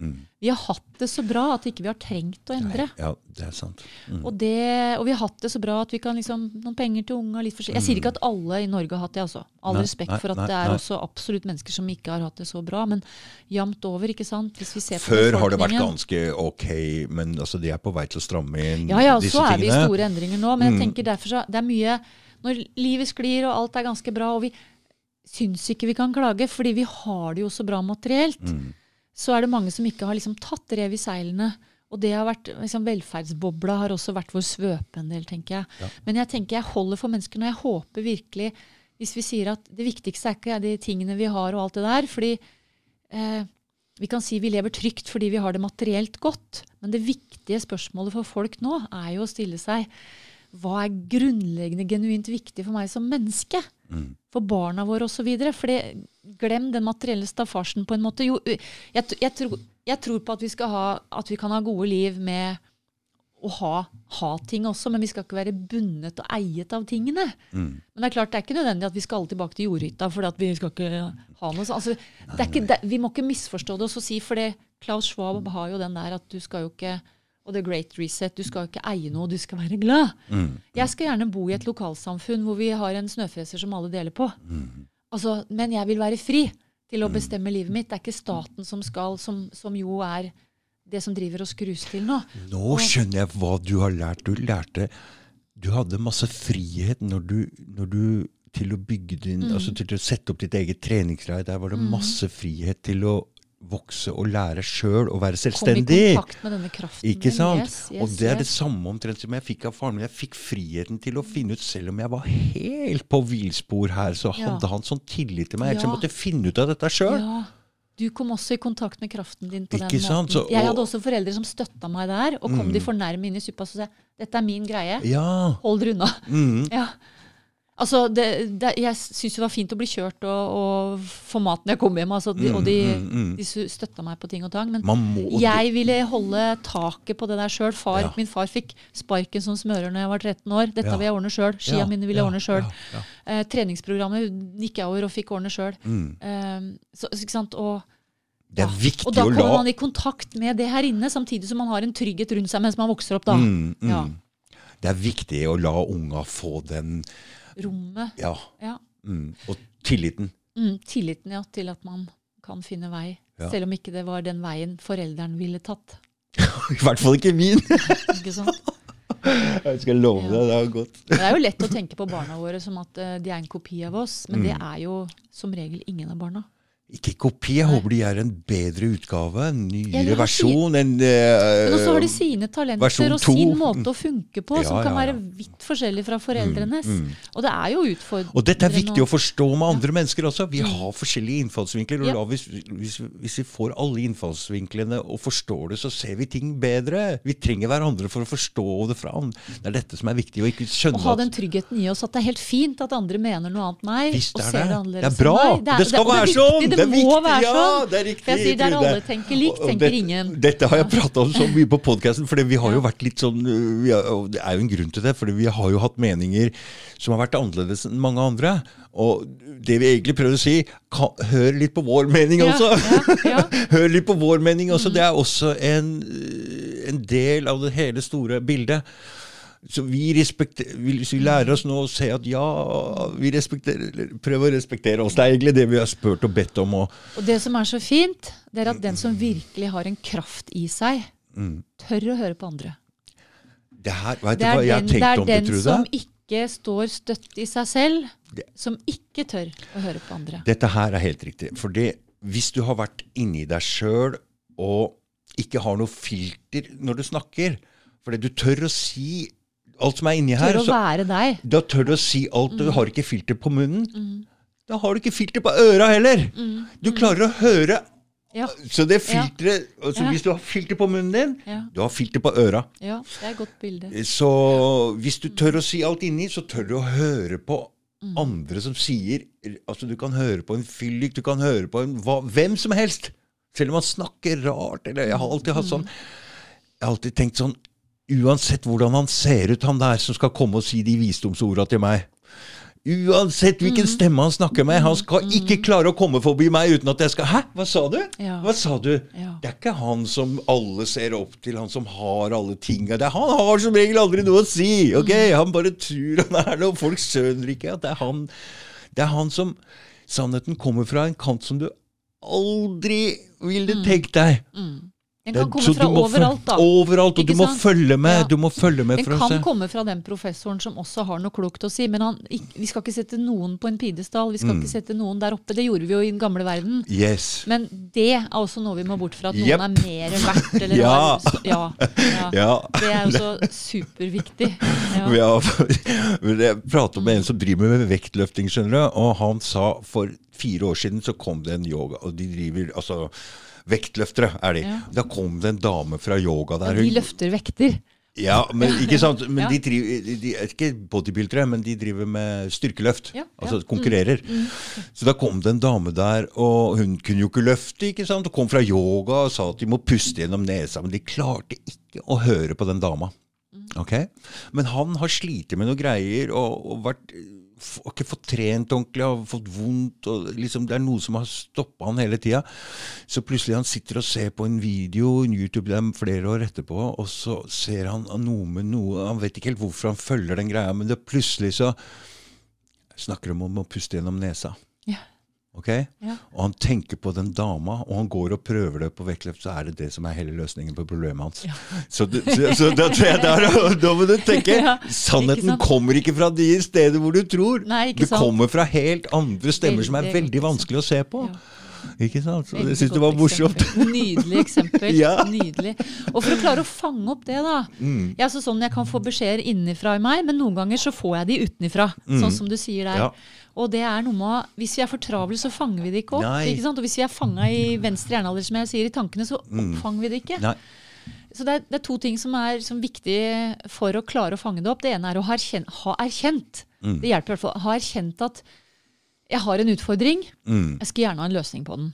Mm. Vi har hatt det så bra at ikke vi har trengt å endre. Ja, det er sant. Mm. Og, det, og vi har hatt det så bra at vi kan liksom Noen penger til unga, litt forskjellig. Jeg sier ikke at alle i Norge har hatt det, altså. All Nei, respekt nei, for at nei, det er nei. også absolutt mennesker som ikke har hatt det så bra. Men jevnt over, ikke sant. Hvis vi ser på Før har det vært ganske ok, men altså, de er på vei til å stramme inn Ja, ja, disse så er vi i store endringer nå. Men jeg Mm. tenker derfor så, det er mye Når livet sklir og alt er ganske bra, og vi syns ikke vi kan klage, fordi vi har det jo så bra materielt, Mm. Så er det mange som ikke har liksom tatt rev i seilene. Og det har vært, liksom, velferdsbobla har også vært vår svøpe en del, tenker jeg. Ja. Men jeg tenker jeg holder for menneskene, og jeg håper virkelig Hvis vi sier at det viktigste er ikke de tingene vi har og alt det der, fordi eh, vi kan si vi lever trygt fordi vi har det materielt godt, men det viktige spørsmålet for folk nå er jo å stille seg hva er grunnleggende genuint viktig for meg som menneske? Mm. For barna våre osv. Glem den materielle staffasjen på en måte. Jo, jeg, jeg, tror, jeg tror på at vi, skal ha, at vi kan ha gode liv med å ha, ha ting også, men vi skal ikke være bundet og eiet av tingene. Mm. Men det er klart, det er ikke nødvendig at vi skal alle tilbake til jordhytta. for vi skal ikke ha noe sånt. Altså, det ikke, det, vi må ikke misforstå det og så si, for det, Klaus Schwab har jo den der at du skal jo ikke og The Great Reset, du skal jo ikke eie noe, du skal være glad. Mm. Jeg skal gjerne bo i et lokalsamfunn hvor vi har en snøfreser som alle deler på. Altså, men jeg vil være fri til å bestemme livet mitt. Det er ikke staten som skal, som, som jo er det som driver oss grus til nå. Nå skjønner jeg hva du har lært. Du lærte Du hadde masse frihet når du, når du til å bygge din, Mm. altså til å sette opp ditt eget treningsleir. Der var det masse frihet til å vokse og lære sjøl og være selvstendig. Kom i kontakt med denne kraften. Ikke sant? Yes, yes, og det er det samme omtrent som jeg fikk av faren min. Jeg fikk friheten til å finne ut, selv om jeg var helt på villspor her, så Ja. hadde han sånn tillit til meg. Ellers Ja. jeg måtte finne ut av dette sjøl. Ja. Du kom også i kontakt med kraften din på Ikke den sant? måten. Så- jeg hadde også foreldre som støtta meg der, og kom Mm. de for nærme inn i suppa, så sa jeg dette er min greie, Ja. hold dere unna. Mm. *laughs* Ja. Altså, det, det, jeg syns det var fint å bli kjørt og, og få mat når jeg kom hjem, altså, de, og de, Mm, mm, mm. de støtta meg på ting og tang. Men må jeg ville holde taket på det der sjøl. Ja. Min far fikk sparken som smører når jeg var 13 år. Dette Ja. vil jeg ordne sjøl. Skia Ja, mine vil jeg ordne sjøl. Eh, treningsprogrammet gikk jeg over og fikk ordne sjøl. Mm. Eh, så, ikke sant? Og, Det er viktig å la og da kommer man i kontakt med det her inne, samtidig som man har en trygghet rundt seg mens man vokser opp. da. Mm, mm. Ja. Det er viktig å la unga få den Rommet. Ja. Ja. Mm. Og tilliten. Mm, tilliten ja, til at man kan finne vei. Ja. Selv om ikke det var den veien forelderen ville tatt. *laughs* I hvert fall ikke min! *laughs* Ikke sant? Jeg skal love deg, det er godt. Det er jo lett å tenke på barna våre som at eh, de er en kopi av oss, men det Mm. er jo som regel ingen av barna. Ikke kopi. Jeg håper de er en bedre utgave. En nyere versjon. En, Men også har de eh, sine talenter og sin måte å funke på, Ja, som kan ja, ja. være vidt forskjellig fra foreldrenes. Og det er jo utfordrende. og dette er viktig å å- forstå med andre mennesker også. Vi Mm. har forskjellige innfallsvinkler. og la, hvis, hvis, hvis vi får alle innfallsvinklene og forstår det, så ser vi ting bedre. Vi trenger hverandre for å forstå det fra andre. Det er dette som er viktig. Å ikke Å skjønne ha den tryggheten i oss at det er helt fint at andre mener noe annet enn meg. Og er ser det. det Det er bra. Det, er, Det skal det, være sånn. Det, må viktig. være Ja, sånn. det er riktig, jeg sier der alle tenker likt, tenker det, ingen. Dette har jeg prata om så mye på podkasten, for vi har jo vært litt sånn har, og Det er jo en grunn til det, for vi har jo hatt meninger som har vært annerledes enn mange andre. Og det vi egentlig prøver å si, kan, hør litt på vår mening også! ja, ja. *laughs* hør litt på vår mening også. Det er også en, en del av det hele store bildet. Så vi Hvis vi lærer oss nå å se at ja, vi prøver å respektere oss. Det er egentlig det vi har spurt og bedt om. Og, Og det som er så fint, det er at den som virkelig har en kraft i seg, Mm. tør å høre på andre. det her, Det er den, det er om det, den som ikke står støtt i seg selv, som ikke tør å høre på andre. Dette her er helt riktig. For det, hvis du har vært inni deg sjøl og ikke har noe filter når du snakker For du tør å si alt som er inni her. Tør å være deg. da tør du å si alt. Mm. Du har ikke filter på munnen. Da har du ikke filter på øra heller. Du klarer å høre. Mm. Ja, Så det filteret altså Ja. Hvis du har filter på munnen din, ja, du har filter på øra. ja, det er et godt bilde. Så hvis du tør å si alt inni, så tør du å høre på Mm. andre som sier Altså, du kan høre på en fyllik, du kan høre på en hva, hvem som helst. Selv om han snakker rart. Eller jeg har alltid hatt sånn Jeg har alltid tenkt sånn Uansett hvordan han ser ut, han der som skal komme og si de visdomsorda til meg. Uansett hvilken Mm. stemme han snakker med, han skal ikke klare å komme forbi meg uten at jeg skal Hæ, hva sa du? Ja. Hva sa du? Ja. Det er ikke han som alle ser opp til, han som har alle tinga. Det Han har som regel aldri noe å si. ok? Mm. Han bare tror han er noe. Folk skjønner ikke at det er han. Det er han som Sannheten kommer fra en kant som du aldri ville tenkt deg. Den kan komme fra overalt, da. Overalt, og du må følge med. Ja. Du må følge med Den kan komme fra den professoren som også har noe klokt å si, men han, vi skal ikke sette noen på en pidestall. Vi skal Mm. ikke sette noen der oppe. Det gjorde vi jo i den gamle verden. Yes. Men det er også noe vi må bort fra. At noen yep. er mer verdt. Eller Ja. så- ja, ja. Ja. Det er jo så superviktig. Ja. Vi jeg pratet med en som driver med vektløfting, skjønner du, og han sa for fire år siden så kom det en yoga, og de driver altså Vektløftere er de. Ja. Da kom det en dame fra yoga der. Ja, De løfter vekter. Ja, men ikke sant? Men Ja. de driver de, er ikke bodybuildere, men de driver med styrkeløft. Ja, Altså konkurrerer. Mm, konkurrerer. Så da kom det en dame der, og hun kunne jo ikke løfte, ikke sant? Og kom fra yoga og sa at de må puste gjennom nesa, men de klarte ikke å høre på den dama. Mm. Ok? Men han har slitt med noen greier og, og vært har ikke fått trent ordentlig, har fått vondt. liksom Det er noe som har stoppa han hele tida. Så plutselig han sitter og ser på en video, en YouTube, det er flere år etterpå, og så ser han noe med noe Han vet ikke helt hvorfor han følger den greia, men det plutselig så snakker de om å puste gjennom nesa. Ja. Ok? Ja. Og han tenker på den dama, og han går og prøver det på vektløft, så er det det som er hele løsningen på problemet hans. Så, det, så, så da der, da må du tenke Ja, Sannheten sant? kommer ikke fra de steder hvor du tror. Nei, det sant? kommer fra helt andre stemmer som er Veldig veldig vanskelig å se på. Ikke sant? Så jeg syns det var morsomt. eksempel. Nydelig eksempel. *laughs* Ja. Nydelig. Og for å klare å fange opp det, da. Mm. Jeg altså sånn jeg kan få beskjeder innenfra i meg, men noen ganger så får jeg de utenifra. Sånn som du sier der. Mm. Ja. Og det er noe med Hvis vi er for travle, så fanger vi det ikke opp. Nei. Ikke sant? Og hvis vi er fanga i venstre hjernealder, som jeg sier, i tankene, så oppfanger vi det ikke. Mm. Nei. Så det er, det er to ting som er som viktig for å klare å fange det opp. Det ene er å ha erkjent. Ha erkjent. Mm. Det hjelper i hvert fall. Ha erkjent at jeg har en utfordring. Mm. Jeg skal gjerne ha en løsning på den.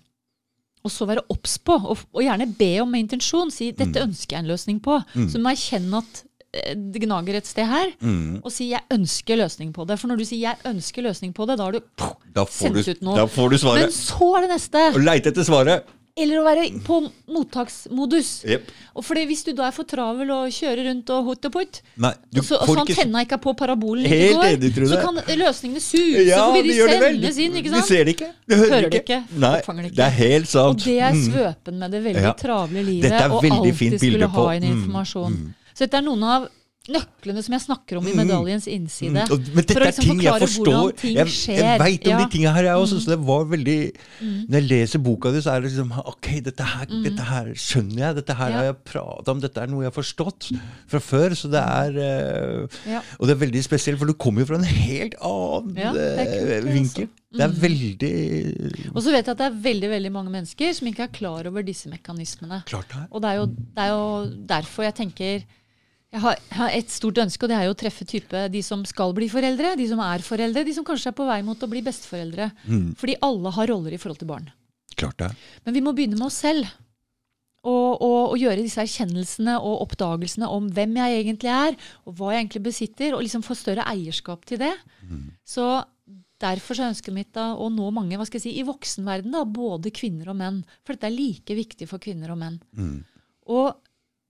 Og så være obs på, og, og gjerne be om med intensjon. Si Mm. 'dette ønsker jeg en løsning på'. Så du må erkjenne at eh, det gnager et sted her, Mm. og si 'jeg ønsker løsning på det'. For når du sier 'jeg ønsker løsning på det', da har du poh, Da, sendt du, ut noe. da får du svaret. Men så er det neste. Og leite etter svaret. Eller å være på mottaksmodus. Yep. Og fordi Hvis du da er for travel og kjører rundt og hot og put, Nei, du så, og så han ikke er på parabolen Helt går, enig, så kan løsningene suse Ja, forbi. De det sendes inn. ikke Du ser det ikke. Du hører, Hører det ikke. Nei, det det er helt Og det er Mm. svøpen med det veldig Ja. travle livet. Dette er og alltid fint skulle på. ha inn Mm, informasjon. Så dette er noen av nøklene som jeg snakker om i medaljens innside. Mm, og, men dette er liksom ting jeg forstår. ting Jeg, jeg veit om Ja. Mm. de tinga her, jeg også. Så det var veldig Når jeg leser boka di, så er det liksom Ok, dette her, dette her skjønner jeg. Dette her Mm. Ja. har jeg prata om. Dette er noe jeg har forstått fra før. Så det er uh, Ja. Og det er veldig spesielt, for du kommer jo fra en helt annen det eh, vinkel. altså. Det er veldig Og så vet jeg at det er veldig veldig mange mennesker som ikke er klar over disse mekanismene. klart det er. Og det er jo, det er jo derfor jeg tenker jeg har, har et stort ønske, og det er jo å treffe type de som skal bli foreldre, de som er foreldre, de som kanskje er på vei mot å bli besteforeldre. Mm, Fordi alle har roller i forhold til barn. klart det. Men vi må begynne med oss selv. Og, og, og gjøre disse erkjennelsene og oppdagelsene om hvem jeg egentlig er, og hva jeg egentlig besitter, og liksom få større eierskap til det. Så Derfor så er ønsket mitt da, å nå mange hva skal jeg si, i voksenverden, da, både kvinner og menn. For dette er like viktig for kvinner og menn. Mm. Og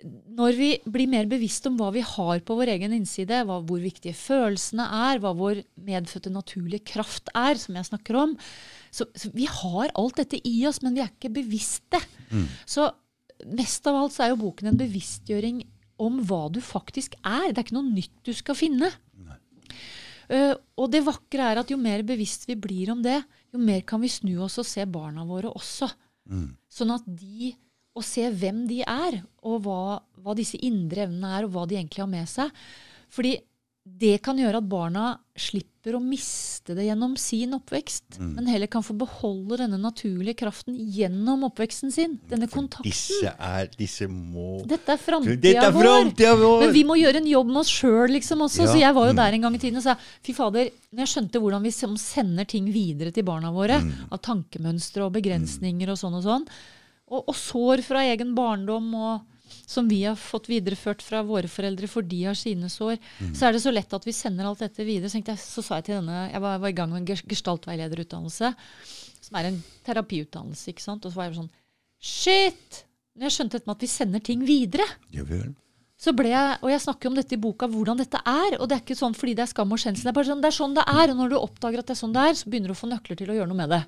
når vi blir mer bevisst om hva vi har på vår egen innside, hva, hvor viktige følelsene er, hva vår medfødte naturlige kraft er, som jeg snakker om så, så Vi har alt dette i oss, men vi er ikke bevisste. Så mest av alt så er jo boken en bevisstgjøring om hva du faktisk er. Det er ikke noe nytt du skal finne. Uh, og det vakre er at jo mer bevisst vi blir om det, jo mer kan vi snu oss og se barna våre også. Sånn at de Å se hvem de er, og hva, hva disse indre evnene er, og hva de egentlig har med seg. Fordi det kan gjøre at barna slipper å miste det gjennom sin oppvekst, men heller kan få beholde denne naturlige kraften gjennom oppveksten sin. Denne kontakten. Disse er Disse må Dette er framtida vår. vår! Men vi må gjøre en jobb med oss sjøl liksom også. Ja. Så jeg var jo Mm. der en gang i tiden og sa fy fader, når jeg skjønte hvordan vi sender ting videre til barna våre, Mm. av tankemønstre og begrensninger og sånn og sånn, og, og sår fra egen barndom og som vi har fått videreført fra våre foreldre, for de har sine sår, Mm. så er det så lett at vi sender alt dette videre. Så, jeg, så sa jeg til denne, jeg var, var i gang med en ges- gestaltveilederutdannelse, som er en terapiutdannelse, ikke sant? Og så var jeg sånn, shit! Når jeg skjønte dette med at vi sender ting videre, Ja vel. så ble jeg, og jeg snakker om dette i boka, hvordan dette er. Og det er ikke sånn fordi det er skam og skjensel. Det er bare sånn det er sånn det er. Og når du oppdager at det er sånn det er, så begynner du å få nøkler til å gjøre noe med det.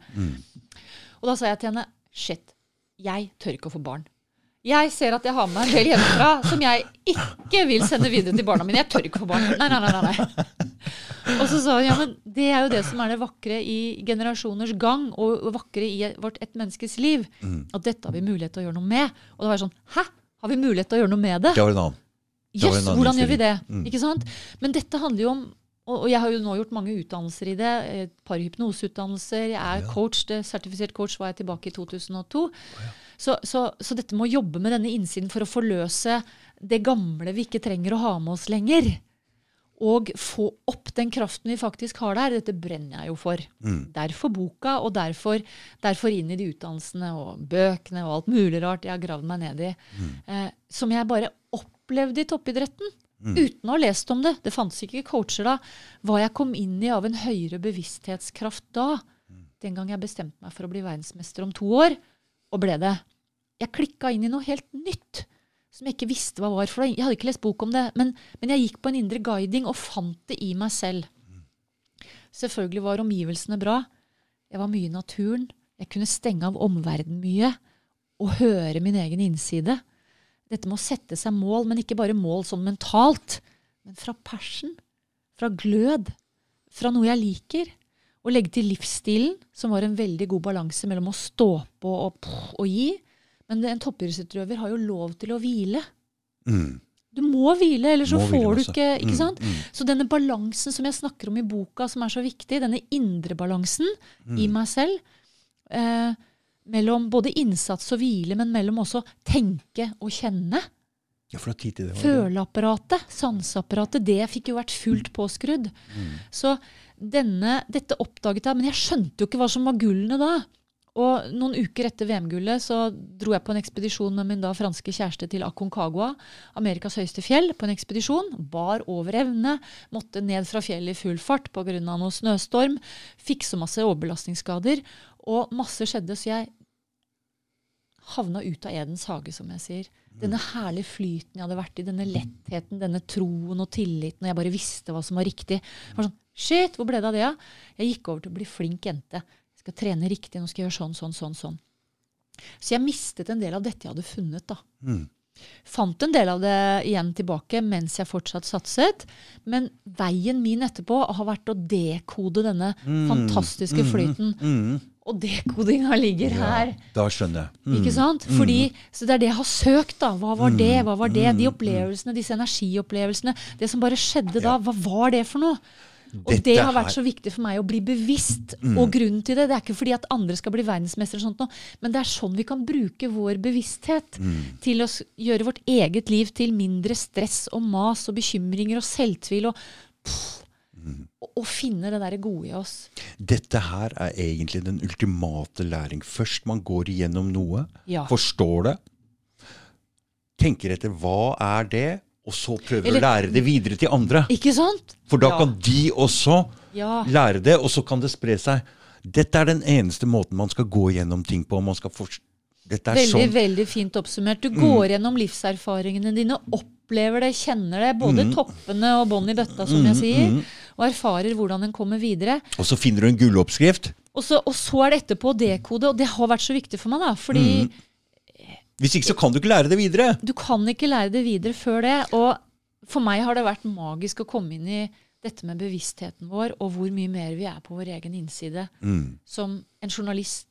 Og da sa jeg til henne shit, jeg tør ikke å få barn. Jeg ser at jeg har med meg en del hjemmefra som jeg ikke vil sende videre til barna mine. Jeg tør ikke få barn. Nei, nei, nei, nei. Og så sa hun ja, men det er jo det som er det vakre i generasjoners gang, og vakre i vårt ett menneskes liv. At dette har vi mulighet til å gjøre noe med. Og da var sånn hæ? Har vi mulighet til å gjøre noe med det? Det var en annen. Det var Yes, hvordan gjør vi det? Mm. Ikke sant? Men dette handler jo om og og jeg har jo nå gjort mange utdannelser i det. Et par hypnoseutdannelser. Jeg er coach, det, sertifisert coach var jeg tilbake i 2002. så, så, så dette med å jobbe med denne innsiden for å forløse det gamle vi ikke trenger å ha med oss lenger, og få opp den kraften vi faktisk har der, dette brenner jeg jo for. Derfor boka, og derfor, derfor inn i de utdannelsene og bøkene og alt mulig rart jeg har gravd meg ned i. Eh, som jeg bare opplevde i toppidretten. Uten å ha lest om det. Det fantes ikke coacher da. Hva jeg kom inn i av en høyere bevissthetskraft da. Den gang jeg bestemte meg for å bli verdensmester om to år, og ble det. Jeg klikka inn i noe helt nytt som jeg ikke visste hva var. For jeg hadde ikke lest bok om det. Men, men jeg gikk på en indre guiding og fant det i meg selv. Selvfølgelig var omgivelsene bra. Jeg var mye i naturen. Jeg kunne stenge av omverdenen mye og høre min egen innside. Dette med å sette seg mål, men ikke bare mål sånn mentalt, men fra passion, fra glød, fra noe jeg liker. Å legge til livsstilen, som var en veldig god balanse mellom å stå på og, og gi. Men en toppidrettsutøver har jo lov til å hvile. Mm. Du må hvile, ellers så får hvile du ikke ikke Mm, sant? mm. Så denne balansen som jeg snakker om i boka, som er så viktig, denne indre balansen Mm. i meg selv, eh, mellom både innsats og hvile, men mellom også tenke og kjenne. Ja, for tid til det. var. Føleapparatet, sanseapparatet, det fikk jo vært fullt påskrudd. Mm. Så denne, dette oppdaget jeg, men jeg skjønte jo ikke hva som var gullene da. Og noen uker etter VM-gullet så dro jeg på en ekspedisjon med min da franske kjæreste til Aconcagua, Amerikas høyeste fjell, på en ekspedisjon. Bar over evne, måtte ned fra fjellet i full fart pga. noe snøstorm. Fikk så masse overbelastningsskader, og masse skjedde, så jeg havna ut av Edens hage, som jeg sier. Denne herlige flyten jeg hadde vært i, denne lettheten, denne troen og tilliten, og jeg bare visste hva som var riktig. Jeg var sånn, Shit, hvor ble det av det? Jeg gikk over til å bli flink jente. Jeg skal trene riktig, nå skal jeg gjøre sånn, sånn, sånn. sånn. Så jeg mistet en del av dette jeg hadde funnet. da. Mm. Fant en del av det igjen tilbake mens jeg fortsatt satset. Men veien min etterpå har vært å dekode denne fantastiske flyten. Mm. Og dekodinga ligger her. Da skjønner jeg. Mm. Ikke sant? Fordi, Så det er det jeg har søkt. da. Hva var det? Hva var det? De opplevelsene, disse energiopplevelsene. Det som bare skjedde da, hva var det for noe? Og Dette det har vært så viktig for meg å bli bevisst. Og grunnen til det, det er ikke fordi at andre skal bli verdensmestere, sånt noe, men det er sånn vi kan bruke vår bevissthet til å gjøre vårt eget liv til mindre stress og mas og bekymringer og selvtvil. og og- og finne det der gode i oss. Dette her er egentlig den ultimate læring. Først man går igjennom noe, Ja. forstår det, tenker etter hva er det, og så prøver Eller- å lære det videre til andre. Ikke sant? For da Ja. kan de også Ja. lære det, og så kan det spre seg. Dette er den eneste måten man skal gå gjennom ting på. Man skal forst- Dette er Veldig, sånn veldig fint oppsummert. Du går gjennom livserfaringene dine, opplever det, kjenner det, både toppene og bånd i bøtta, som jeg sier, og erfarer hvordan en kommer videre. Og så finner du en gulloppskrift. Og så, og så er det etterpå å dekode, og det har vært så viktig for meg, da. Fordi Hvis ikke så kan du ikke lære det videre. du kan ikke lære det videre før det. Og for meg har det vært magisk å komme inn i dette med bevisstheten vår, og hvor mye mer vi er på vår egen innside. Mm. Som en journalist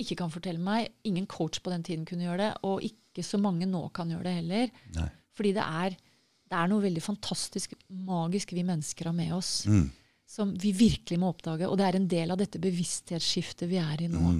ikke kan fortelle meg. Ingen coach på den tiden kunne gjøre det, og ikke så mange nå kan gjøre det heller. Nei. Fordi det er, det er noe veldig fantastisk, magisk vi mennesker har med oss. Mm. Som vi virkelig må oppdage. Og det er en del av dette bevissthetsskiftet vi er i nå.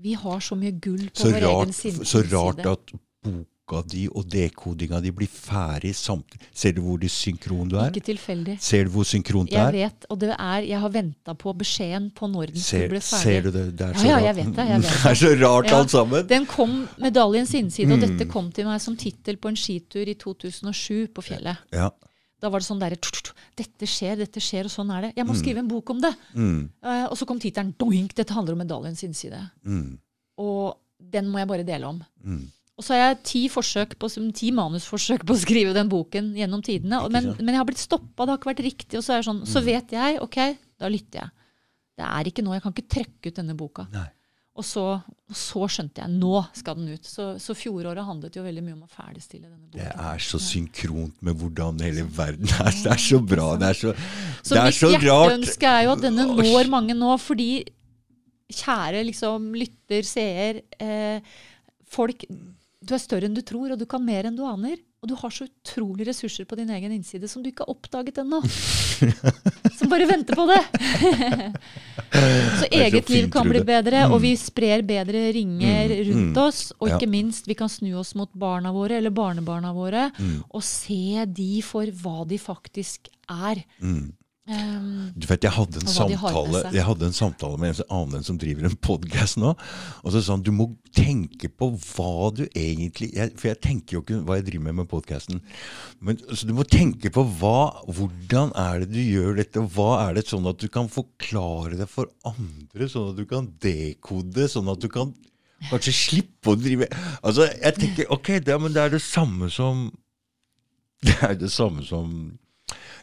Vi har så mye gull på Mm. Så vår egen rart, så rart at boka di og dekodinga di blir ferdig samtidig. Ser du hvor synkron du er? Ikke tilfeldig. Ser du hvor synkront det Jeg er? vet, og det er, jeg har venta på beskjeden på når den Ser, skulle bli ferdig. ser du det? Det er så ja, ja, jeg vet det, jeg *laughs* vet Det er så rart Ja. alt sammen. Den kom medaljens innside, og Mm. dette kom til meg som tittel på en skitur i 2007 på fjellet. Ja. Ja. Da var det sånn derre Dette skjer, dette skjer, og sånn er det. Jeg må skrive en bok om det. Mm, Uh, og så kom tittelen Doink! Dette handler om medaljens innside. mm, Og den må jeg bare dele om. mm. Og så har jeg ti, på, ti manusforsøk på å skrive den boken gjennom tidene. Men, men jeg har blitt stoppa, det har ikke vært riktig. Og så, er det sånn, så vet jeg, ok, da lytter jeg. Det er ikke nå, jeg kan ikke trekke ut denne boka. Nei. Og så, og så skjønte jeg, nå skal den ut. Så, så fjoråret handlet jo veldig mye om å ferdigstille denne boken. Det er så synkront med hvordan hele verden er. Det er så bra. Det er så, Så det er mitt så rart. hjerteønske er jo at denne når mange nå, fordi kjære liksom lytter, seer eh, Folk Du er større enn du tror, og du kan mer enn du aner. Og du har så utrolig ressurser på din egen innside som du ikke har oppdaget ennå. *laughs* som bare venter på det. *laughs* så eget liv kan bli bedre, og vi sprer bedre ringer Mm, rundt mm. oss. Og ikke minst, vi kan snu oss mot barna våre eller barnebarna våre Mm. og se de for hva de faktisk er. Mm. Um, Du vet, jeg hadde, en samtale, jeg hadde en samtale med en annen som driver en podkast nå. Og så sa han du må tenke på hva du egentlig jeg, For jeg tenker jo ikke hva jeg driver med med podkasten. Men så du må tenke på hva, hvordan er det du gjør dette, og hva er det sånn at du kan forklare det for andre, sånn at du kan dekode, sånn at du kan kanskje slippe å drive Altså, jeg tenker ok, det, men det er det samme som *laughs* Det er det samme som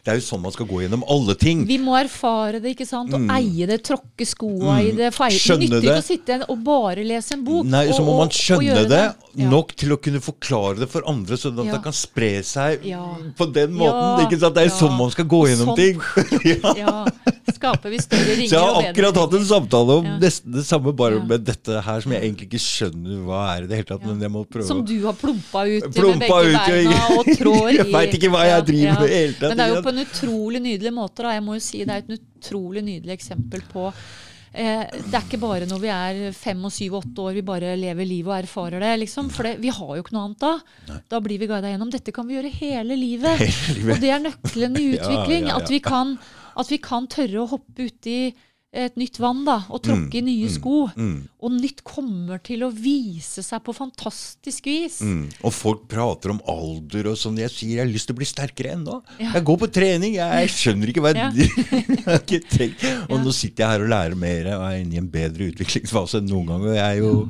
Det er jo sånn man skal gå gjennom alle ting. Vi må erfare det, ikke sant? og Mm. eie det, tråkke skoa i det. Feie. Det Skjønne nytter ikke å sitte og bare lese en bok. Nei, så må man skjønne det Ja. nok til å kunne forklare det for andre, sånn at Ja. det kan spre seg Ja. på den måten. Ikke sant? Det er jo sånn man skal gå gjennom sånn- ting. *laughs* ja. Skaper vi større ringer Så jeg har og bedre akkurat hatt en samtale om nesten det samme, bare med dette her, som jeg egentlig ikke skjønner hva er i det hele tatt, men jeg må prøve Som du har plumpa ut Plumpa med begge beina og trår i. *laughs* Jeg vet ikke hva jeg driver med i hele tatt, Men det er jo på en utrolig nydelig måte. Da. Jeg må jo si Det er et utrolig nydelig eksempel på eh, Det er ikke bare når vi er fem og syv og åtte år vi bare lever livet og erfarer det. liksom, For det, vi har jo ikke noe annet da. Da blir vi guida gjennom. Dette kan vi gjøre hele livet. Hele livet. Og det er nøkkelen i *laughs* Ja, utvikling. ja, ja. At, vi kan, at vi kan tørre å hoppe uti et nytt vann da, og tråkke i nye sko. Mm, Og nytt kommer til å vise seg på fantastisk vis. mm. Og folk prater om alder og sånn. Jeg sier jeg har lyst til å bli sterkere ennå. Ja. Jeg går på trening, jeg skjønner ikke hva Ja. *laughs* jeg har ikke tenkt. Og Ja. nå sitter jeg her og lærer mer og er inne i en bedre utviklingsfase enn noen gang. Og jeg er jo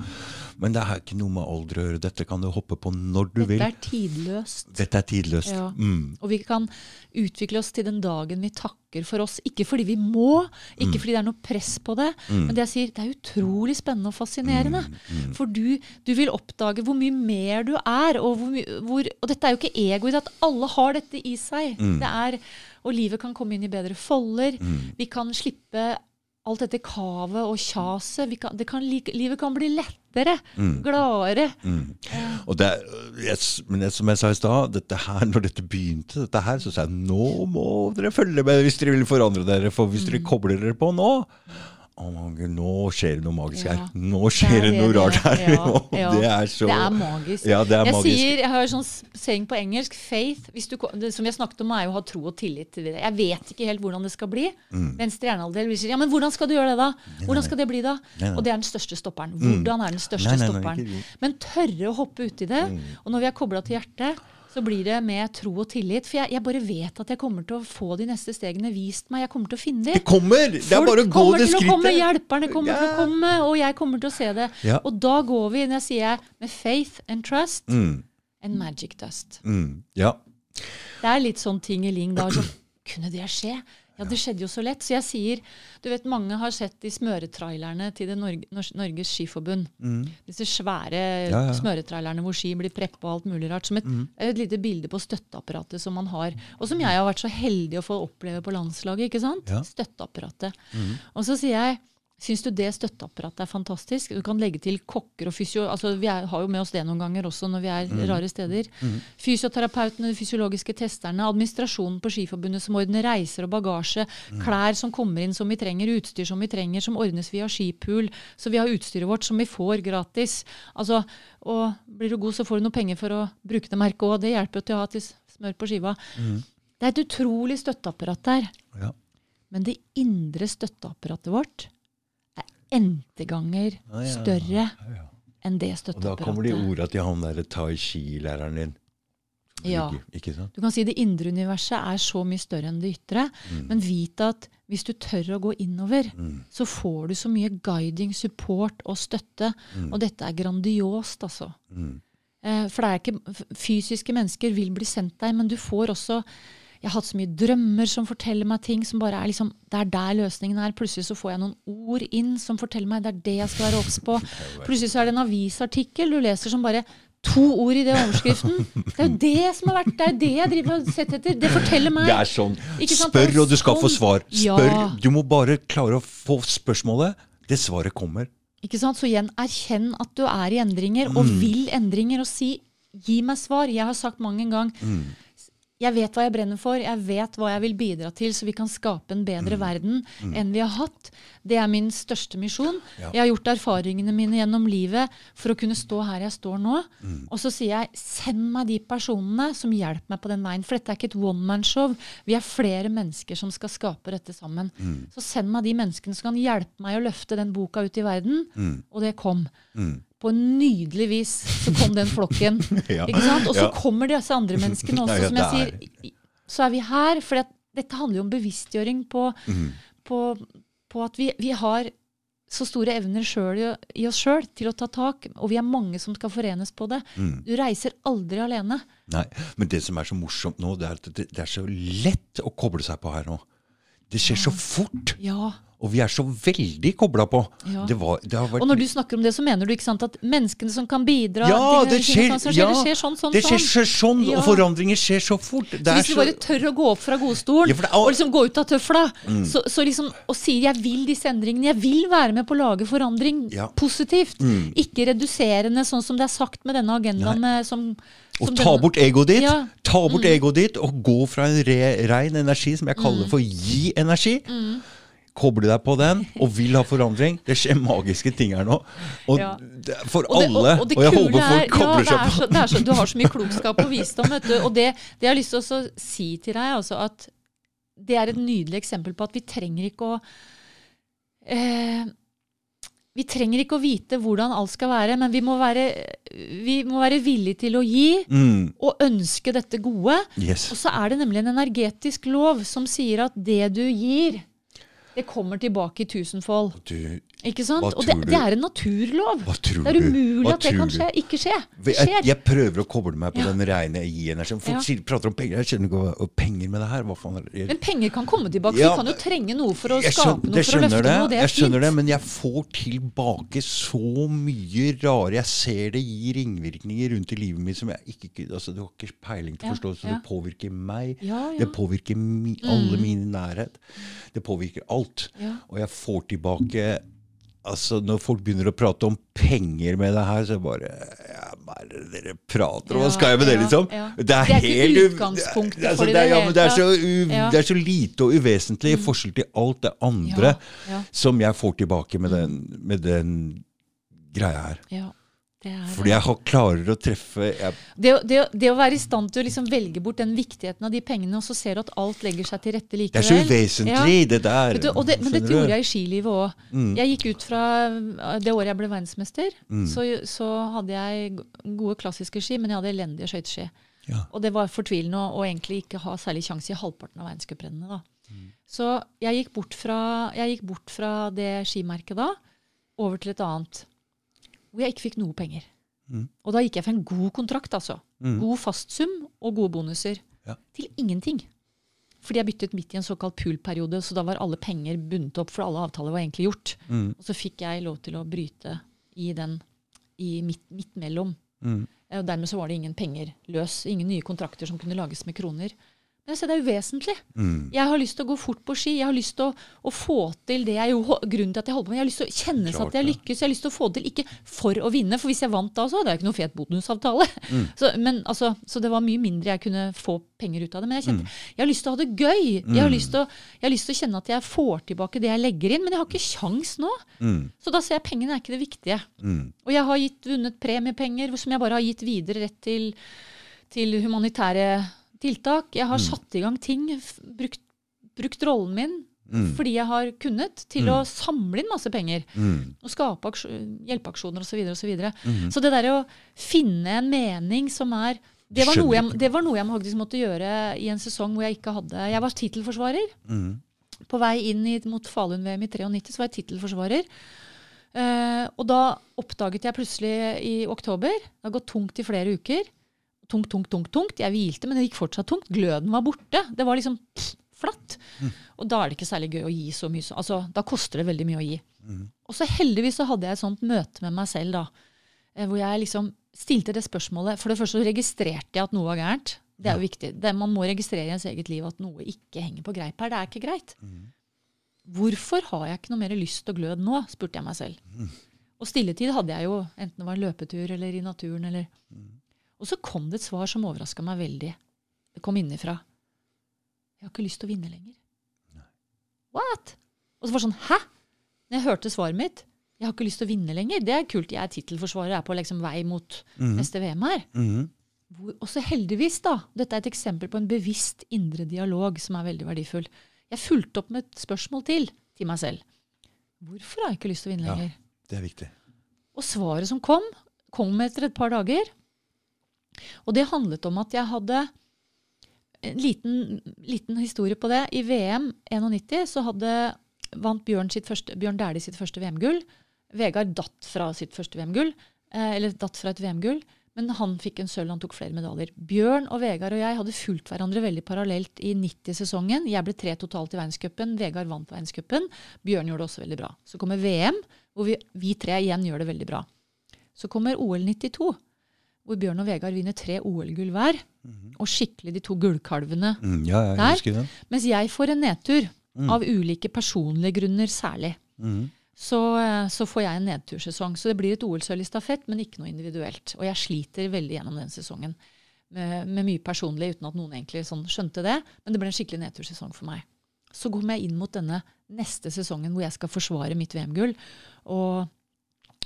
Men det er ikke noe med alder å gjøre. Dette kan du hoppe på når du Dette vil. er tidløst. Dette er tidløst. Ja. Mm. Og vi kan utvikle oss til den dagen vi takker for oss. Ikke fordi vi må, ikke fordi det er noe press på det, men det jeg sier, det er utrolig spennende og fascinerende. For du, du vil oppdage hvor mye mer du er. Og, hvor, hvor, og dette er jo ikke ego i det at alle har dette i seg. Det er, og livet kan komme inn i bedre folder. Vi kan slippe alt dette kavet og kjaset. Kan, kan, livet kan bli lettere, gladere. Og det, jeg, men som jeg sa i stad, dette her, når dette begynte, dette her, så sa jeg nå må dere følge med hvis dere vil forandre dere. For hvis Mm. dere kobler dere på nå Nå skjer det noe magisk her. Nå skjer det, er noe det rart her. *laughs* Ja. Det er så Det er magisk. Ja, det er jeg magisk. sier, jeg har sånn saying på engelsk, faith du, det, Som jeg snakket om, er jo å ha tro og tillit til det. Jeg vet ikke helt hvordan det skal bli. Mm. Venstre hjernehalvdel sier ja, men hvordan skal du gjøre det, da? Hvordan skal det bli, da? Nei, nei. Og det er den største stopperen. Hvordan er den største Nei, stopperen? Mm. Men tørre å hoppe uti det. Og når vi er kobla til hjertet, så blir det med tro og tillit. For jeg, jeg bare vet at jeg kommer til å få de neste stegene vist meg. Jeg kommer til å finne dem. Det kommer! Det er bare å gå det skrittet. Folk kommer til å komme, hjelperne kommer til å komme, og jeg kommer til å se det. Ja. Og da går vi, når jeg sier med faith and trust Mm, and magic dust. mm, ja. Det er litt sånn ting i Ling da. Så, *clears throat* kunne det skje? Ja, det skjedde jo så lett. Så jeg sier Du vet, mange har sett de smøretrailerne til det Norge, Norges Skiforbund. Disse svære Mm. Ja, ja. smøretrailerne hvor ski blir preppa og alt mulig rart. Som et, et lite bilde på støtteapparatet som man har. Og som jeg har vært så heldig å få oppleve på landslaget. ikke sant? Ja. Støtteapparatet. Og så sier jeg Syns du det støtteapparatet er fantastisk? Du kan legge til kokker og fysio... Altså, vi er, har jo med oss det noen ganger også når vi er rare steder. Fysioterapeutene, de fysiologiske testerne, administrasjonen på Skiforbundet som ordner reiser og bagasje, klær som kommer inn som vi trenger, utstyr som vi trenger, som ordnes via skipool. Så vi har utstyret vårt som vi får gratis. Altså, og blir du god, så får du noe penger for å bruke det merket òg. Det hjelper jo til å ha til smør på skiva. Det er et utrolig støtteapparat der. ja. Men det indre støtteapparatet vårt er Ja, ja, større enn det støtteapparatet. Og da kommer de orda til han derre tai chi-læreren din. Ja. Du kan si Det indre universet er så mye større enn det ytre. Men vit at hvis du tør å gå innover, så får du så mye guiding, support og støtte. Og dette er grandiost, altså. Mm. Eh, For det er ikke Fysiske mennesker vil bli sendt deg, men du får også Jeg har hatt så mye drømmer som forteller meg ting som bare er liksom Det er der løsningen er. Plutselig så får jeg noen ord inn som forteller meg det er det jeg skal være obs på. Plutselig så er det en avisartikkel du leser som bare To ord i det overskriften. Det er jo det som har vært Det er det jeg driver og setter etter. Det forteller meg Det er sånn. Ikke sant? Spør, og du skal få svar. svar. Ja. Spør. Du må bare klare å få spørsmålet. Det svaret kommer. Ikke sant? Så igjen, erkjenn at du er i endringer, og Mm. vil endringer, og si 'gi meg svar'. Jeg har sagt mange ganger Mm. Jeg vet hva jeg brenner for, jeg vet hva jeg vil bidra til, så vi kan skape en Mm. bedre verden enn vi har hatt. Det er min største misjon. Ja. Jeg har gjort erfaringene mine gjennom livet for å kunne stå her jeg står nå. Mm. Og så sier jeg send meg de personene som hjelper meg på den veien. For dette er ikke et one man-show. Vi er flere mennesker som skal skape dette sammen. Mm. Så send meg de menneskene som kan hjelpe meg å løfte den boka ut i verden. Mm. Og det kom. På nydelig vis så kom den flokken. *laughs* Ja. ikke sant? Og så Ja. kommer disse andre menneskene *laughs* også, som jeg er- sier. Så er vi her. For dette handler jo om bevisstgjøring på, Mm. på, på at vi, vi har så store evner selv i, i oss sjøl til å ta tak, og vi er mange som skal forenes på det. Mm. Du reiser aldri alene. Nei, men det som er så morsomt nå, det er at det, det er så lett å koble seg på her nå. Det skjer så fort, Ja. Og vi er så veldig kobla på. Ja. Det, var, det har vært Og når du snakker om det, så mener du ikke sant, at menneskene som kan bidra ja, det skjer, kan skjer, ja, det skjer sånn, sånn, det skjer sånn. sånn, Ja. og forandringer skjer så fort. Det Så hvis du bare tør å gå opp fra godstolen er- Mm. og liksom gå ut av tøfla så, så liksom, og sier 'jeg vil disse endringene', jeg vil være med på å lage forandring positivt. Ikke reduserende, sånn som det er sagt med denne agendaen. Med, som, Og ta bort egoet ditt. Ja. Mm. Ta bort egoet ditt, og gå fra en re, rein energi, som jeg Mm. kaller for gi energi. Koble deg på den, og vil ha forandring. Det skjer magiske ting her nå. Og Ja. for Og det, alle. og, og og jeg håper folk kobler ja, seg på. så, det så, Du har så mye klokskap og visdom. Vet du. Og det, det jeg har lyst til å si til deg, altså at det er et nydelig eksempel på at vi trenger ikke å eh, Vi trenger ikke å vite hvordan alt skal være, men vi må være, vi må være villige til å gi Mm, og ønske dette gode. yes. Og så er det nemlig en energetisk lov som sier at det du gir, det kommer tilbake i tusenfold. Du, Ikke sant? Og det, det er en naturlov. Det er umulig at det kan skje. Ikke skje. Jeg, jeg prøver å koble meg på Ja. den reine gi-energien. Folk Ja. prater om penger. Jeg skjønner ikke hva penger med det her. Er det? Men penger kan komme tilbake. Ja, vi kan jo trenge noe for å Jeg skape skjønner, noe, for å løfte det, noe. Det jeg skjønner det, men jeg får tilbake så mye rare Jeg ser det gir ringvirkninger rundt i livet mitt som jeg ikke altså Du har ikke peiling til å forstå, så det påvirker meg. Det påvirker mi, alle mine nærhet. Det påvirker alt. Og jeg får tilbake Altså, Når folk begynner å prate om penger med det her, så bare ja, det dere prater om? Hva skal jeg med det, liksom? ja. Det er, Det er ikke helt u- utgangspunktet for det er- ja, det er så, tatt. u, det er så lite og uvesentlig i forskjell til alt det andre som jeg får tilbake med den, med den greia her. Ja, Fordi jeg har klarer å treffe det, det, det å være i stand til å liksom velge bort den viktigheten av de pengene, og så ser du at alt legger seg til rette likevel. Det er så uvesentlig, det der. Du, det, men dette gjorde jeg i skilivet òg. Mm. Jeg gikk ut fra uh, det året jeg ble verdensmester. Mm. Så, så hadde jeg gode klassiske ski, men jeg hadde elendige skøyteski. Ja. Og det var fortvilende å, å egentlig ikke ha særlig sjanse i halvparten av verdenscuprennene. Mm. Så jeg gikk, bort fra, jeg gikk bort fra det skimerket da, over til et annet. Hvor jeg ikke fikk noe penger. Mm. Og da gikk jeg for en god kontrakt, altså. Mm. God fastsum og gode bonuser. Ja. Til ingenting. Fordi jeg byttet midt i en såkalt pool-periode, så da var alle penger bundet opp, for alle avtaler var egentlig gjort. Mm. Og så fikk jeg lov til å bryte i den i midt, midt mellom. Mm. Eh, Og dermed så var det ingen penger løs. Ingen nye kontrakter som kunne lages med kroner. Ser det er uvesentlig. Mm. Jeg har lyst til å gå fort på ski. Jeg har lyst til å, å få til det jeg jo, grunnen til at jeg holder på med. Jeg har lyst til å kjenne Klart at jeg lykkes. Jeg har lyst til å få det til, ikke for å vinne, for hvis jeg vant da, så hadde jeg ikke noe fet bonusavtale. Mm. *laughs* Så, men, altså, så det var mye mindre jeg kunne få penger ut av det. Men jeg Mm. jeg har lyst til å ha det gøy. Jeg, har til å, jeg har lyst til å kjenne at jeg får tilbake det jeg legger inn. Men jeg har ikke kjangs nå. Mm. Så da ser jeg pengene er ikke det viktige. Mm. Og jeg har gitt, vunnet premiepenger som jeg bare har gitt videre rett til, til humanitære tiltak. Jeg har satt i gang ting, brukt, brukt rollen min Mm. fordi jeg har kunnet, til å samle inn masse penger. Mm. Og skape aks- hjelpeaksjoner osv. Så, videre, og så. Mhm. så det der å finne en mening som er det var, jeg, det var noe jeg faktisk måtte gjøre i en sesong hvor jeg ikke hadde Jeg var tittelforsvarer. Mm. På vei inn i, mot Falun-VM i 93 så var jeg tittelforsvarer. Uh, og da oppdaget jeg plutselig i oktober Det har gått tungt i flere uker. Tungt, tungt, tungt. tungt. Jeg hvilte, men det gikk fortsatt tungt. Gløden var borte. Det var liksom pff, flatt. Og da er det ikke særlig gøy å gi så mye. Altså, da koster det veldig mye å gi. Og så heldigvis så hadde jeg et sånt møte med meg selv da, eh, hvor jeg liksom stilte det spørsmålet. For det første så registrerte jeg at noe var gærent. Det er jo viktig. Det, man må registrere i ens eget liv at noe ikke henger på greip her. Det er ikke greit. Hvorfor har jeg ikke noe mer lyst og glød nå? spurte jeg meg selv. Og stilletid hadde jeg jo, enten det var en løpetur eller i naturen. Eller. Og så kom det et svar som overraska meg veldig. Det kom innifra. Jeg har ikke lyst til å vinne lenger. What? Og så var det sånn, hæ? Når jeg hørte svaret mitt, jeg har ikke lyst til å vinne lenger. Det er kult. Jeg er tittelforsvarer, er på liksom vei mot neste VM her. Mm. Og så heldigvis, da. Dette er et eksempel på en bevisst indre dialog som er veldig verdifull. Jeg fulgte opp med et spørsmål til til meg selv. Hvorfor har jeg ikke lyst til å vinne lenger? Ja. Det er viktig. Og svaret som kom, kom etter et par dager. Og det handlet om at jeg hadde en liten, liten historie på det. I VM 91 så hadde, vant Bjørn, første, Bjørn Dæhlie sitt første VM-gull. Vegard datt fra sitt første VM-gull, eh, eller datt fra et VM-gull. Men han fikk en sølv, han tok flere medaljer. Bjørn og Vegard og jeg hadde fulgt hverandre veldig parallelt i 90-sesongen. Jeg ble tre totalt i verdenscupen, Vegard vant verdenscupen. Bjørn gjorde det også veldig bra. Så kommer VM, hvor vi, vi tre igjen gjør det veldig bra. Så kommer OL 92, hvor Bjørn og Vegard vinner tre OL-gull hver. Og skikkelig de to gullkalvene. Mm. Ja, jeg Der. den. Mens jeg får en nedtur, av ulike personlige grunner særlig. Mm. Så, eh, så får jeg en nedtursesong. Så det blir et OL-sølv i stafett, men ikke noe individuelt. Og jeg sliter veldig gjennom den sesongen med, med mye personlig, uten at noen egentlig sånn skjønte det. Men det ble en skikkelig nedtursesong for meg. Så kom jeg inn mot denne neste sesongen hvor jeg skal forsvare mitt VM-gull. Og,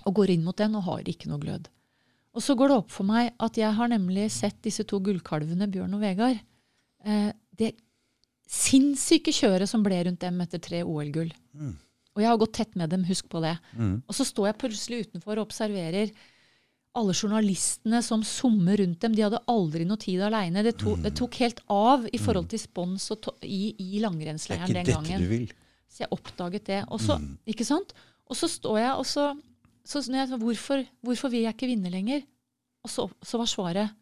og går inn mot den og har ikke noe glød. Og så går det opp for meg at jeg har nemlig sett disse to gullkalvene, Bjørn og Vegard. Eh, det sinnssyke kjøret som ble rundt dem etter tre OL-gull. Og jeg har gått tett med dem, husk på det. Mm. Og så står jeg plutselig utenfor og observerer alle journalistene som summer rundt dem. De hadde aldri noe tid aleine. Det, to, det tok helt av i forhold til spons to, i, i Det er ikke dette gangen. du vil. Så jeg oppdaget det. Og så, ikke sant? Og så står jeg, og så, så når jeg, hvorfor, hvorfor vil jeg ikke vinne lenger? Og så, så var svaret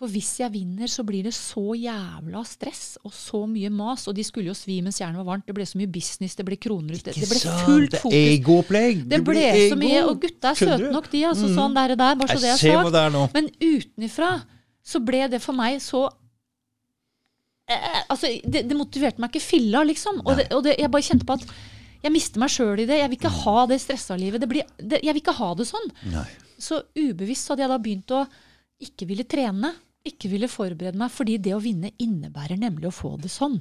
For hvis jeg vinner, så blir det så jævla stress og så mye mas. Og de skulle jo svi mens jernet var varmt. Det ble så mye business, det ble kroner ut. Det, det ble fullt fullt det ego fokus. Det ble så mye. Og gutta er søte nok, de. altså Mm. sånn der, og der, Bare så det er sagt. Men utenifra så ble det for meg så eh, Altså, det, det motiverte meg ikke filla, liksom. Og, det, og det, jeg bare kjente på at jeg mister meg sjøl i det. Jeg vil ikke ha det stressa livet. Det blir, det, jeg vil ikke ha det sånn. Nei. Så ubevisst hadde jeg da begynt å ikke ville trene. Ikke ville forberede meg, fordi det å vinne innebærer nemlig å få det sånn.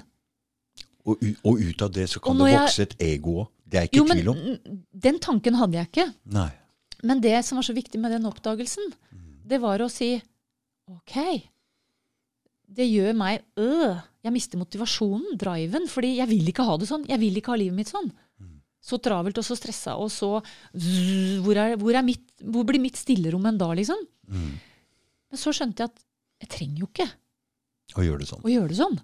Og, og ut av det så kan det vokse jeg- et ego òg. Det er ikke Jo, tvil om. Men, den tanken hadde jeg ikke. Nei. Men det som var så viktig med den oppdagelsen, det var å si OK. Det gjør meg øh, Jeg mister motivasjonen, driven, fordi jeg vil ikke ha det sånn. Jeg vil ikke ha livet mitt sånn. Så travelt og så stressa, og så hvor, er, hvor, er mitt, hvor blir mitt stillerom en dag, liksom? Mm. Men så skjønte jeg at jeg trenger jo ikke å gjøre det sånn. å gjøre det sånn.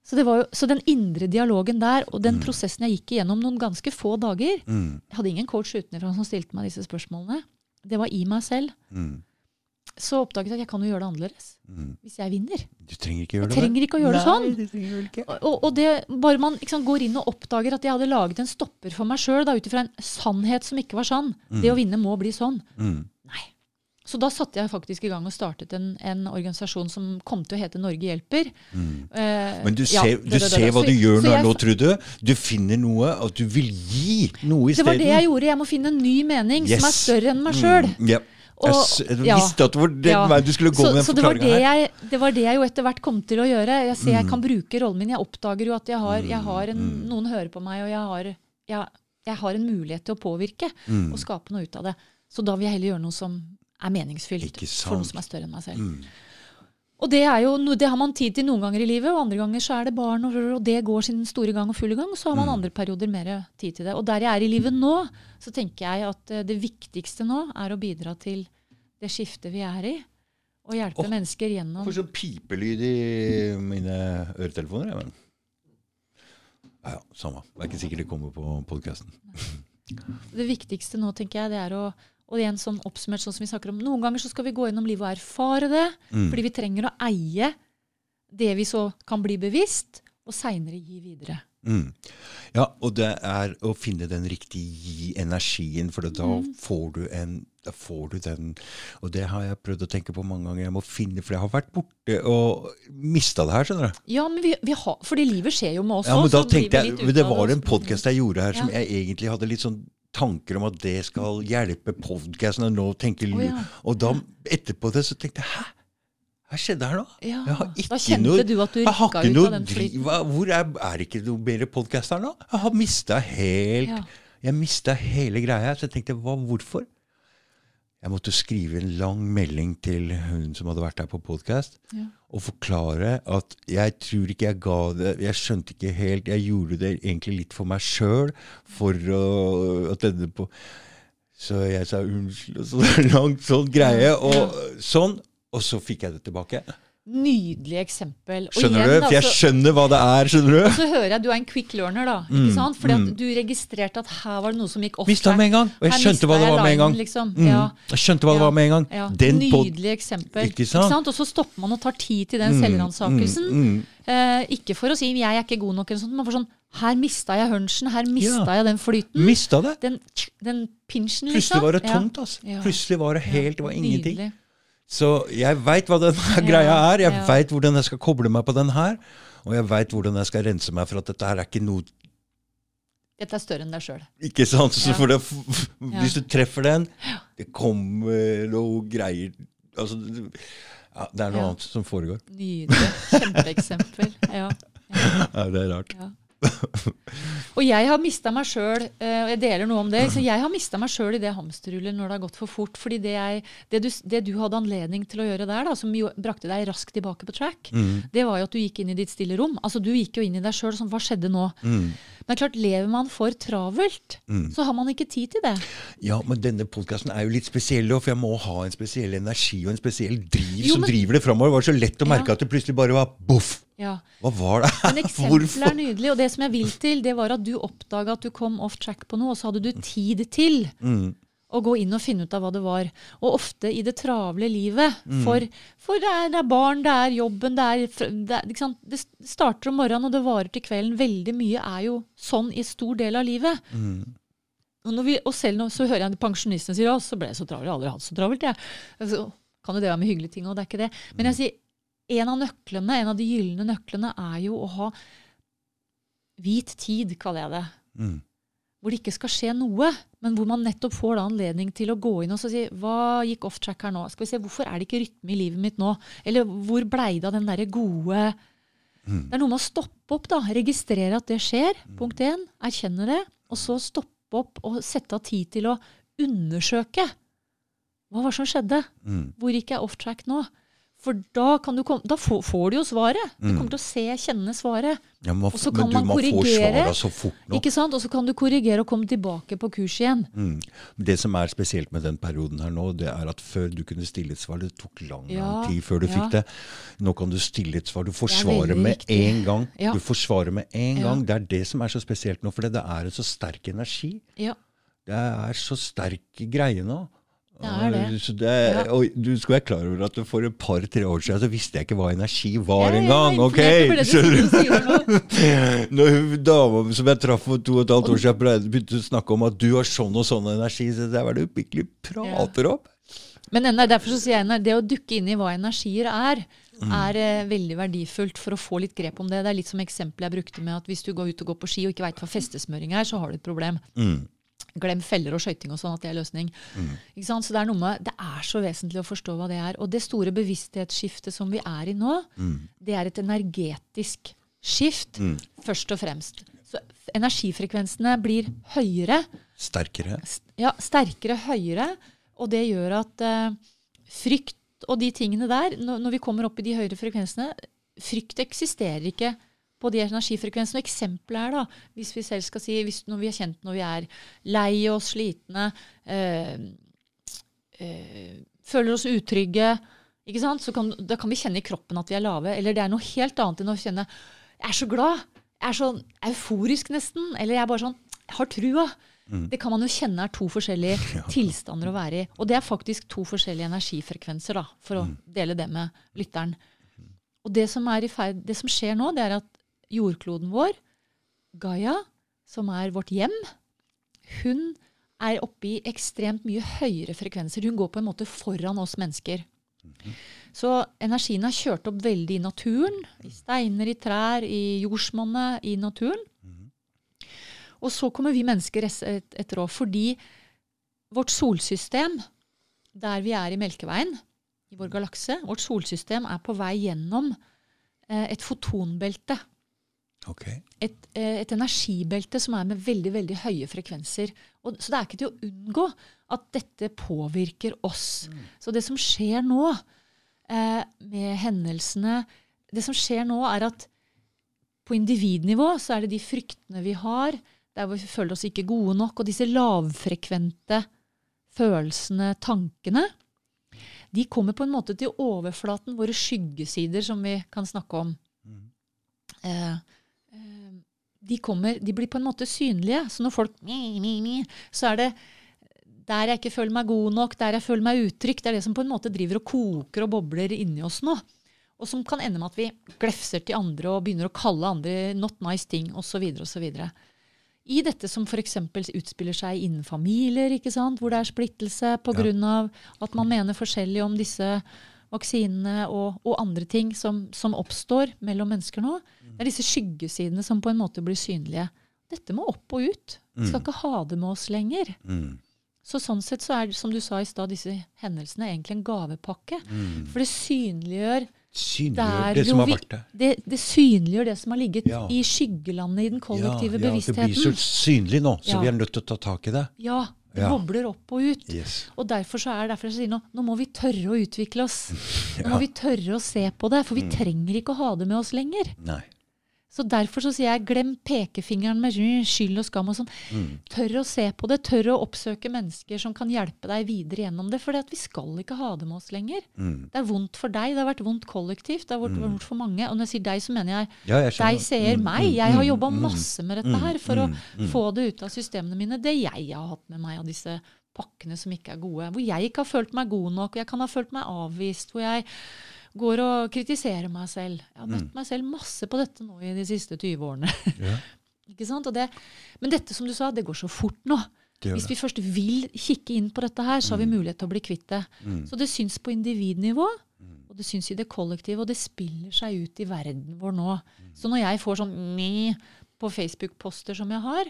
Så, det var jo, så den indre dialogen der, og den Mm. prosessen jeg gikk igjennom noen ganske få dager Mm. Jeg hadde ingen coach utenfra som stilte meg disse spørsmålene. Det var i meg selv. Mm. Så oppdaget jeg at jeg kan jo gjøre det annerledes. Mm. Hvis jeg vinner. Du trenger ikke gjøre Jeg det. trenger ikke å gjøre det Nei, sånn. det du ikke. Og, og det, bare man sant, går inn og oppdager at jeg hadde laget en stopper for meg sjøl ut ifra en sannhet som ikke var sann. Det å vinne må bli sånn. Mm. Nei. Så da satte jeg faktisk i gang og startet en, en organisasjon som kom til å hete Norge hjelper. Mm. Eh, Men du ja, ser, det- du det- det- ser hva så- du gjør jeg- nå, Trude. Du finner noe, at du vil gi noe Det var det jeg gjorde. Jeg må finne en ny mening som er større enn meg sjøl. Mm. Ja. Og- jeg visste at hvor den Ja. veien du skulle gå Så, med så det, var det, jeg, det var det jeg jo etter hvert kom til å gjøre. Jeg ser jeg Mm. kan bruke rollen min. Jeg oppdager jo at jeg har, jeg har en, noen hører på meg, og jeg har, jeg, jeg har en mulighet til å påvirke Mm. og skape noe ut av det. Så da vil jeg heller gjøre noe som er meningsfylt for noe som er større enn meg selv. Mm. Og det, er jo, det har man tid til noen ganger i livet, og andre ganger så er det barn, og, og det går sin store gang og fulle gang. Og så har man Mm. andre perioder mer tid til det. Og der jeg er i livet nå, så tenker jeg at eh, det viktigste nå er å bidra til det skiftet vi er i. Og hjelpe oh, mennesker gjennom Får sånn pipelyd i mine øretelefoner. Jeg, men. Ja, ja, samme. Det er ikke sikkert det kommer på podkasten. Det viktigste nå, tenker jeg, det er å og igjen sånn oppsummert sånn som vi snakker om, Noen ganger så skal vi gå gjennom livet og erfare det, Mm. fordi vi trenger å eie det vi så kan bli bevisst, og seinere gi videre. Mm. Ja, og det er å finne den riktige gi-energien, for da Mm. får du en da får du den Og det har jeg prøvd å tenke på mange ganger. Jeg må finne, For jeg har vært borte og mista det her, skjønner du. Ja, men vi, vi har, fordi livet skjer jo med oss Ja, men da tenkte jeg, men Det var en podkast jeg gjorde her som Ja. jeg egentlig hadde litt sånn tanker om at det skal hjelpe podkasten. Og nå tenker oh, ja. Og da, etterpå det, så tenkte jeg Hæ? Hva skjedde her nå? Ja, Jeg har da ikke kjente noe, du at du rykka ikke ut noe av den flyten. Hvor er, er det ikke noe bedre podkast her nå? Jeg har mista helt Ja. Jeg mista hele greia. Så jeg tenkte hva, hvorfor? Jeg måtte skrive en lang melding til hun som hadde vært der på podkast, Ja. og forklare at jeg tror ikke jeg ga det Jeg skjønte ikke helt Jeg gjorde det egentlig litt for meg sjøl, for å, at denne på Så jeg sa unnskyld, og så *laughs* langt sånn greie, og sånn. Og så fikk jeg det tilbake. Nydelig eksempel. Og Skjønner igjen, du? For jeg altså, skjønner hva det er, skjønner du? så hører jeg du er en quick learner, da. Mm, ikke sant? Fordi mm. at du registrerte at her var det noe som gikk off Mista med en gang. Og jeg skjønte hva det var med en gang. Liksom. Mm. Ja. Jeg skjønte hva det var med en gang. Ja, Den Nydelig eksempel. Ikke sant? Og så stopper man og tar tid til den Mm, selvransakelsen. mm, mm. Eh, ikke for å si 'jeg er ikke god nok', eller sånt, men for sånn 'her mista jeg hunchen', her mista Ja. jeg den flyten'. Mista det. Den, den pinsjen, liksom. Plutselig var det tomt. altså. Ja. Plutselig var det helt, det var ingenting. Nydelig. Så jeg veit hva denne Ja, greia er. Jeg ja. veit hvordan jeg skal koble meg på den her. Og jeg veit hvordan jeg skal rense meg for at dette her er ikke noe Dette er større enn deg sjøl. Ikke sant? Ja. for det, Hvis du treffer den Det kommer noe greier altså, ja, Det er noe annet som foregår. Nydelig. Kjempeeksempel. Ja. *laughs* Ja, det er rart. *laughs* Og jeg har mista meg sjøl, og jeg deler noe om det. Så jeg har mista meg sjøl i det hamsterhjulet når det har gått for fort. fordi det, jeg, det, du, det du hadde anledning til å gjøre der, da, som jo brakte deg raskt tilbake på track, Mm. det var jo at du gikk inn i ditt stille rom. Altså Du gikk jo inn i deg sjøl. Sånn, hva skjedde nå? Mm. Men klart, lever man for travelt, Mm. så har man ikke tid til det. Ja, men denne podkasten er jo litt spesiell, for jeg må ha en spesiell energi og en spesiell driv Jo, som driver det framover. Det var så lett å merke Ja. at det plutselig bare var boff. Ja. Hva var det? Men *laughs* eksempelet er nydelig. Og det som jeg vil til, det var at du oppdaga at du kom off track på noe, og så hadde du tid til Mm. å gå inn og finne ut av hva det var. Og ofte i det travle livet. Mm. For, for det, er, det er barn, det er jobben, det er, det, er det starter om morgenen og det varer til kvelden. Veldig mye er jo sånn i stor del av livet. Mm. Og, vi, og selv nå så hører jeg pensjonistene sier 'Å, så ble jeg så travel, jeg har aldri hatt så travelt. Jeg. Så kan jo det være med hyggelige ting, og det er ikke det. Men jeg sier, en av nøklene, en av de gylne nøklene er jo å ha hvit tid, kaller jeg det. Mm. Hvor det ikke skal skje noe, men hvor man nettopp får da anledning til å gå inn og si hva gikk off track her nå? Skal vi se, Hvorfor er det ikke rytme i livet mitt nå? Eller hvor blei det av den derre gode Mm. Det er noe med å stoppe opp, da. Registrere at det skjer. Punkt én. Erkjenne det. Og så stoppe opp og sette av tid til å undersøke. Hva var det som skjedde? Mm. Hvor gikk jeg off track nå? For da, kan du komme, da får, får du jo svaret. Du Mm. kommer til å se, kjenne svaret. Ja, men, Og så kan du, man man korrigere. svara så. Ikke sant? Og så kan du korrigere og komme tilbake på kurs igjen. Mm. Det som er spesielt med den perioden her nå, det er at før du kunne stille et svar, det tok lang, lang Ja, tid før du ja. fikk det. Nå kan du stille et svar. Du får svaret med en gang. Du får svaret med en gang. Det er det som er så spesielt nå, for det er en så sterk energi. Ja. Det er så sterk greie nå. Det er det. Det er, Ja. og du skal være klar over at for et par-tre år siden så visste jeg ikke hva energi var Jeg- engang. er ok? det Skjønner. Når dama som jeg traff for to og et halvt år siden, begynte å snakke om at du har sånn og sånn energi, så det er hva du virkelig prater om. Men derfor så sier jeg at det å dukke inn i hva energier er, er eh, veldig verdifullt for å få litt grep om det. Det er litt som eksempelet jeg brukte med at hvis du går ut og går på ski og ikke veit hva festesmøring er, så har du et problem. Mm. Glem feller og skøyting og sånn, at det er løsning. Ikke sant? Så det er noe med, det er så vesentlig å forstå hva det er. Og det store bevissthetsskiftet som vi er i nå, det er et energetisk skift, først og fremst. Så energifrekvensene blir høyere, Sterkere. ja, sterkere, høyere, og det gjør at uh, frykt og de tingene der, når, når vi kommer opp i de høyere frekvensene, frykt eksisterer ikke på de energifrekvensene. Eksempelet er da, hvis vi selv skal si, hvis, når vi er kjent når vi er lei oss, slitne, øh, øh, føler oss utrygge, ikke sant? Så kan, da kan vi kjenne i kroppen at vi er lave. Eller det er noe helt annet enn å kjenne jeg er så glad, jeg er så euforisk nesten. Eller jeg er bare sånn jeg har trua. Det kan man jo kjenne er to forskjellige *laughs* tilstander å være i. Og det er faktisk to forskjellige energifrekvenser, da, for å dele det med lytteren. Og det som, er i ferd, det som skjer nå, det er at jordkloden vår, Gaia, som er vårt hjem, hun er oppe i ekstremt mye høyere frekvenser. Hun går på en måte foran oss mennesker. Så energien har kjørt opp veldig i naturen. I steiner, i trær, i jordsmonnet, i naturen. Og så kommer vi mennesker et- etter òg, fordi vårt solsystem, der vi er i Melkeveien, i vår galakse, vårt solsystem er på vei gjennom eh, et fotonbelte. Ok. Et, eh, et energibelte som er med veldig veldig høye frekvenser. Og, så det er ikke til å unngå at dette påvirker oss. Så det som skjer nå eh, med hendelsene Det som skjer nå, er at på individnivå så er det de fryktene vi har, der hvor vi føler oss ikke gode nok, og disse lavfrekvente følelsene, tankene, de kommer på en måte til overflaten, våre skyggesider, som vi kan snakke om. Mm. eh, de, kommer, de blir på en måte synlige. Så når folk mi, mi, mi, så er det der jeg ikke føler meg god nok, der jeg føler meg utrygg. Det er det som på en måte driver og koker og bobler inni oss nå. Og som kan ende med at vi glefser til andre og begynner å kalle andre not nice ting osv. osv. I dette som f.eks. utspiller seg innen familier, ikke sant? hvor det er splittelse pga. av at man mener forskjellig om disse vaksinene og, og andre ting som, som oppstår mellom mennesker nå. Det er disse skyggesidene som på en måte blir synlige. Dette må opp og ut. Vi skal ikke ha det med oss lenger. Mm. Så sånn sett så er som du sa i stad, disse hendelsene egentlig en gavepakke. Mm. For det synliggjør Synliggjør det som har vært der. det, det synliggjør det som har ligget Ja. i skyggelandet i den kollektive ja, ja, det blir så synlig nå, så vi er nødt til å ta tak i det. Ja, det bobler opp og ut. Yes. Og derfor så er det derfor jeg sier nå, nå må vi tørre å utvikle oss. *laughs* Nå. Mm. må vi tørre å se på det, for vi trenger ikke å ha det med oss lenger. Nei. Så derfor så sier jeg glem pekefingeren med skyld og skam og sånn. Tør å se på det, tør å oppsøke mennesker som kan hjelpe deg videre gjennom det. For vi skal ikke ha det med oss lenger. Mm. Det er vondt for deg, det har vært vondt kollektivt, det har vært vondt for mange. Og når jeg sier deg, så mener jeg Ja, jeg deg ser Mm, meg. mm, Jeg har mm, jobba mm, masse med dette her for mm, å mm. få det ut av systemene mine. Det jeg har hatt med meg av disse pakkene som ikke er gode. Hvor jeg ikke har følt meg god nok, hvor jeg kan ha følt meg avvist. Hvor jeg går og kritiserer meg selv. Jeg har møtt meg selv masse på dette nå i de siste 20 årene. Ja, *laughs* ikke sant? Og det, men dette som du sa, det går så fort nå. Hvis vi først vil kikke inn på dette her, så har vi mulighet til å bli kvitt det. Mm. Så det syns på individnivå, og det syns i det kollektive, og det spiller seg ut i verden vår nå. Så når jeg får sånn på Facebook-poster som jeg har,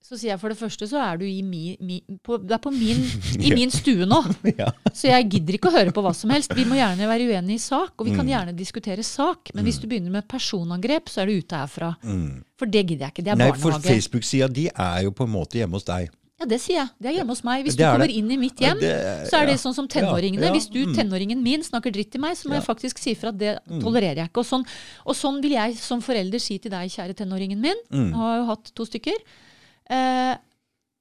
så sier jeg for det første så er du i, mi, mi, på, du er på min, *laughs* i min stue nå. *laughs* Ja. Så jeg gidder ikke å høre på hva som helst. Vi må gjerne være uenige i sak, og vi kan gjerne diskutere sak. Men hvis du begynner med personangrep, så er du ute herfra. Mm. For det gidder jeg ikke. Det er Nei, for barnehage. Facebook-sida di er jo på en måte hjemme hos deg. Ja, det sier jeg. Det er hjemme hos meg. Hvis du er kommer det. inn i mitt hjem, Det- så er det ja. sånn som tenåringene. ja, Hvis du, mm. tenåringen min, snakker dritt til meg, så må Mm. jeg faktisk si fra at det tolererer jeg ikke. Og sånn, og sånn vil jeg som forelder si til deg, kjære tenåringen min. Mm. Jeg har jo hatt to stykker. Eh,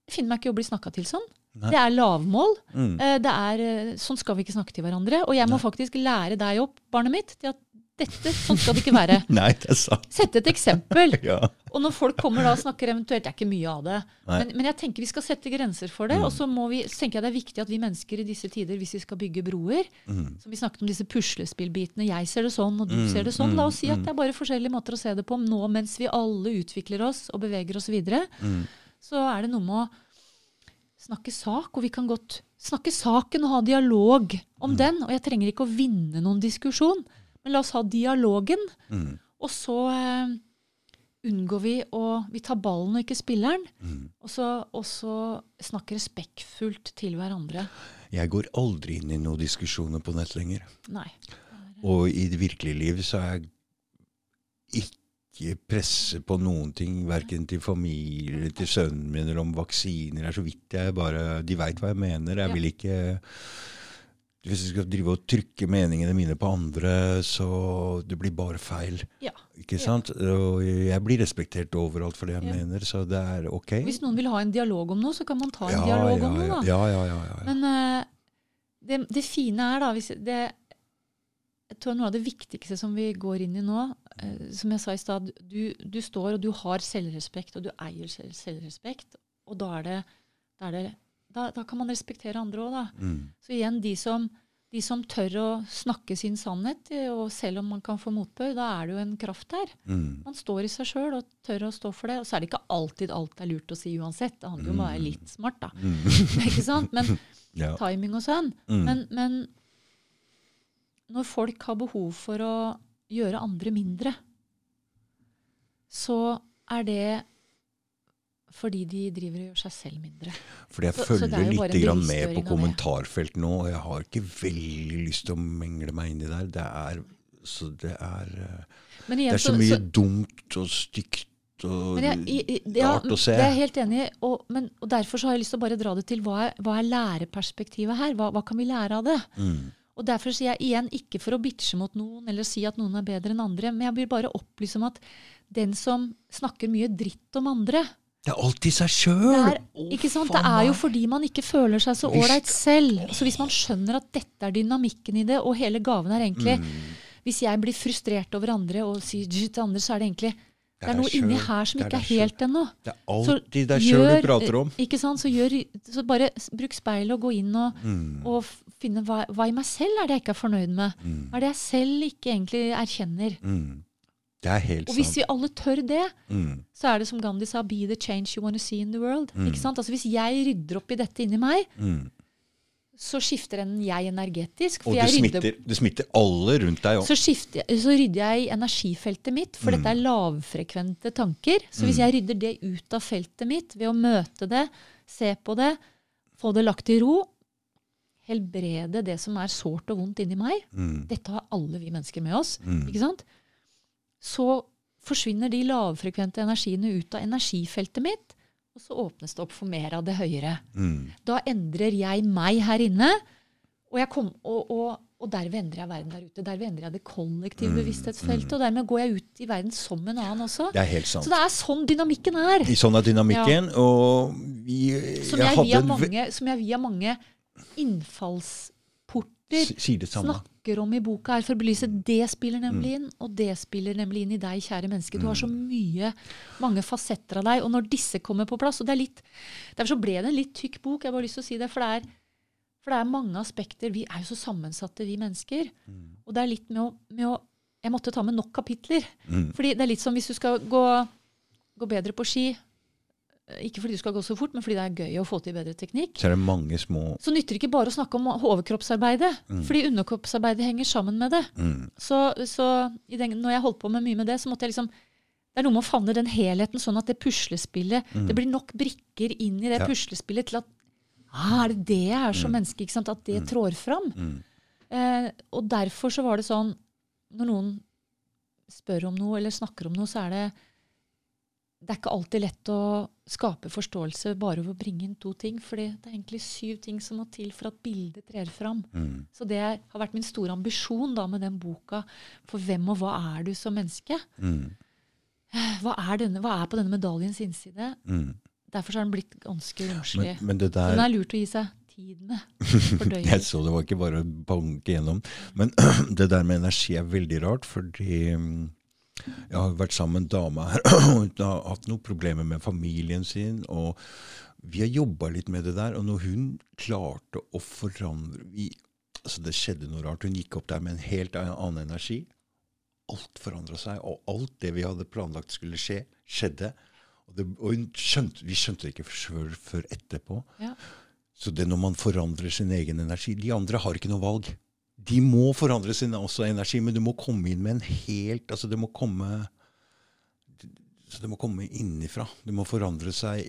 jeg finner meg ikke å bli snakka til sånn. Nei. Det er lavmål. Mm. Eh, det er, eh, sånn skal vi ikke snakke til hverandre. Og jeg må faktisk lære deg opp, barnet mitt, til at dette, sånn skal det ikke være. *laughs* Nei, det er sant. Sette et eksempel. *laughs* Ja. Og når folk kommer da og snakker eventuelt, det er ikke mye av det. Men, men jeg tenker vi skal sette grenser for det. Og så må vi, så tenker jeg det er viktig at vi mennesker i disse tider, hvis vi skal bygge broer Mm. Som vi snakket om disse puslespillbitene. Jeg ser det sånn, og du Mm, ser det sånn. La oss si mm, at det er bare forskjellige måter å se det på nå mens vi alle utvikler oss og beveger oss videre. Mm. Så er det noe med å snakke sak, og vi kan godt snakke saken og ha dialog om Mm. den. Og jeg trenger ikke å vinne noen diskusjon, men la oss ha dialogen. Mm. Og så eh, unngår vi å Vi tar ballen og ikke spilleren. Mm. Og så, og så snakke respektfullt til hverandre. Jeg går aldri inn i noen diskusjoner på nett lenger. Nei. Og i det virkelige liv så er jeg ikke presse på noen ting, verken til familie eller til sønnen min eller om vaksiner. Det er så vidt jeg bare De veit hva jeg mener. Jeg vil ikke Hvis jeg skal drive og trykke meningene mine på andre, så det blir bare feil. Ja. Ikke Ja. Og jeg blir respektert overalt for det jeg Ja. mener, så det er ok. Hvis noen vil ha en dialog om noe, så kan man ta en dialog om noe. da. ja, ja, ja, ja, ja. Men uh, det, det fine er da hvis det, Jeg tror noe av det viktigste som vi går inn i nå, uh, som jeg sa i stad du, du står og du har selvrespekt, og du eier selv, selvrespekt. Og da er det, da, er det da, da kan man respektere andre òg, da. Mm. Så igjen, de som, de som tør å snakke sin sannhet, eh, og selv om man kan få motbør, da er det jo en kraft der. Mm. Man står i seg sjøl og tør å stå for det. Og så er det ikke alltid alt er lurt å si uansett. Det handler jo om å være litt smart, da. Mm. *laughs* ikke sant? Men *laughs* Ja. timing og sånn. Mm. Men, men når folk har behov for å gjøre andre mindre, så er det fordi de driver og gjør seg selv mindre. Fordi jeg Så- så er følger så litt grann med på kommentarfelt nå, og jeg har ikke veldig lyst til å mengle meg inn i der. Det er så det er, eh, Men det er så mye dumt og stygt og jeg, i, i, ja, rart å se. Det er jeg helt enig i. Og, men, og derfor så har jeg lyst til å bare dra det til hva er, hva er læreperspektivet her? Hva, hva kan vi lære av det? Mm. Og derfor sier jeg igjen, ikke for å bitche mot noen eller si at noen er bedre enn andre, men jeg vil bare opplyse om at den som snakker mye dritt om andre Det er alltid seg det sjøl! ikke sant? det er jo fordi man ikke føler seg så ålreit selv. Så hvis man skjønner at dette er dynamikken i det, og hele gaven er egentlig Mm. Hvis jeg blir frustrert over andre og sier til andre, så er det egentlig det er noe inni her som er ikke er helt ennå. Det er alltid deg sjøl du prater om. Ikke sant? Så, gjør, så bare bruk speilet og gå inn og, Mm. og finne hva, hva i meg selv er det jeg ikke er fornøyd med. Mm. Hva er det jeg selv ikke egentlig erkjenner? Mm. Det er helt sant. Og hvis sant. vi alle tør det, Mm. så er det som Gandhi sa, be the change you want to see in the world. Mm. Ikke sant? Altså Hvis jeg rydder opp i dette inni meg, Mm. så skifter en jeg energetisk. For Og du jeg rydder, smitter, det smitter alle rundt deg òg. så, så rydder jeg i energifeltet mitt, for Mm. dette er lavfrekvente tanker. Så hvis jeg rydder det ut av feltet mitt ved å møte det, se på det, få det lagt i ro, helbrede det som er sårt og vondt inni meg Mm. Dette har alle vi mennesker med oss. Mm. ikke sant? Så forsvinner de lavfrekvente energiene ut av energifeltet mitt, og så åpnes det opp for mer av det høyere. Mm. Da endrer jeg meg her inne, og, jeg kom, og, og Og derved endrer jeg verden der ute. Derved endrer jeg det kollektive Mm, bevissthetsfeltet. Og dermed går jeg ut i verden som en annen også. Det er helt sant. Så det er sånn dynamikken er. I sånn er dynamikken. Og vi Som jeg jeg, via mange, som jeg via mange innfallsporter Sier det samme. snakker om i boka, er for å belyse det spiller Mm. nemlig inn, og det spiller nemlig inn i deg, kjære menneske. Du har så mye, mange fasetter av deg. Og når disse kommer på plass og det er litt, Derfor så ble det en litt tykk bok. jeg har bare lyst til å si det, For det er, for det er mange aspekter. Vi er jo så sammensatte, vi mennesker. Og det er litt med å, med å Jeg måtte ta med nok kapitler. Mm. Fordi det er litt som hvis du skal gå, gå bedre på ski. Ikke fordi du skal gå så fort, men fordi det er gøy å få til bedre teknikk. Så er det mange små Så nytter det ikke bare å snakke om overkroppsarbeidet. Fordi underkroppsarbeidet henger sammen med det. mm, Så, så i den, når jeg holdt på med mye med det, så måtte jeg liksom Det er noe med å favne den helheten, sånn at det puslespillet Det blir nok brikker inn i det Ja. puslespillet til at ah, Er det det jeg er som menneske? ikke sant? At det trår fram. mm, Eh, og derfor så var det sånn Når noen spør om noe eller snakker om noe, så er det det er ikke alltid lett å skape forståelse bare ved å bringe inn to ting. For det er egentlig syv ting som må til for at bildet trer fram. mm. Så det har vært min store ambisjon da med den boka. For hvem og hva er du som menneske? Mm, Hva er, denne, hva er på denne medaljens innside? mm. Derfor så er den blitt ganske romslig. Men, men det Så den er lurt å gi seg tidene. *laughs* Jeg så det var ikke bare å banke gjennom. Men *clears throat* det der med energi er veldig rart, fordi mm, jeg har vært sammen med en dame her *clears throat* og har hatt noen problemer med familien sin. og Vi har jobba litt med det der. Og når hun klarte å forandre vi, altså Det skjedde noe rart. Hun gikk opp der med en helt annen energi. Alt forandra seg, og alt det vi hadde planlagt skulle skje, skjedde. Og, det, og skjønte, vi skjønte det ikke før, før etterpå. Ja. Så det når man forandrer sin egen energi De andre har ikke noe valg. De må forandre sin også energi, men du må komme inn med en helt altså Det må komme så det må komme innifra. Det må forandre seg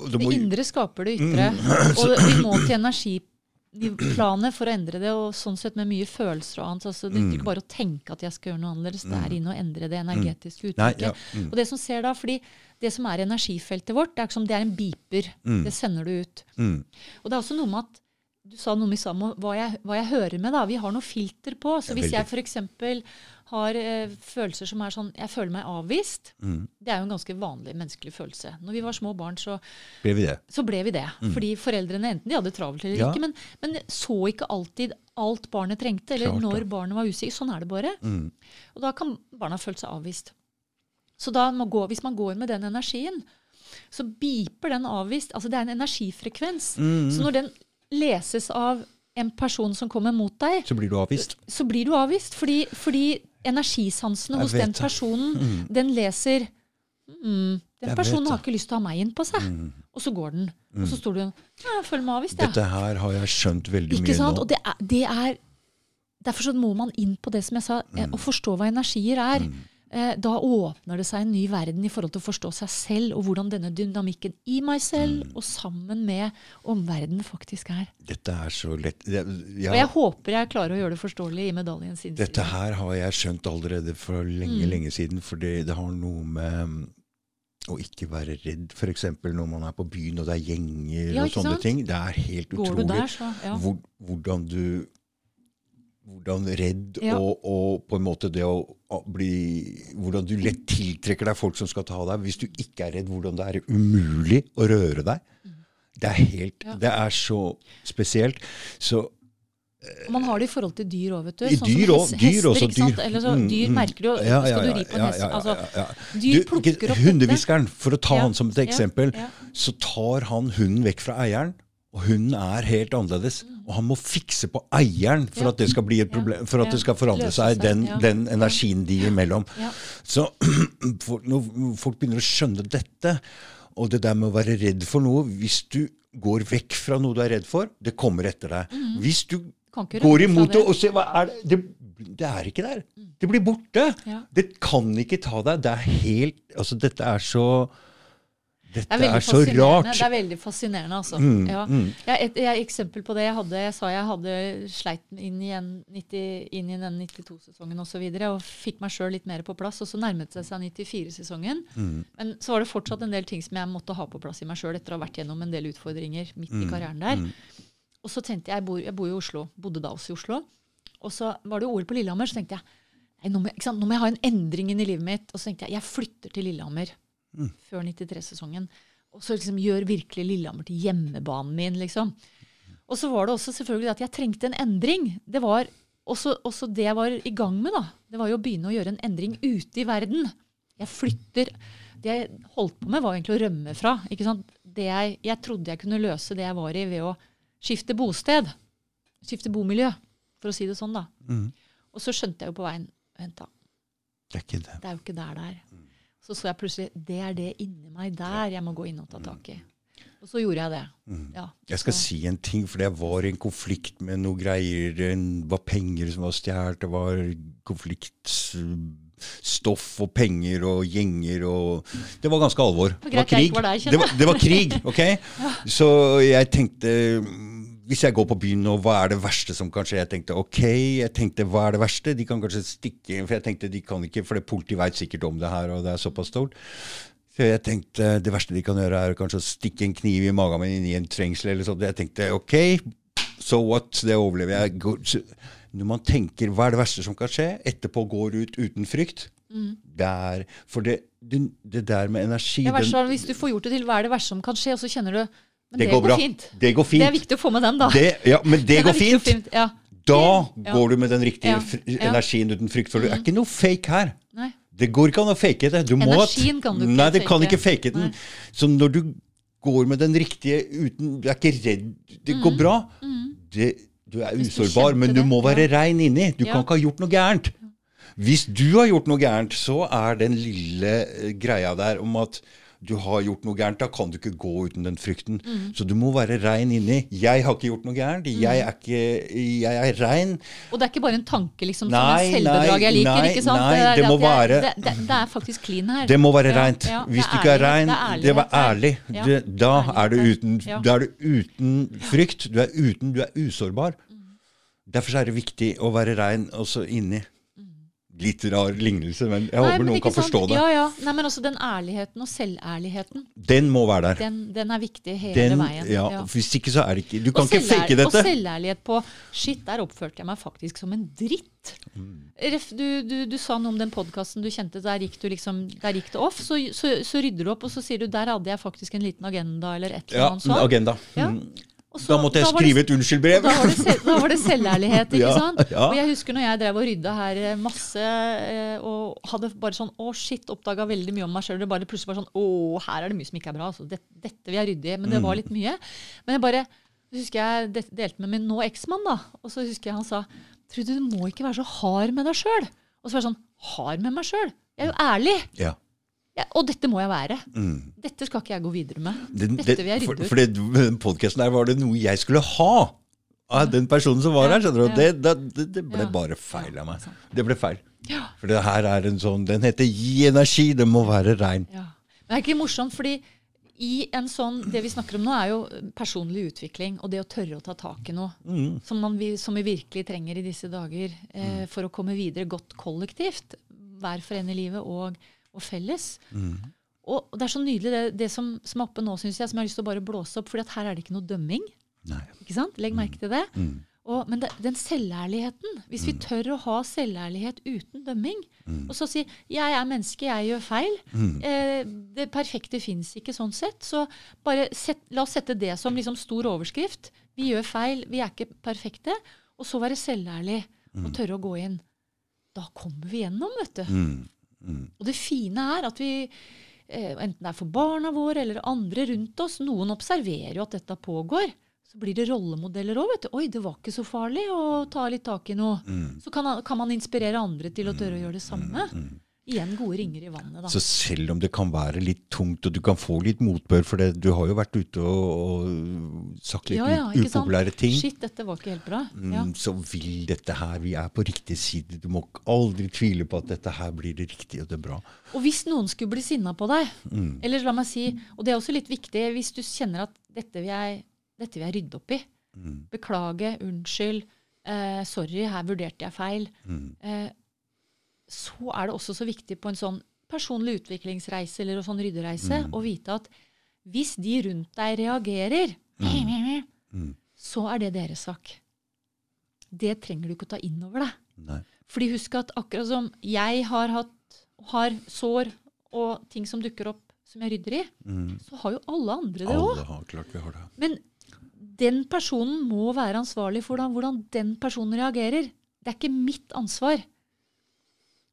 og det Det må, indre skaper det ytre. *clears throat* Og vi må til energiplanet for å endre det, og sånn sett med mye følelser og annet. Altså, det nytter ikke bare å tenke at jeg skal gjøre noe annerledes. Det er inn å endre det energetiske Nei, uttrykket. ja, mm. Og det som ser da, fordi det som er energifeltet vårt, det er, ikke som, det er en beeper. Det sender du ut. mm, Og det er også noe med at du sa noe om hva jeg, hva jeg hører med. da. Vi har noe filter på. Så hvis jeg f.eks. har eh, følelser som er sånn Jeg føler meg avvist. mm. Det er jo en ganske vanlig menneskelig følelse. Når vi var små barn, så, Ble vi det? så ble vi det. Fordi foreldrene enten de hadde travelt eller Mm. Ja. ikke, men, men så ikke alltid alt barnet trengte, eller Klart når barnet var usikker. Sånn er det bare. Mm. Og da kan barna føle seg avvist. Så da må gå, hvis man går med den energien, så beeper den avvist. Altså det er en energifrekvens. Mm. Så når den leses av en person som kommer mot deg, Så blir du avvist. så blir du avvist. Fordi, fordi energisansene hos den personen, Mm. den leser mm, Den Jeg personen har ikke lyst til å ha meg inn på seg. Mm. Og så går den. Og så står du ja, jeg føler meg avvist, jeg. Dette her har jeg skjønt veldig Ikke mye sant? nå. Og det er, det er Derfor så må man inn på det som jeg sa, eh, Mm. å forstå hva energier er. Eh, Da åpner det seg en ny verden i forhold til å forstå seg selv, og hvordan denne dynamikken i meg selv Mm. og sammen med omverdenen faktisk er. Dette er så lett jeg, Og jeg, jeg håper jeg klarer å gjøre det forståelig i medaljens innside. Dette her har jeg skjønt allerede for lenge, Mm. lenge siden. For det, det har noe med mm, å ikke være redd, f.eks. når man er på byen og det er gjenger Ja, og sånne sant? ting. Det er helt utrolig der, så ja. hvor, hvordan du hvordan redd Ja. og, og på en måte det å bli Hvordan du lett tiltrekker deg folk som skal ta deg. Hvis du ikke er redd, hvordan det er umulig å røre deg. Det er helt Ja. Det er så spesielt. Så Og Man har det i forhold til dyr òg, vet du. Sånn dyr også, hest- dyr hester, også, dyr. Eller så, Mm, dyr mm. merker du jo Ja, ja, Skal du ja, ri på en ja, hest? ja, ja, Altså, ja, ja. dyr plukker opp Hundehviskeren, for å ta Ja, han som et eksempel, ja. så tar han hunden vekk fra eieren. Og hunden er helt annerledes. Og han må fikse på eieren for Ja. at det skal bli et problem, for at det skal forandre seg, den, den energien de imellom. Ja. Så *clears throat* når folk begynner å skjønne dette, og det der med å være redd for noe Hvis du går vekk fra noe du er redd for, det kommer etter deg. Hvis du Mhm. Kan ikke går imot det det. og ser hva er det, det Det er ikke der. Det blir borte. Ja. Det kan ikke ta deg. Det er helt Altså, dette er så Dette Det er er, så rart. Det er veldig fascinerende, altså. Mm, ja. mm. Jeg, et, jeg, eksempel på det jeg hadde, jeg sa jeg hadde sleit inn i, en 90, inn i den 92-sesongen osv. Og, så videre, og fikk meg sjøl litt mer på plass. Og så nærmet det seg 94-sesongen. Mm. Men så var det fortsatt en del ting som jeg måtte ha på plass i meg sjøl etter å ha vært gjennom en del utfordringer midt i karrieren der. Og så tenkte jeg, jeg bor, jeg bor i Oslo, bodde da også i Oslo. Og så var det jo OL på Lillehammer, så tenkte jeg nå, må, nå må jeg ha en endring inn i livet mitt. Og så tenkte jeg jeg flytter til Lillehammer før 93-sesongen. Og så liksom gjør virkelig Lillehammer til hjemmebanen min, liksom. Og så var det også selvfølgelig at jeg trengte en endring. Det var også, også det jeg var i gang med, da. Det var jo å begynne å gjøre en endring ute i verden. Jeg flytter Det jeg holdt på med, var egentlig å rømme fra. Ikke sant? Det jeg, jeg trodde jeg kunne løse det jeg var i, ved å skifte bosted. Skifte bomiljø, for å si det sånn, da. Mm. Og så skjønte jeg jo på veien Vent, da. Det er ikke det. Det er jo ikke der det er. Så så jeg plutselig det er det inni meg der jeg må gå inn og ta tak i. Og så gjorde jeg det. Ja, Jeg skal så- si en ting, for jeg var i en konflikt med noe greier. Det var penger som var stjålet, det var konfliktstoff og penger og gjenger og Det var ganske alvor. Det var krig. var der, Det var, det var krig, ok? *laughs* Så jeg tenkte hvis jeg går på byen nå, hva er det verste som kan skje? Jeg tenkte ok, jeg tenkte hva er det verste? De kan kanskje stikke For jeg tenkte de kan ikke, for det politiet veit sikkert om det her, og det er såpass stort. Så jeg tenkte det verste de kan gjøre, er kanskje å stikke en kniv i magen min inn i en trengsel eller sånt. Jeg tenkte ok, so what? Det overlever jeg. Når man tenker hva er det verste som kan skje, etterpå går ut uten frykt det er, For det, det, det der med energi Det verste er hvis du får gjort det til hva er det verste som kan skje, og så kjenner du Men Det det, går går, bra. fint. Det går fint. Det er viktig å få med den, da. det, ja, Men det *laughs* går fint. fint. Ja. Da går du med den riktige. Mm. energien uten frykt. For det er ikke noe fake her. Nei. Det går ikke an å fake det. Du må Energien kan du ikke Nei, det kan ikke fake den. Nei. Så når du går med den riktige uten Du er ikke redd. Det Mm. går bra. Det, du er du usårbar, men du må være ja. rein inni. Du Ja. kan ikke ha gjort noe gærent. Hvis du har gjort noe gærent, så er den lille eh, greia der om at du har gjort noe gærent, da kan du ikke gå uten den frykten. Mm. Så du må være rein inni. Jeg har ikke gjort noe gærent. Jeg er, ikke, jeg er rein. Og det er ikke bare en tanke liksom, som Nei, en selvbedrag jeg liker. nei, ikke sant? nei, det, det må jeg- være- det, det, er faktisk clean her. Det må være Ja, reint. ja, Hvis du ikke er rein, det er ærlig. Ja, da, er du uten, da er du uten frykt. Du er uten, du er usårbar. Derfor er det viktig å være rein også inni. Litt rar lignelse, men jeg Nei, håper men noen kan sant? forstå det. Ja, ja. Nei, men også den ærligheten og selværligheten, Den må være der. den, den er viktig hele Den, veien. ja, Ja. Hvis ikke så er det ikke Du kan ikke fake dette. Og selværlighet på Shit, der oppførte jeg meg faktisk som en dritt. Mm. Du, du, du sa noe om den podkasten du kjente, der gikk, du liksom, der gikk det off. Så, så, så rydder du opp, og så sier du der hadde jeg faktisk en liten agenda, eller et eller Ja, annet sånt. agenda. Ja. Mm. Så- Da måtte jeg da det- skrive et unnskyldbrev. Da var, det selv, da var det selværlighet, ikke *laughs* sant? ja. Og jeg husker når jeg drev og rydda her eh, masse, eh, og hadde bare sånn Å, shit, oppdaga veldig mye om meg sjøl. Det bare plutselig var sånn Å, her er det mye som ikke er bra. Altså, det, dette vil jeg rydde i. Men det Mm. var litt mye. Men jeg bare så husker jeg delte med min nå eksmann, da. Og så husker jeg han sa Trude, du må ikke være så hard med deg sjøl. Og så var jeg sånn Hard med meg sjøl? Jeg er jo ærlig. Ja. Ja, og dette må jeg være. Mm. Dette skal ikke jeg gå videre med. Den, Dette vil jeg for rydde ut. for det, den podkasten der var det noe jeg skulle ha av den personen som var her. skjønner du? Det, det, det, ble bare feil av meg. Det ble feil. For det her er en sånn Den heter Gi energi. Den må være rein. Ja. Men det er ikke morsomt, fordi i en sånn, Det vi snakker om nå, er jo personlig utvikling og det å tørre å ta tak i noe. Mm. Som, man, som vi virkelig trenger i disse dager eh, for å komme videre godt kollektivt. Hver for en i livet og, og felles. Mm. Og, det er så nydelig det, det som, som er oppe nå, syns jeg, som jeg har lyst til å bare blåse opp. For her er det ikke noe dømming. Nei. ikke sant? Legg merke til det. Mm. Og, men det, den selværligheten, hvis vi tør å ha selværlighet uten dømming, og så si 'jeg er menneske, jeg gjør feil', eh, det perfekte fins ikke sånn sett, så bare set, la oss sette det som liksom stor overskrift. Vi gjør feil, vi er ikke perfekte. Og så være selværlig og tørre å gå inn. Da kommer vi gjennom, vet du. Mm. Mm. Og det fine er at vi, eh, enten det er for barna våre eller andre rundt oss, noen observerer jo at dette pågår. Så blir det rollemodeller òg. 'Oi, det var ikke så farlig å ta litt tak i noe.' Mm. Så kan, kan man inspirere andre til å tørre å gjøre det samme. Igjen gode ringer i vannet, da. Så selv om det kan være litt tungt, og du kan få litt motbør for det Du har jo vært ute og, og sagt litt Ja, ja, upopulære sant? ting. Shit, dette var ikke helt bra. Ja. Mm, Så vil dette her Vi er på riktig side. Du må aldri tvile på at dette her blir det riktige og det er bra. Og hvis noen skulle bli sinna på deg, Mm. eller la meg si, og det er også litt viktig, hvis du kjenner at dette vil jeg, dette vil jeg rydde opp i, Mm. beklage, unnskyld, eh, sorry, her vurderte jeg feil, Mm. eh, så er det også så viktig på en sånn personlig utviklingsreise eller en sånn ryddereise Mm. å vite at hvis de rundt deg reagerer, Mm. så er det deres sak. Det trenger du ikke å ta inn over deg. Nei. Fordi husk at akkurat som jeg har hatt har sår og ting som dukker opp som jeg rydder i, Mm. så har jo alle andre det òg. Alle har klart vi har det. Men den personen må være ansvarlig for hvordan, hvordan den personen reagerer. Det er ikke mitt ansvar.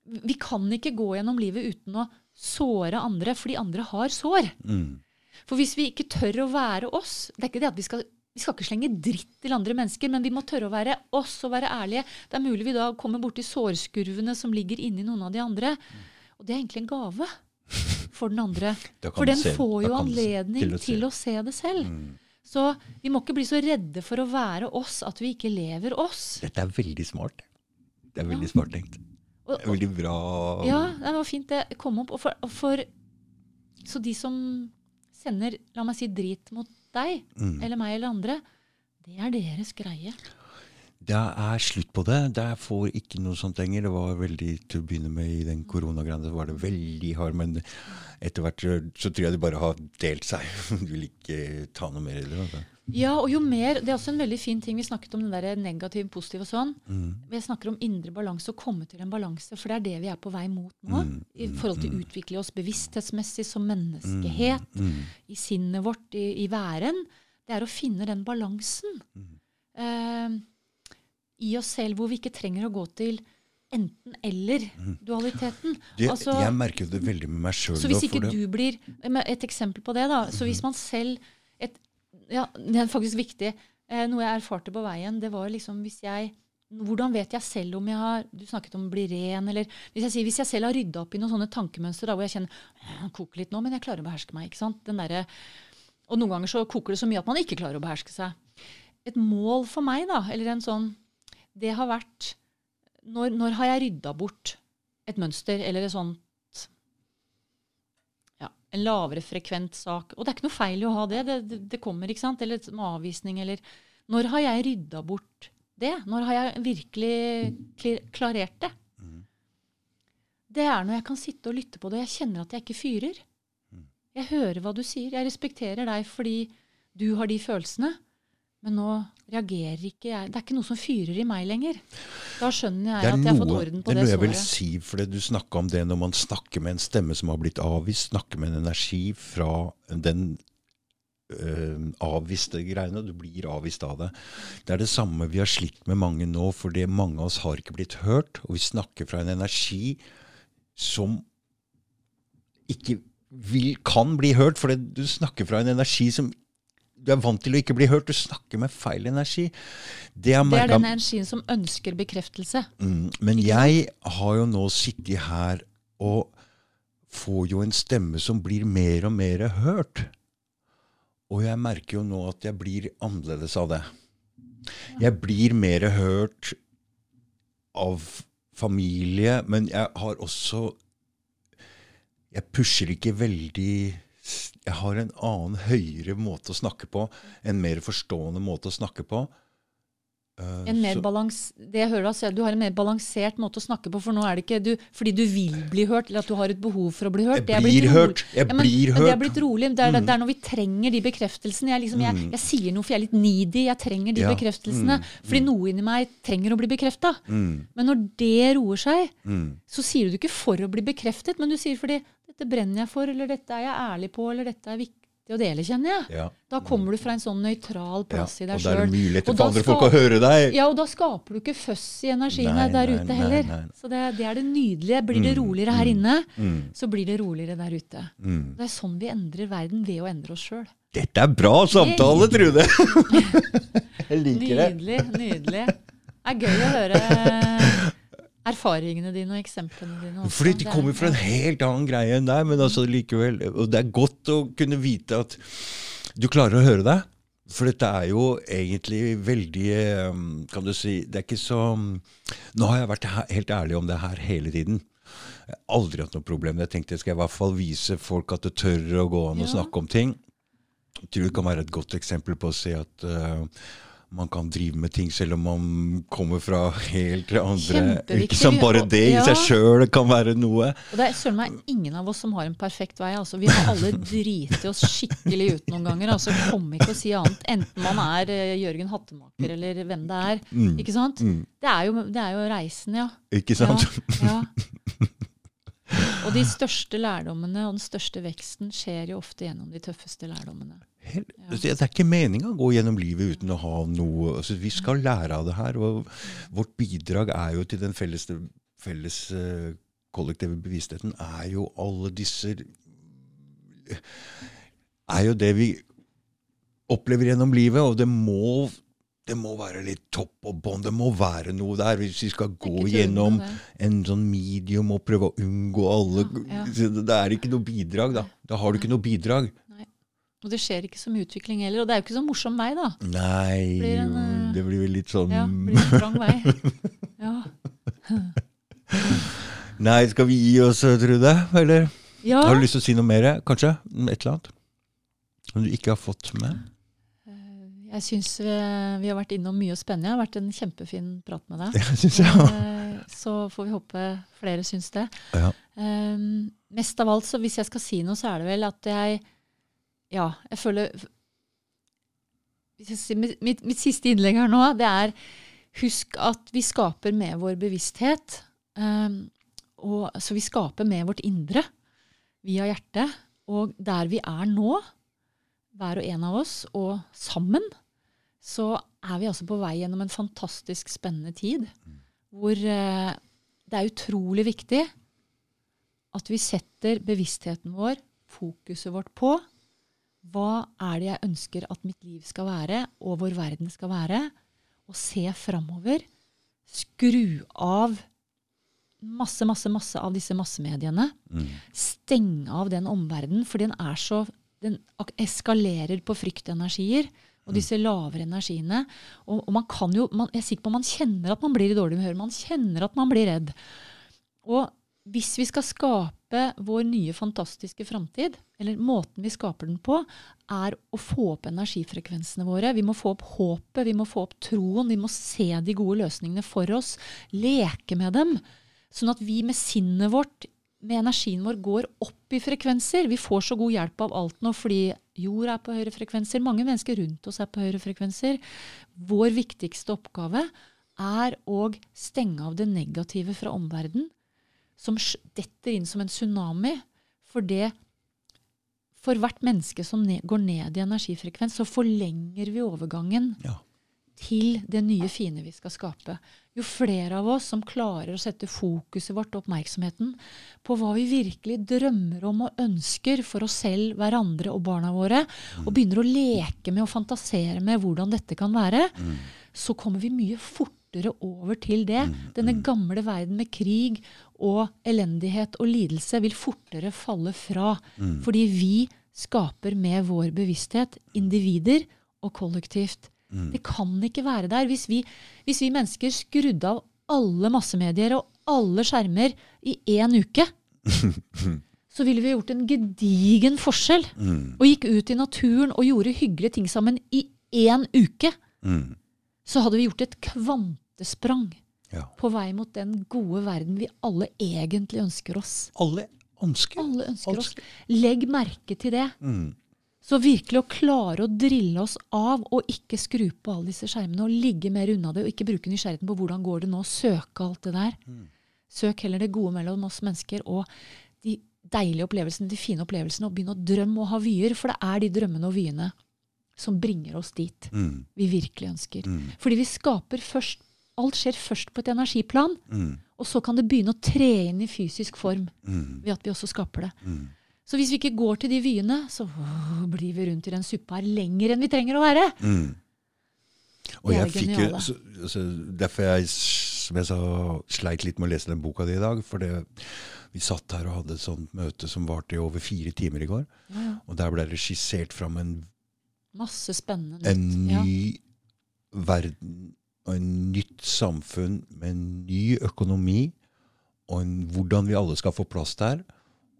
Vi kan ikke gå gjennom livet uten å såre andre, fordi andre har sår. Mm. For hvis vi ikke tør å være oss Det er ikke det at vi skal, vi skal ikke slenge dritt til andre mennesker, men vi må tørre å være oss og være ærlige. Det er mulig vi da kommer borti sårskurvene som ligger inni noen av de andre. Og det er egentlig en gave for den andre. *laughs* For den se- får jo anledning til å, til å se det selv. Mm. Så vi må ikke bli så redde for å være oss at vi ikke lever oss. Dette er veldig smart. Det er veldig smart tenkt. Og, er veldig bra. ja, det var fint det kom opp. Og for, og for, så de som sender la meg si, drit mot deg, Mm. eller meg eller andre, det er deres greie. Det er slutt på det. Det får ikke noe sånt lenger. Det var veldig til å begynne med i den koronagreia, så var det veldig hard. Men etter hvert så, tror jeg de bare har delt seg. *laughs* Du vil ikke ta noe mer i det. Ja, og jo mer, Det er også en veldig fin ting. Vi snakket om den der negativ, positiv og sånn. Mm. Vi snakker om indre balanse, å komme til en balanse. For det er det vi er på vei mot nå. Mm, I forhold til å utvikle oss bevissthetsmessig som Mm. menneskehet. Mm. i sinnet vårt, i, i væren, det er å finne den balansen eh, i oss selv, hvor vi ikke trenger å gå til enten-eller-dualiteten. Altså- jeg merker det veldig med meg sjøl. Så hvis ikke du blir Et eksempel på det, da. Så Mhm. hvis man selv Ja, det er faktisk viktig. Eh, noe jeg erfarte på veien, det var liksom hvis jeg hvordan vet jeg selv om jeg har Du snakket om å bli ren, eller hvis jeg, sier, hvis jeg selv har rydda opp i noen sånne tankemønstre da, hvor jeg kjenner «Jeg koker litt nå, men jeg klarer å beherske meg. ikke sant? Derre- og noen ganger så koker det så mye at man ikke klarer å beherske seg. Et mål for meg, da, eller en sånn Det har vært Når, når har jeg rydda bort et mønster eller et sånt en lavere frekvent sak. Og det er ikke noe feil i å ha det. Det, det, det kommer, ikke sant? Eller en avvisning, eller Når har jeg rydda bort det? Når har jeg virkelig klarert det? Det er når jeg kan sitte og lytte på det, og jeg kjenner at jeg ikke fyrer. Jeg hører hva du sier. Jeg respekterer deg fordi du har de følelsene. Men nå reagerer ikke jeg. Det er ikke noe som fyrer i meg lenger. Da skjønner jeg er at jeg har fått orden på det er det noe jeg vil si, for du snakka om det når man snakker med en stemme som har blitt avvist, snakker med en energi fra den øh, avviste greiene. Du blir avvist av det. Det er det samme vi har slitt med mange nå, fordi mange av oss har ikke blitt hørt. Og vi snakker fra en energi som ikke vil, kan bli hørt, for du snakker fra en energi som du er vant til å ikke bli hørt. Du snakker med feil energi. Det, Det er den energien som ønsker bekreftelse. Mm, men jeg har jo nå sittet her og får jo en stemme som blir mer og mer hørt. Og jeg merker jo nå at jeg blir annerledes av det. Jeg blir mer hørt av familie, men jeg har også Jeg pusher ikke veldig Jeg har en annen, høyere måte å snakke på. En mer forstående måte å snakke på. Uh, En mer balans, det jeg hører si, Du har en mer balansert måte å snakke på, for nå er det ikke du, fordi du vil bli hørt, eller at du har et behov for å bli hørt. Jeg Det er blir hørt. Jeg Ja, men, blir hørt. det er. Mm. blitt rolig. Det er, det er når vi trenger de bekreftelsene. Jeg, liksom, jeg, jeg sier noe for jeg er litt needy. Jeg trenger de Ja. bekreftelsene. Fordi noe inni meg trenger å bli bekrefta. Mm, Men når det roer seg, mm. så sier du ikke for å bli bekreftet, men du sier fordi dette brenner jeg for, eller dette er jeg ærlig på, eller dette er viktig å dele, kjenner jeg. Ja. Da kommer du fra en sånn nøytral Ja. plass i Og da er det lettere for andre folk å høre deg. Ja, og da skaper du ikke føss i energien Nei, der nei, ute nei, heller. nei. Så det, det er det nydelige. Blir det Mm, roligere her inne, Mm, så blir det roligere der ute. mm. Det er sånn vi endrer verden, ved å endre oss sjøl. Dette er bra samtale, Trude! *laughs* Jeg liker det. Nydelig. nydelig. Det er gøy å høre erfaringene dine og eksemplene dine. også. Fordi de er- kommer fra en helt annen greie enn deg, men altså likevel. Og det er godt å kunne vite at du klarer å høre deg. For dette er jo egentlig veldig um, Kan du si Det er ikke så Nå har jeg vært helt ærlig om det her hele tiden. Jeg har aldri hatt noe problem. Jeg tenkte jeg skal i hvert fall vise folk at det tør å gå an å Ja. snakke om ting. Jeg tror det kan være et godt eksempel på å si at uh, man kan drive med ting selv om man kommer fra helt andre. Ikke sant, Bare det i Ja. seg sjøl kan være noe. Og det er søren meg ingen av oss som har en perfekt vei. Altså, vi har alle *laughs* driti oss skikkelig ut noen ganger. Altså, Kom ikke og si annet. Enten man er eh, Jørgen Hattemaker eller hvem det er. Mm. Ikke sant? Mm. Det, er jo, det er jo reisen, ja. Ikke sant? Ja, ja. Og de største lærdommene og den største veksten skjer jo ofte gjennom de tøffeste lærdommene. Helt, Det er ikke meninga å gå gjennom livet uten å ha noe altså, Vi skal lære av det her. Og vårt bidrag er jo til den felles, felles eh, kollektive bevisstheten er jo alle disse Er jo det vi opplever gjennom livet, og det må det må være litt topp og bånd. Det må være noe der. Hvis vi skal gå gjennom en sånn medium og prøve å unngå alle Ja, Det er ikke noe bidrag, da. Da har du ikke noe bidrag. Og det skjer ikke så mye utvikling heller. Og det er jo ikke så morsom vei, da. Nei, Blir en, eh, det blir vel litt sånn Ja, blir en trang vei. *laughs* Ja. Nei, skal vi gi oss, Trude? Eller ja. har du lyst til å si noe mer, kanskje? Et eller annet? Som du ikke har fått med? Jeg syns vi, vi har vært innom mye spennende. Det har vært en kjempefin prat med deg. *laughs* Det synes jeg. Eh, Så får vi håpe flere syns det. Ja. Um, mest av alt, så hvis jeg skal si noe, så er det vel at jeg Ja, jeg føler mitt, mitt, mitt siste innlegg her nå, det er Husk at vi skaper med vår bevissthet. Um, og, så vi skaper med vårt indre via hjertet. Og der vi er nå, hver og en av oss, og sammen, så er vi altså på vei gjennom en fantastisk spennende tid. Hvor uh, det er utrolig viktig at vi setter bevisstheten vår, fokuset vårt på hva er det jeg ønsker at mitt liv skal være, og hvor verden skal være, og se framover. Skru av masse, masse, masse av disse massemediene. Mm. Stenge av den omverdenen, for den er så Den eskalerer på fryktenergier. Og disse lavere energiene. Og, og man kan jo, man, jeg er sikker på man kjenner at man blir i dårlig humør. Man kjenner at man blir redd. Og hvis vi skal skape vår nye fantastiske framtid, eller måten vi skaper den på, er å få opp energifrekvensene våre. Vi må få opp håpet, vi må få opp troen, vi må se de gode løsningene for oss. Leke med dem. Sånn at vi med sinnet vårt, med energien vår, går opp i frekvenser. Vi får så god hjelp av alt nå fordi jord er på høyere frekvenser. Mange mennesker rundt oss er på høyere frekvenser. Vår viktigste oppgave er å stenge av det negative fra omverdenen som detter inn som en tsunami. For det For hvert menneske som ne går ned i energifrekvens, så forlenger vi overgangen Ja. til det nye fine vi skal skape. Jo flere av oss som klarer å sette fokuset vårt og oppmerksomheten på hva vi virkelig drømmer om og ønsker for oss selv, hverandre og barna våre, og begynner å leke med og fantasere med hvordan dette kan være, så kommer vi mye fortere over til det. Denne gamle verden med krig og elendighet og lidelse vil fortere falle fra. Fordi vi skaper med vår bevissthet individer og kollektivt. Det kan ikke være der. Hvis vi, hvis vi mennesker skrudde av alle massemedier og alle skjermer i én uke, *laughs* så ville vi gjort en gedigen forskjell. Mm. Og gikk ut i naturen og gjorde hyggelige ting sammen i én uke. Mm. Så hadde vi gjort et kvantesprang Ja. på vei mot den gode verden vi alle egentlig ønsker oss. Alle ønsker. Alle ønsker oss. Legg merke til det. Mm. Så virkelig å klare å drille oss av og ikke skru på alle disse skjermene og ligge mer unna det og ikke bruke nysgjerrigheten på hvordan går det nå, søke alt det der. Søk heller det gode mellom oss mennesker og de deilige opplevelsene, de fine opplevelsene, og begynne å drømme og ha vyer, for det er de drømmene og vyene som bringer oss dit Mm. vi virkelig ønsker. Mm. Fordi vi skaper først Alt skjer først på et energiplan, Mm. og så kan det begynne å tre inn i fysisk form Mm. ved at vi også skaper det. Mm. Så hvis vi ikke går til de vyene, så åh, blir vi rundt i den suppa her lenger enn vi trenger å være. Mm. Og De er jeg fikk jo, geniale. så, altså, Derfor jeg, som jeg sa, sleit litt med å lese den boka di i dag. For det, vi satt her og hadde et sånt møte som varte i over fire timer i går. Ja, ja. Og der ble det skissert fram en, Masse spennende en Ja. ny verden og en nytt samfunn med en ny økonomi. Og en, hvordan vi alle skal få plass der.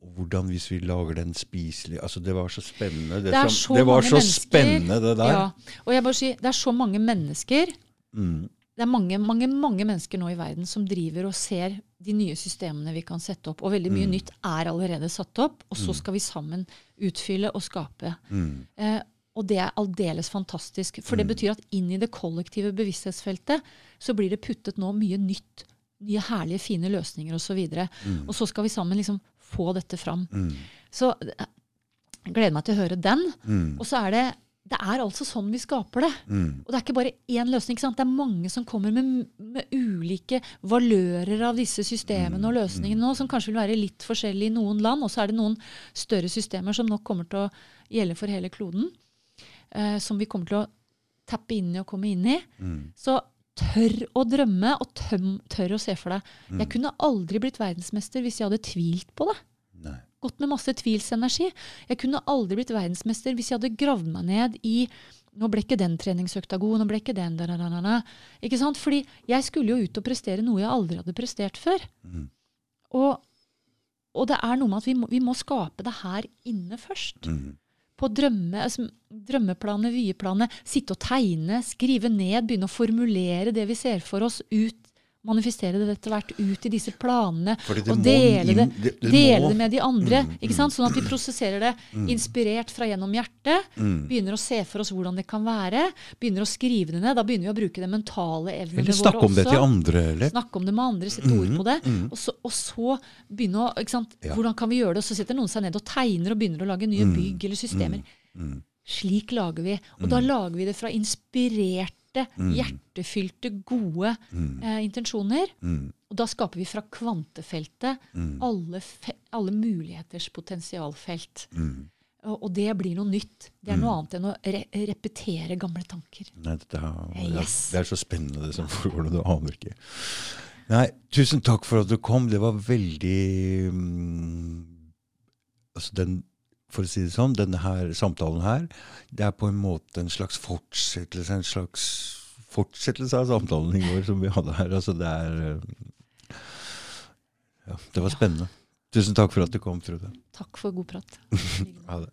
og hvordan hvis vi lager den spiselig altså Det var så spennende. Det, Det som, så det var så spennende, det der. Ja. Og jeg bare sier, det er så mange mennesker Mm. det er mange, mange, mange mennesker nå i verden som driver og ser de nye systemene vi kan sette opp. Og veldig mye Mm. nytt er allerede satt opp, og så skal vi sammen utfylle og skape. Mm. Eh, og det er aldeles fantastisk. For det Mm. betyr at inn i det kollektive bevissthetsfeltet så blir det puttet nå mye nytt. Nye herlige, fine løsninger osv. Og, Mm. og så skal vi sammen liksom få dette fram. Mm. Så jeg gleder meg til å høre den. Mm. Og så er det det er altså sånn vi skaper det. Mm. Og det er ikke bare én løsning. Det er mange som kommer med, med ulike valører av disse systemene og løsningene nå, som kanskje vil være litt forskjellige i noen land. Og så er det noen større systemer som nok kommer til å gjelde for hele kloden. Eh, som vi kommer til å tappe inn i og komme inn i. Mm. Så tør å drømme, og tøm, tør å se for deg. Mm. Jeg kunne aldri blitt verdensmester hvis jeg hadde tvilt på det Nei. gått med masse tvilsenergi. Jeg kunne aldri blitt verdensmester hvis jeg hadde gravd meg ned i nå ble ikke den treningsøkta god, nå ble ikke den da, da, da, da. Ikke sant? Fordi jeg skulle jo ut og prestere noe jeg aldri hadde prestert før. Mm. Og, og det er noe med at vi må, vi må skape det her inne først. Mm. På drømme, altså, drømmeplanet, vyeplanet. Sitte og tegne, skrive ned, begynne å formulere det vi ser for oss ut. Manifestere det etter hvert ut i disse planene. Det og dele det, inn- det- det dele det med de andre. Mm, ikke sant? Sånn at vi prosesserer det inspirert fra gjennom hjertet. Mm. Begynner å se for oss hvordan det kan være. Begynner å skrive det ned. Da begynner vi å bruke de mentale evnene Eller snakke om det til andre, eller? Snakke om det med andre, sette ord på det. mm. Og, så, og så begynne å ikke sant? Ja. Hvordan kan vi gjøre det? Og så setter noen seg ned og tegner og begynner å lage nye bygg eller systemer. Mm. Slik lager vi. Og da lager vi det fra inspirerte, hjertefylte, gode Mm. eh, intensjoner. Mm. Og da skaper vi fra kvantefeltet Mm. alle, fe alle muligheters potensialfelt. Mm. Og, og det blir noe nytt. Det er noe annet enn å re repetere gamle tanker. Nei, det, er, Yes. det er så spennende det som foregår nå, du aner ikke. Nei, tusen takk for at du kom. Det var veldig mm, altså den, For å si det sånn, denne her samtalen her, det er på en måte en slags fortsettelse en slags fortsettelse av samtalen i går som vi hadde her. Altså det er eh, Ja, det var spennende. Tusen takk for at du kom, Trude. Takk for god prat. *laughs* Ha det.